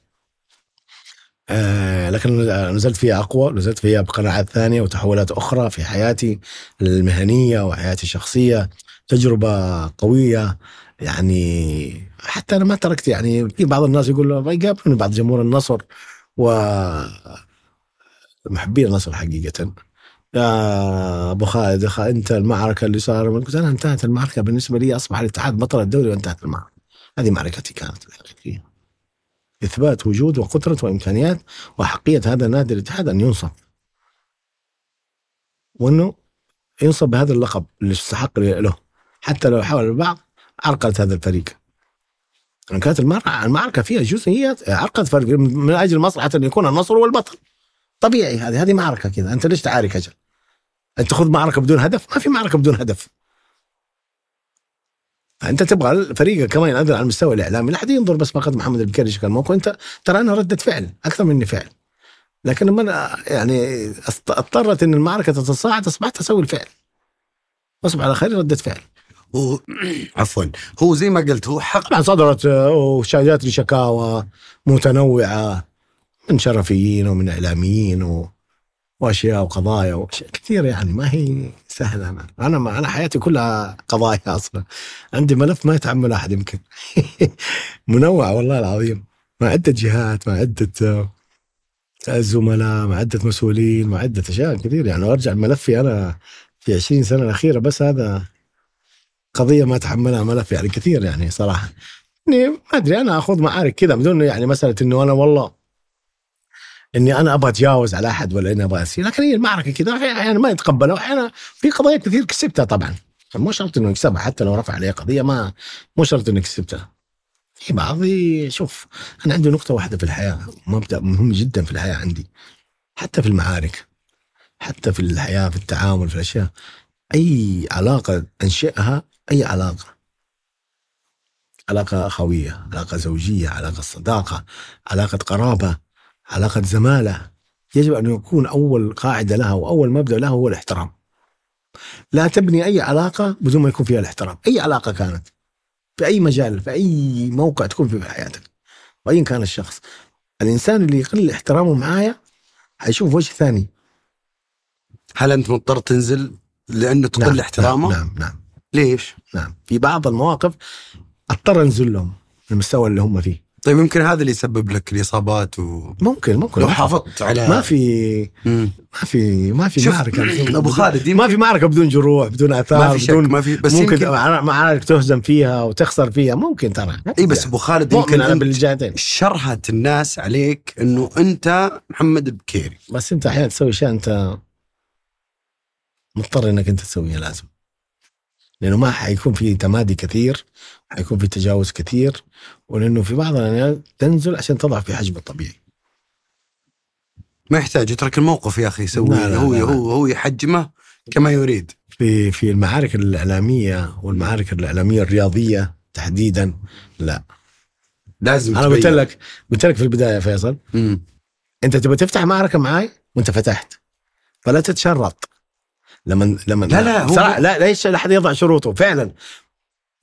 آه لكن نزلت فيها أقوى نزلت فيها بقناعات ثانية وتحولات أخرى في حياتي المهنية وحياتي الشخصية. تجربة قوية يعني حتى أنا ما تركت يعني في بعض الناس يقول يقابلوني بعض جمهور النصر و محبين النصر حقيقة. يا أبو خالد أنت المعركة اللي صار قلت أنا انتهت المعركة بالنسبة لي أصبح الاتحاد بطل الدوري وانتهت المعركة. هذه معركتي كانت الحقيقيه إثبات وجود وقدرة وإمكانيات وحقية هذا النادي الاتحاد أن ينصف. وأنه ينصب بهذا اللقب اللي يستحق له. حتى لو حاول البعض عرقلت هذا الفريق. كانت المعركة فيها جزئيات عقد فرق من أجل مصلحة أن يكون النصر والبطل. طبيعي هذه هذه معركة كذا. أنت ليش تعارك أجل؟ أنت تاخذ معركة بدون هدف؟ ما في معركة بدون هدف. أنت تبغى فريقك كمان ينزل على المستوى الإعلامي. لا أحد ينظر بس ما قد محمد البكيري شكل موقع انت ترى أنا ردة فعل أكثر مني فعل. لكن لما يعني اضطرت إن المعركة تتصاعد أصبحت أسوي الفعل. أصبح على خير ردة فعل. هو عفوا هو زي ما قلت هو حق. طبعا صدرت وجات لي شكاوى متنوعة من شرفيين ومن إعلاميين و... وأشياء وقضايا وأشياء كثيرة يعني ما هي سهلة. أنا أنا ما أنا حياتي كلها قضايا أصلا. عندي ملف ما يتحمل أحد يمكن. منوع والله العظيم. مع عدة جهات مع عدة زملاء مع عدة مسؤولين مع عدة أشياء كثير يعني. أرجع ملفي أنا في 20 سنة الأخيرة بس هذا قضية ما تحملها ملف يعني كثير يعني صراحة. يعني ما أدري أنا اخذ معارك كذا بدون يعني مسألة إنه أنا والله إني أنا أبغى أتجاوز على أحد ولا إني أبغى أسير. لكن هي المعركة كذا أحيانا ما يتقبلها وأحيانا في قضايا كثير كسبتها طبعا. مو شرط إنه يكسبها حتى لو رفع عليه قضية ما مو شرط انك كسبتها. في بعض شوف أنا عندي نقطة واحدة في الحياة مبدأ مهم جدا في الحياة عندي. حتى في المعارك حتى في الحياة في التعامل في الأشياء أي علاقة أنشئها أي علاقة؟ علاقة أخوية علاقة زوجية علاقة صداقة علاقة قرابة علاقة زمالة. يجب أن يكون أول قاعدة لها وأول مبدأ لها هو الاحترام. لا تبني أي علاقة بدون ما يكون فيها الاحترام. أي علاقة كانت؟ في أي مجال في أي موقع تكون فيه في حياتك. وأيا كان الشخص؟ الإنسان اللي يقل احترامه معايا حيشوف وجه ثاني. هل أنت مضطر تنزل لأنه تقل نعم احترامه؟ نعم نعم, نعم. ليش؟ نعم. في بعض المواقف اضطر انزل لهم المستوى اللي هم فيه. طيب يمكن هذا اللي يسبب لك الإصابات و ممكن ممكن. لو حافظت على ما في. ما في ما في معركة. أبو خالد ما في معركة بدون جروح بدون آثار ما في شك بدون ما في بس ممكن يمكن معارك تهزم فيها وتخسر فيها. ممكن ترى إي بس أبو خالد يمكن أنا بالجهتين شرهت الناس عليك إنه أنت محمد البكيري بس أنت أحيانا تسوي اشياء أنت مضطر إنك أنت تسويها لازم. لأنه ما حيكون في تمادي كثير حيكون في تجاوز كثير ولأنه في بعض الاحيان تنزل عشان تضع في حجم الطبيعي ما يحتاج يترك الموقف يا أخي يسوي لا، لا، هو لا، لا. هو هو يحجمه كما يريد في في المعارك الإعلامية والمعارك الإعلامية الرياضية تحديدا لا لازم أنا قلت. لك قلت لك في البداية فيصل مم. أنت تبغى تفتح معركة معاي وأنت فتحت فلا تتشرط لما لما لا، لا، هو- صراحة لا ليش لا احد يضع شروطه فعلا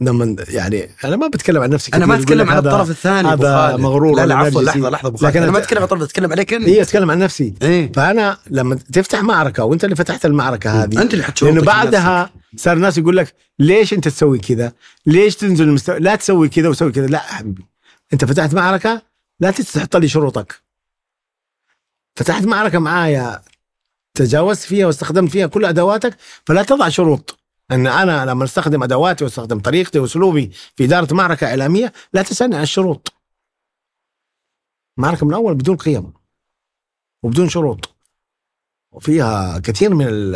لما يعني أنا ما بتكلم عن نفسي أنا ما أتكلم عن الطرف الثاني هذا. مغرور لا لا عفوا. لحظة لحظة لكن أنا ما اتكلم عن الطرف اتكلم عليك أنت هي اتكلم عن نفسي إيه فأنا لما تفتح معركة وأنت اللي فتحت المعركة هذه أنت اللي شروطك لأنه. بعدها صار الناس يقول لك ليش أنت تسوي كذا؟ ليش تنزل المستوى؟ لا تسوي كذا وسوي كذا، لا حبيبي أنت فتحت معركة لا تحط لي شروطك. فتحت معركة معايا تجاوزت فيها واستخدمت فيها كل أدواتك فلا تضع شروط إن أنا لما أستخدم أدواتي وأستخدم طريقتي وأسلوبي في إدارة معركة إعلامية لا تسألني عن الشروط. معركة من اول بدون قيم وبدون شروط. وفيها كثير من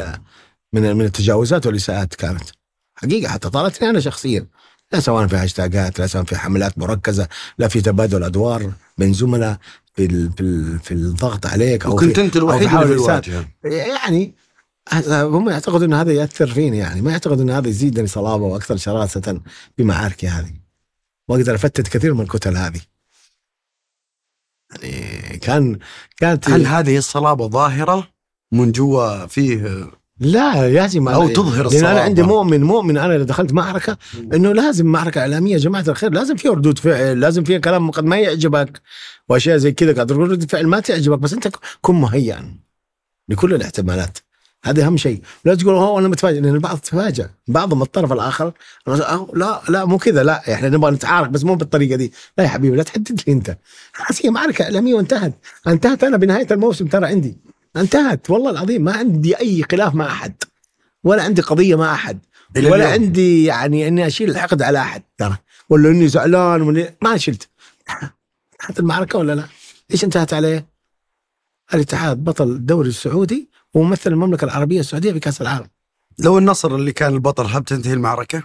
من من التجاوزات والإساءات كانت حقيقة حتى طالتني أنا شخصيا لا سواء في هاشتاجات لا سواء في حملات مركزة لا في تبادل أدوار بين زملاء في ال في, ال في الضغط عليك أو وكنت في أنت الوحيد في. الواجهه يعني. هذا- هم يعتقدوا إن هذا يأثر فيني يعني ما يعتقدوا إن هذا يزيدني صلابة وأكثر شراسة في معاركي هذه. وأقدر أفتت كثير من الكتل هذه. يعني كان كانت هل هذه الصلابة ظاهرة من جوا فيه لا لازم أو أنا- تظهر الصلابة. أنا عندي مؤمن مؤمن أنا إذا دخلت معركة إنه لازم معركة إعلامية يا جماعة الخير لازم فيها ردود فعل لازم فيها كلام قد ما يعجبك وأشياء زي كذا قاعد تقول ردود فعل ما تعجبك بس أنت كن مهيئا لكل الاحتمالات. هذا أهم شيء. لا تقول هو أنا متفاجئ. لأن البعض تفاجأ. بعضهم الطرف الآخر لا لا مو كذا لا إحنا نبغى نتعارك بس مو بالطريقة دي. لا يا حبيبي لا تحدد لي أنت. خلاص هي معركة إعلامية وانتهت. أنتهت أنا بنهاية الموسم ترى عندي. انتهت والله العظيم ما عندي أي خلاف مع أحد ولا عندي قضية مع أحد ولا اليوم. عندي يعني إني أشيل الحقد على أحد ترى ولا إني زعلان ولا ما شلت انتهت المعركة ولا لا؟ إيش انتهت عليه؟ الاتحاد بطل الدوري السعودي وممثل المملكة العربية السعودية في كأس العالم لو النصر اللي كان البطل هل تنتهي المعركة؟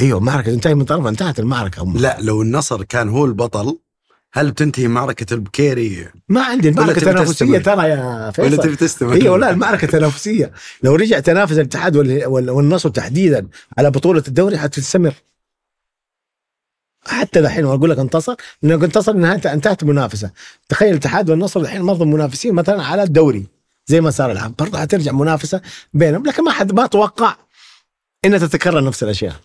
أيوه المعركة تنتهي من طرف انتهت المعركة لا لو النصر كان هو البطل هل بتنتهي معركة البكيري؟ ما عندي المعركة ولا تبي تنافسيه تستمر؟ ترى يا فيصل. ولا تبي تستمر؟ أيوه لا المعركة تنافسيه لو رجع تنافس الاتحاد وال- وال- والنصر تحديدا على بطولة الدوري حتستمر. حتى دحين واقول لك انتصر لأنه انتصر نهايه انتهت المنافسه تخيل الاتحاد والنصر الحين مرضى منافسين مثلا على الدوري زي ما صار الآن. برضه حترجع منافسة بينهم لكن ما حد ما أتوقع إنها تتكرر نفس الأشياء.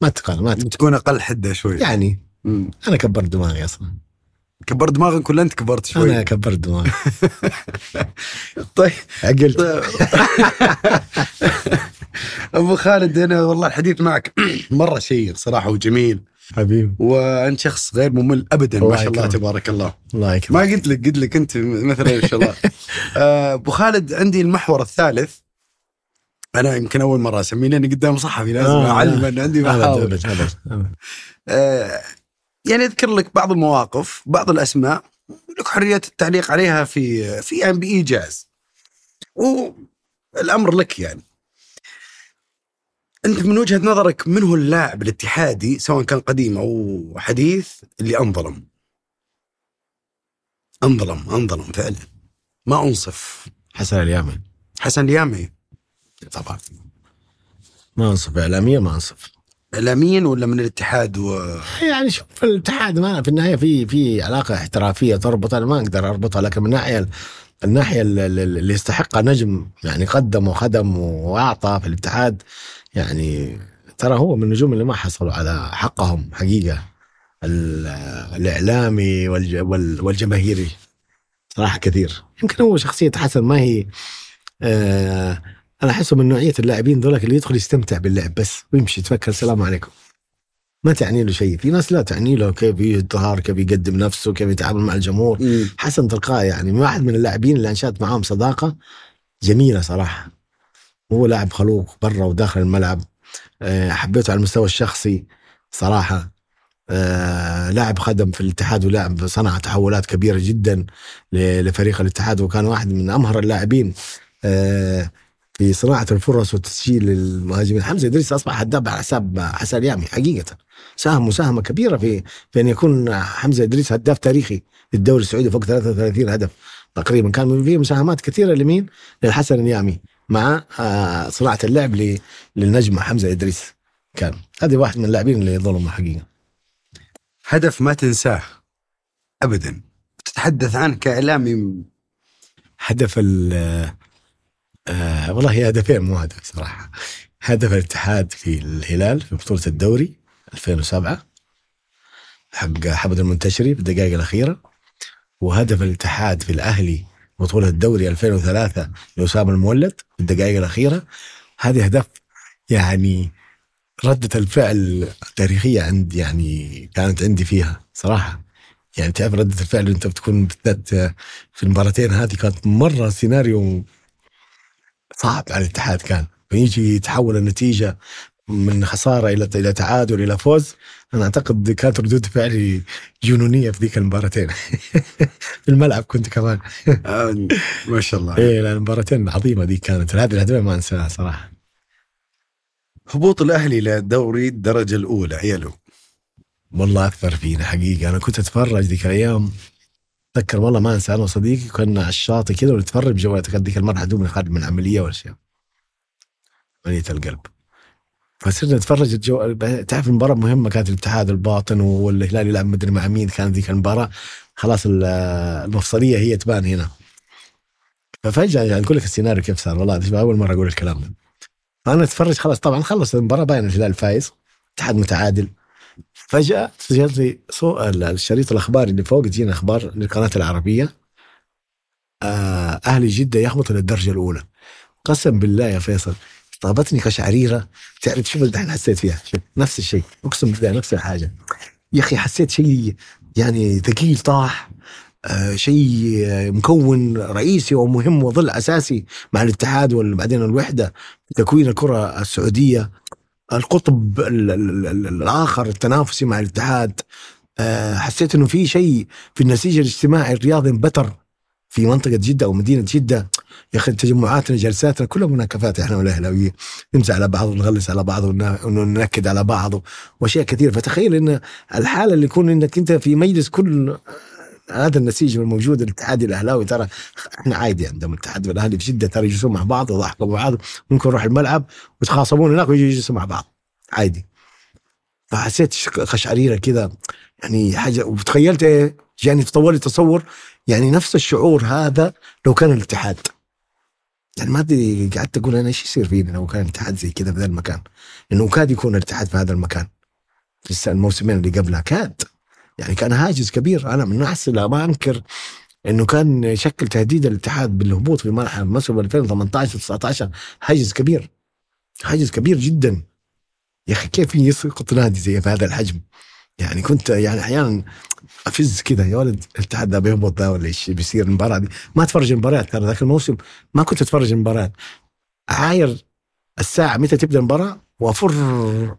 ما تتكرر ما تتكرر. بتكون أقل حدة شوي. يعني مم. أنا كبرت دماغي أصلا. كبر دماغك ولا أنت كبرت شوي؟ أنا كبرت دماغي. طيب. عقلت. أبو خالد أنا والله الحديث معك مرة شيق صراحة وجميل. حبيبي. وأنت شخص غير ممل ابدا ما شاء الله. تبارك الله. الله ما يكرمك قلت لك قلت لك أنت مثلا إن شاء الله. آه، أبو خالد عندي المحور الثالث. أنا يمكن أول مرة أسميه لأني قدام صحفي لازم آه، اعلم لا. ان عندي محاور. أبد أبد أبد. يعني أذكر لك بعض المواقف بعض الأسماء لك حرية التعليق عليها في في يعني بايجاز والأمر لك يعني. أنت من وجهة نظرك من هو اللاعب الاتحادي سواء كان قديم أو حديث اللي أنظلم؟ أنظلم أنظلم فعلا. ما أنصف. حسن اليامي. حسن اليامي. طبعا. ما أنصف اعلاميا ما أنصف. اعلاميا ولا من الاتحاد و... يعني شوف الاتحاد ما في النهاية في في علاقة احترافية تربط أنا ما أقدر أربطها لكن من الناحيه الناحيه اللي- يستحقها نجم يعني قدم وخدم وأعطى في الاتحاد يعني ترى هو من النجوم اللي ما حصلوا على حقهم حقيقة ال- الإعلامي والج- وال- والجماهيري صراحة كثير. يمكن هو شخصية حسن ما هي آه أنا أحسه من نوعية اللاعبين ذولك اللي يدخل يستمتع باللعب بس ويمشي يتفكر السلام عليكم. ما تعني له شيء. في ناس لا تعني له كيف يظهر كيف يقدم نفسه كيف يتعامل مع الجمهور. مم. حسن تلقائي يعني واحد من اللاعبين اللي انشات معاهم صداقة جميلة صراحة. هو لاعب خلوق برا وداخل الملعب آه، حبيته على المستوى الشخصي صراحة. آه، لاعب خدم في الاتحاد ولاعب صنع تحولات كبيرة جدا لفريق الاتحاد وكان واحد من أمهر اللاعبين. آه، في صناعة الفرص وتسجيل المهاجمين. حمزة إدريس أصبح هداف على حساب حسن اليامي حقيقة. ساهم مساهمة كبيرة في في أن يكون حمزة إدريس هداف تاريخي للدوري السعودي فوق 33 هدف تقريبا. كان فيه مساهمات كثيرة لمين؟ للحسن اليامي مع آه، صناعة اللعب للنجم حمزة إدريس. كان. هذه واحد من اللاعبين اللي ظلموا حقيقة. هدف ما تنساه ابدا. تتحدث عنه كإعلامي. هدف ال آه والله هدفين مو هدف صراحة. هدف الاتحاد في الهلال في بطولة الدوري 2007 حق حمد المنتشري في الدقائق الأخيرة. وهدف الاتحاد في الأهلي بطولة الدوري 2003 لاسامه المولد في الدقائق الأخيرة. هذه اهداف يعني ردة الفعل التاريخية عند يعني كانت عندي فيها صراحة. يعني تعرف ردة الفعل انت بتكون بالذات في المباراتين هذه كانت مرة سيناريو صعب على الاتحاد كان. فيجي يتحول النتيجة من خسارة إلى إلى تعادل إلى فوز. أنا أعتقد كانت ردود فعلي جنونية في ذيك المباراتين. في الملعب كنت كمان. آه ما شاء الله. إيه لا، المباراتين عظيمة دي كانت. هذه الهدفين ما أنساها صراحة. هبوط الأهلي لدوري الدرجة الأولى عيالو. والله اثر فينا حقيقة. أنا كنت أتفرج ذيك الأيام. أتذكر والله ما أنسى أنا وصديقي كنا على الشاطئ كذا ونتفرج بجوالات ذيك المره دوبنا خارج من عمليه ولا شيء. عمليه القلب. فصرنا نتفرج الجو... تعرف المباراة مهمة كانت الاتحاد الباطن والهلال يلعب مدري مع مين كان ذيك المباراة. خلاص ال- المفصلية هي تبان هنا. ففجأة يعني أقول لك السيناريو كيف صار والله أول مرة أقول الكلام ده. فأنا أتفرج خلاص طبعا خلص المباراة باين الهلال فايز. الاتحاد متعادل. فجأة جات لي. الشريط الأخباري اللي فوق تجينا أخبار للقناة العربية. آه أهلي جدة يهبط للدرجة الأولى. قسم بالله يا فيصل طابتني قشعريرة تعرف شوف الحين حسيت فيها؟ نفس الشيء. أقسم بالله نفس الحاجة. يا أخي حسيت شيء يعني ثقيل طاح. آه شيء مكون رئيسي ومهم وظل أساسي مع الاتحاد وبعدين الوحدة في تكوين الكرة السعودية. القطب ال- ال- ال- الآخر التنافسي مع الاتحاد. آه، حسيت إنه في شيء في النسيج الاجتماعي الرياضي انبتر في منطقة جدة أو مدينة جدة. يا أخي تجمعاتنا جلساتنا كلها مناكفات إحنا والاهلاويين نمزح على بعض ونغلس على بعض ون- وننكد على بعض وأشياء كثيرة. فتخيل إن الحالة اللي يكون إنك أنت في مجلس كل هذا النسيج الموجود الاتحادي الأهلاوي ترى إحنا عادي عندهم الاتحاد والاهلي في جده ترى يجلسون مع بعض ويضحكوا مع بعض ممكن يروح الملعب ويتخاصمون هناك ويجوا يجلسوا مع بعض عادي. فحسيت قشعريره كذا يعني حاجة وتخيلت إيه؟ يعني تطور لي تصور يعني نفس الشعور هذا لو كان الاتحاد. يعني ما أدري قعدت أقول أنا إيش يصير فينا لو كان الاتحاد زي كذا في ذا المكان؟ انه كاد يكون الاتحاد في هذا المكان. في الموسمين اللي قبلها كاد. يعني كان هاجس كبير. أنا من اللي ما أنكر إنه كان يشكل تهديد الاتحاد بالهبوط في مرحله موسم 2018 19 حاجز كبير. حاجز كبير جدا. يا أخي كيف يسقط نادي زي بهذا الحجم؟ يعني كنت يعني أحيانا أفز كذا يا ولد الاتحاد ده بيهبط ده ولا إيش؟ بيصير المباراة دي. ما اتفرج المباريات ترى. ذاك الموسم ما كنت اتفرج المباريات عاير الساعة متى تبدأ المباراة وأفر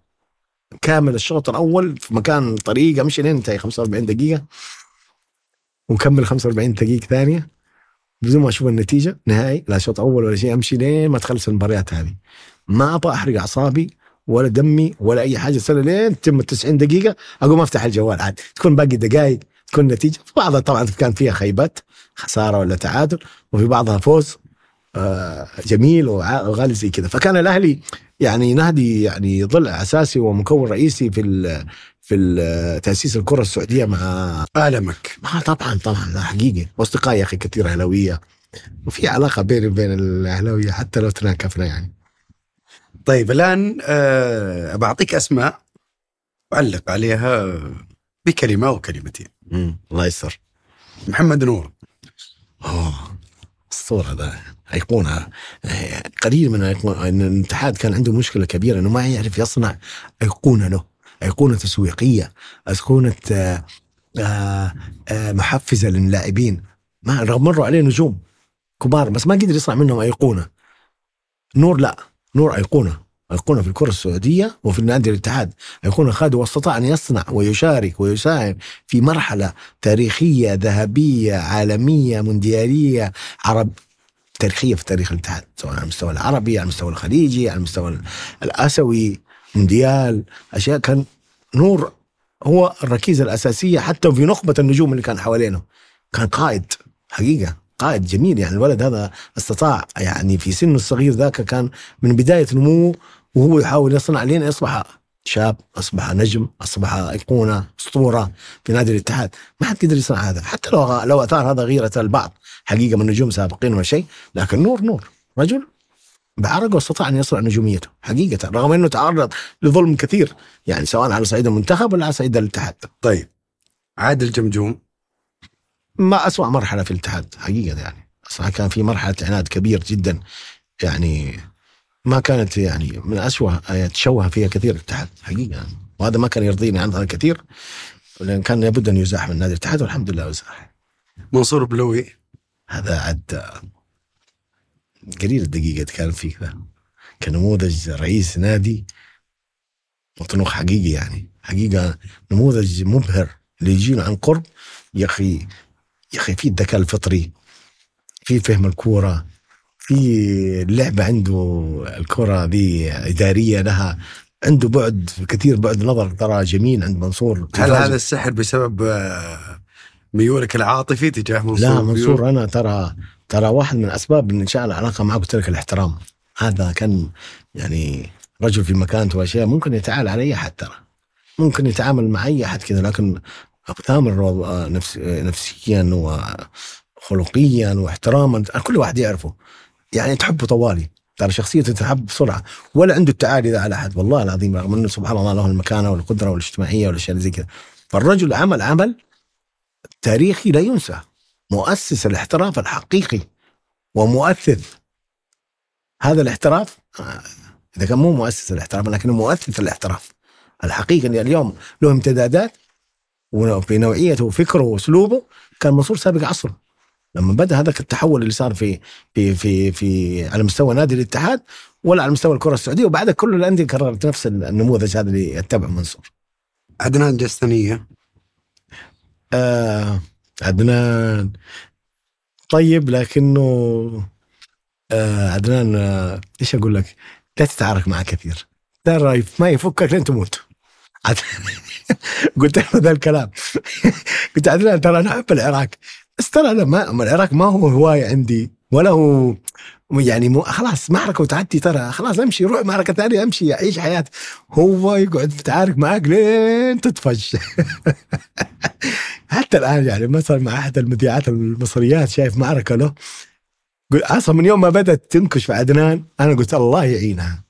كامل الشوط الأول في مكان طريق امشي لين انتهي 45 دقيقة. ونكمل 45 دقيقة ثانية. بدون ما أشوف النتيجة نهائي لا شوط أول ولا شيء أمشي لين ما تخلص المباريات هذه. ما أبغى أحرق أعصابي ولا دمي ولا أي حاجة سنه لين تتم ال 90 دقيقة أقوم أفتح الجوال عاد. تكون باقي دقائق تكون نتيجة. في بعضها طبعا كان فيها خيبات خسارة ولا تعادل وفي بعضها فوز آه، جميل وغالي زي كذا. فكان الأهلي يعني نادي يعني ضلع أساسي ومكون رئيسي في ال في تأسيس الكرة السعودية مع المك آه طبعا طبعا لا حقيقي. واصدقائي يا أخي كثير أهلاوية. وفي علاقة بيني وبين الأهلاوية حتى لو تناكفنا يعني. طيب الآن أه بعطيك أسماء وعلق عليها بكلمة أو كلمتين. الله يستر. محمد نور. أوه الصورة ده. أيقونة آه، قليل من إن الاتحاد كان عنده مشكلة كبيرة إنه ما يعرف يصنع أيقونة له. أيقونة تسويقية أيقونة آه، آه، آه، محفزة للاعبين. ما رغم مروا عليه نجوم كبار بس ما قدر يصنع منهم أيقونة. نور لا نور أيقونة. أيقونة في الكرة السعودية وفي النادي الاتحاد. أيقونة خادم واستطاع أن يصنع ويشارك ويساهم في مرحلة تاريخية ذهبية عالمية مونديالية عرب تاريخية في تاريخ الاتحاد سواء على المستوى العربي على المستوى الخليجي على المستوى الآسيوي مونديال أشياء كان نور هو الركيزة الأساسية حتى في نخبة النجوم اللي كان حوالينه. كان قائد حقيقة قائد جميل يعني. الولد هذا استطاع يعني في سنه الصغير ذاك كان من بداية نموه وهو يحاول يصنع لين يصبح شاب أصبح نجم أصبح إيقونة أسطورة في نادي الاتحاد. ما حد قدر يصنع هذا. حتى لو لو أثار هذا غيرة البعض حقيقة من نجوم سابقين ولا شيء لكن نور نور. رجل بعرقه استطاع أن يصنع نجوميته حقيقة رغم أنه تعرض لظلم كثير يعني سواء على صعيد المنتخب ولا على صعيد الاتحاد. طيب. عادل جمجوم. ما أسوأ مرحلة في الاتحاد حقيقة يعني. صراحة كان في مرحلة عناد كبير جدا يعني ما كانت يعني من أسوأ تشوه فيها كثير الاتحاد حقيقة. وهذا ما كان يرضيني عنها كثير. لأن كان لابد أن يزاح من نادي الاتحاد والحمد لله يزاح منصور بلوي. هذا عد قليل الدقيقة كان فيه ذا. كنموذج رئيس نادي مطنوخ حقيقي يعني. حقيقة نموذج مبهر اللي يجينا عن قرب يا أخي يا أخي في الذكاء الفطري في فهم الكورة في اللعبة عنده الكرة دي إدارية لها عنده بعد كثير بعد نظر ترى جميل عند منصور. هل هذا السحر بسبب آه، ميولك العاطفي تجاه منصور لا؟ منصور أنا ترى ترى واحد من أسباب انشاء العلاقه معه قلت لك الاحترام. هذا كان يعني رجل في مكانته واشياء ممكن يتعامل على أي احد ترى. ممكن يتعامل مع أي احد كذا لكن و- نفس نفسيا وخلقيا واحتراما كل واحد يعرفه. يعني تحبه طوالي. ترى شخصيته تحب بسرعة. ولا عنده التعالي ذا على أحد والله العظيم رغم أنه سبحان الله له المكانة والقدرة والاجتماعية والأشياء اللي زي كذا. فالرجل عمل عمل تاريخي لا ينسى. مؤسس الاحتراف الحقيقي ومؤثر هذا الاحتراف آه، إذا كان مو مؤسس الاحتراف لكنه مؤثر الاحتراف الحقيقي. إن اليوم له امتدادات وفي نوعيته وفكره وأسلوبه كان منصور سابق عصره. لما بدأ هذاك التحول اللي صار في في في في على مستوى نادي الاتحاد ولا على مستوى الكرة السعودية وبعدها كل الأندية كررت نفس النموذج هذا اللي يتبع منصور. عدنان جستنيه آه عدنان. طيب لكنه آه عدنان آه إيش أقول لك؟ لا تتعارك معه كثير. ترى ما يفكك لين تموت. قلت له ذا الكلام. قلت عدنان ترى أنا أحب العراق. بس ترى أنا ما العراق ما هو هواية عندي. ولا هو يعني مو خلاص معركة وتعدي ترى. خلاص امشي روح معركة ثانية امشي عيش حياتك هو يقعد يتعارك معك لين تطفش. حتى الآن يعني مثلا مع أحد المذيعات المصريات شايف معركة له. أصلا من يوم ما بدأت تنكش في عدنان أنا قلت الله يعينها.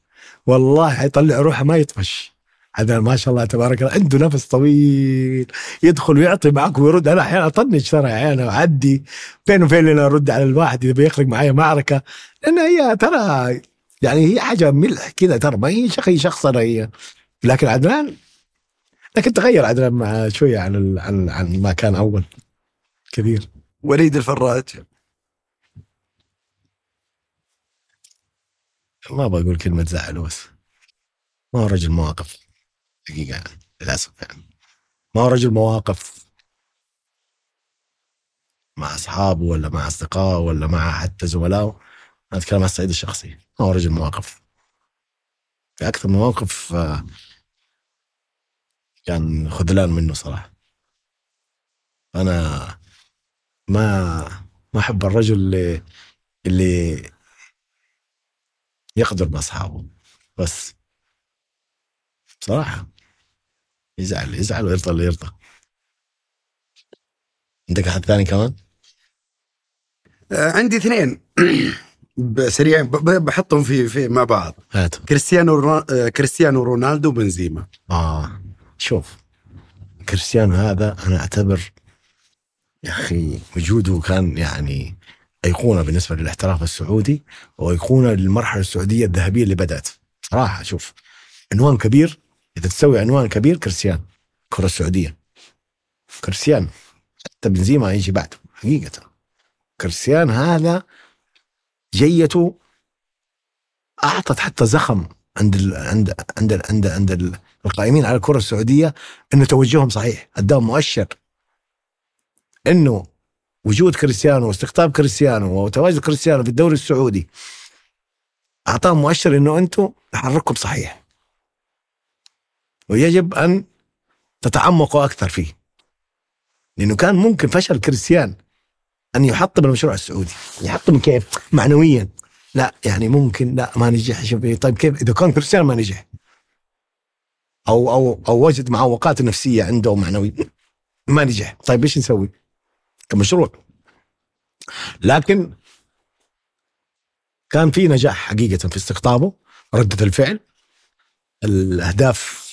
والله حيطلع روحه ما يطفش. عدنان ما شاء الله تبارك الله عنده نفس طويل. يدخل ويعطي معك ويرد. أنا أحيانا أطنش ترى أحيانا أعدي. فين وفين لين أرد على الواحد إذا بيخلق معي معركة. لأن هي ترى يعني هي حاجة ملح كذا ترى ما هي شخي شخصنه هي لكن عدنان لكن تغير عدنان مع شوية عن عن عن ما كان أول. كثير. وليد الفراج. ما بقول كلمة زعله بس. ما هو رجل مواقف. حقيقة يعني للأسف يعني. ما هو رجل مواقف مع أصحابه ولا مع أصدقائه ولا مع حتى زملائه أنا أتكلم عن الصعيد الشخصي. ما هو رجل مواقف. في أكثر من موقف آه، كان خذلان منه صراحة. أنا ما ما أحب الرجل اللي اللي يقدر بأصحابه. بس بصراحة يزعل يزعل ويرضى اللي يرضى. عندك أحد ثاني كمان؟ آه، عندي اثنين. سريع بحطهم في في مع بعض. هات كريستيانو آه، كريستيانو رونالدو بنزيما آه شوف. كريستيانو هذا أنا أعتبر يا أخي وجوده كان يعني أيقونة بالنسبة للاحتراف السعودي وأيقونة للمرحلة السعودية الذهبية اللي بدأت. صراحة شوف. عنوان كبير إذا تسوي عنوان كبير كريستيانو الكرة السعودية كريستيانو حتى بنزيما يجي بعده حقيقة. كريستيان هذا جيته أعطت حتى زخم عند ال عند عند ال عند عند ال- القائمين على الكرة السعودية إنه توجههم صحيح. اداهم مؤشر. إنه وجود كريستيانو واستقطاب كريستيانو وتواجد كريستيانو في الدوري السعودي أعطاهم مؤشر إنه أنتم تحرككم صحيح. ويجب أن تتعمقوا أكثر فيه. لأنه كان ممكن فشل كريستيان أن يحطم المشروع السعودي. يحطم كيف؟ معنويا. لا يعني ممكن لا ما نجح. طيب كيف؟ إذا كان كريستيانو ما نجح. أو أو أو وجد معوقات نفسية عنده معنوي ما نجح. طيب إيش نسوي؟ كمشروع. لكن كان في نجاح حقيقة في استقطابه ردة الفعل الأهداف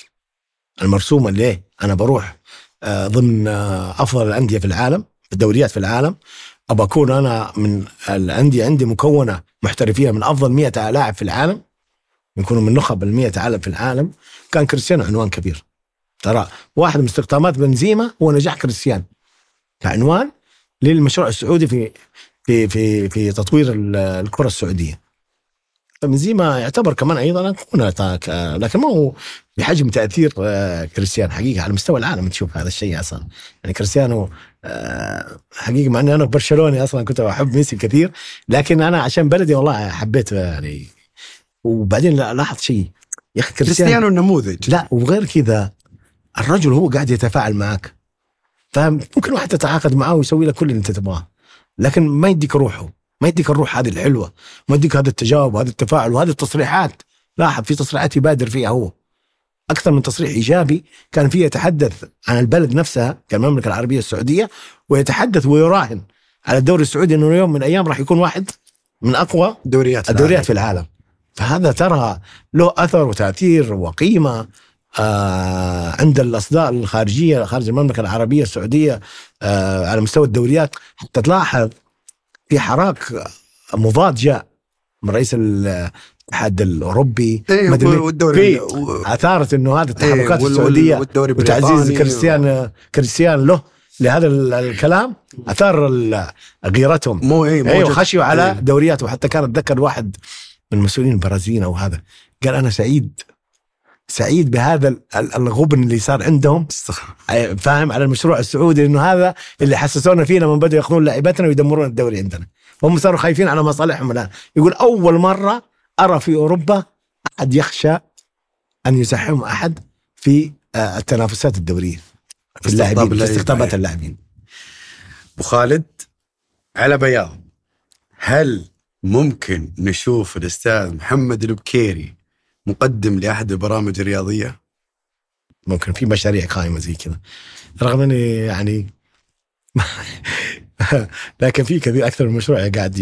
المرسومة ليه أنا بروح آه، ضمن آه، أفضل الأندية في العالم الدوريات في العالم أبى أكون أنا من الأندية عندي مكونة محترفية من أفضل 100 لاعب في العالم يكونوا من نخب ال 100 عالم في العالم. كان كريستيانو عنوان كبير. ترى واحد من استخدامات بنزيما هو نجاح كريستيانو. كعنوان للمشروع السعودي في في في في تطوير ال- الكرة السعودية. فبنزيما يعتبر كمان أيضا ايقونه آه، لكن ما هو بحجم تأثير آه، كريستيانو. حقيقة على مستوى العالم تشوف هذا الشيء أصلا. يعني كريستيانو آه، حقيقة مع إني أنا برشلوني أصلا كنت أحب ميسي كثير لكن أنا عشان بلدي والله حبيت يعني. وبعدين لا- لاحظ شيء. يا أخي كريستيانو كريستيانو النموذج لا وغير كذا الرجل هو قاعد يتفاعل معك. فاهم ممكن واحد تتعاقد معاه ويسوي لك كل اللي أنت تبغاه لكن ما يديك روحه. ما يديك الروح هذه الحلوة ما يديك هذا التجاوب وهذا التفاعل وهذه التصريحات. لاحظ في تصريحات يبادر فيها هو. أكثر من تصريح إيجابي كان فيه يتحدث عن البلد نفسها كالمملكة العربية السعودية ويتحدث ويراهن على الدوري السعودي إنه يوم من الأيام راح يكون واحد من أقوى دوريات الدوريات في العالم. فهذا ترى له أثر وتأثير وقيمة آه عند الأصداء الخارجية خارج المملكة العربية السعودية آه على مستوى الدوريات. حتى تلاحظ في حراك مضاد جاء من رئيس الاتحاد الأوروبي إيه. والدوري في آثارت إنه هذه التحركات إيه، وال- السعودية والدوري وتعزيز. كريستيان كريستيان له لهذا ال- الكلام أثار غيرتهم مو إيه أيوه موجود. خشوا على إيه. دورياته وحتى كان أتذكر واحد من المسؤولين البرازيليين أو هذا قال أنا سعيد سعيد بهذا ال- ال- الغبن اللي صار عندهم. فاهم؟ على المشروع السعودي إنه هذا اللي حسسونا فيه لما بدأوا ياخذون لاعباتنا ويدمرون الدوري عندنا. هم صاروا خايفين على مصالحهم الآن. يقول أول مرة أرى في أوروبا أحد يخشى أن يزاحمهم أحد في آه، التنافسات الدورية في اللاعبين في. استقطابات اللاعبين. أبو خالد على بياض. هل ممكن نشوف الأستاذ محمد البكيري مقدم لأحد البرامج الرياضية؟ ممكن في مشاريع قائمة زي كذا. رغم إني يعني لكن في كثير أكثر من مشروع قاعد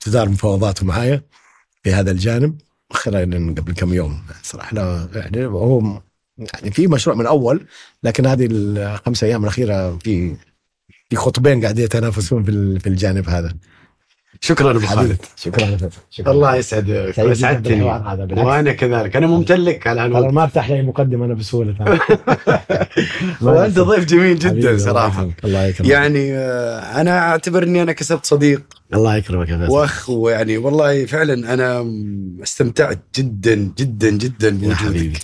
تدار مفاوضاته معايا في هذا الجانب. خلال قبل كم يوم صراحة. لا يعني هو يعني في مشروع من أول لكن هذه الخمس أيام الأخيرة في في خطبين قاعدين يتنافسون في الجانب هذا. شكرا أبو خالد. شكرا شكرا. الله يسعدك اسعدتني. وأنا كذلك. أنا ممتن لك على أنا هالوقت ما افتح لي مقدمه أنا بسهولة وأنت ضيف جميل جدا صراحة. الله يكرمك. يعني آه، أنا أعتبر إني أنا كسبت صديق. الله يكرمك يا وأخ ويعني والله فعلا أنا استمتعت جدا جدا جدا بوجودك.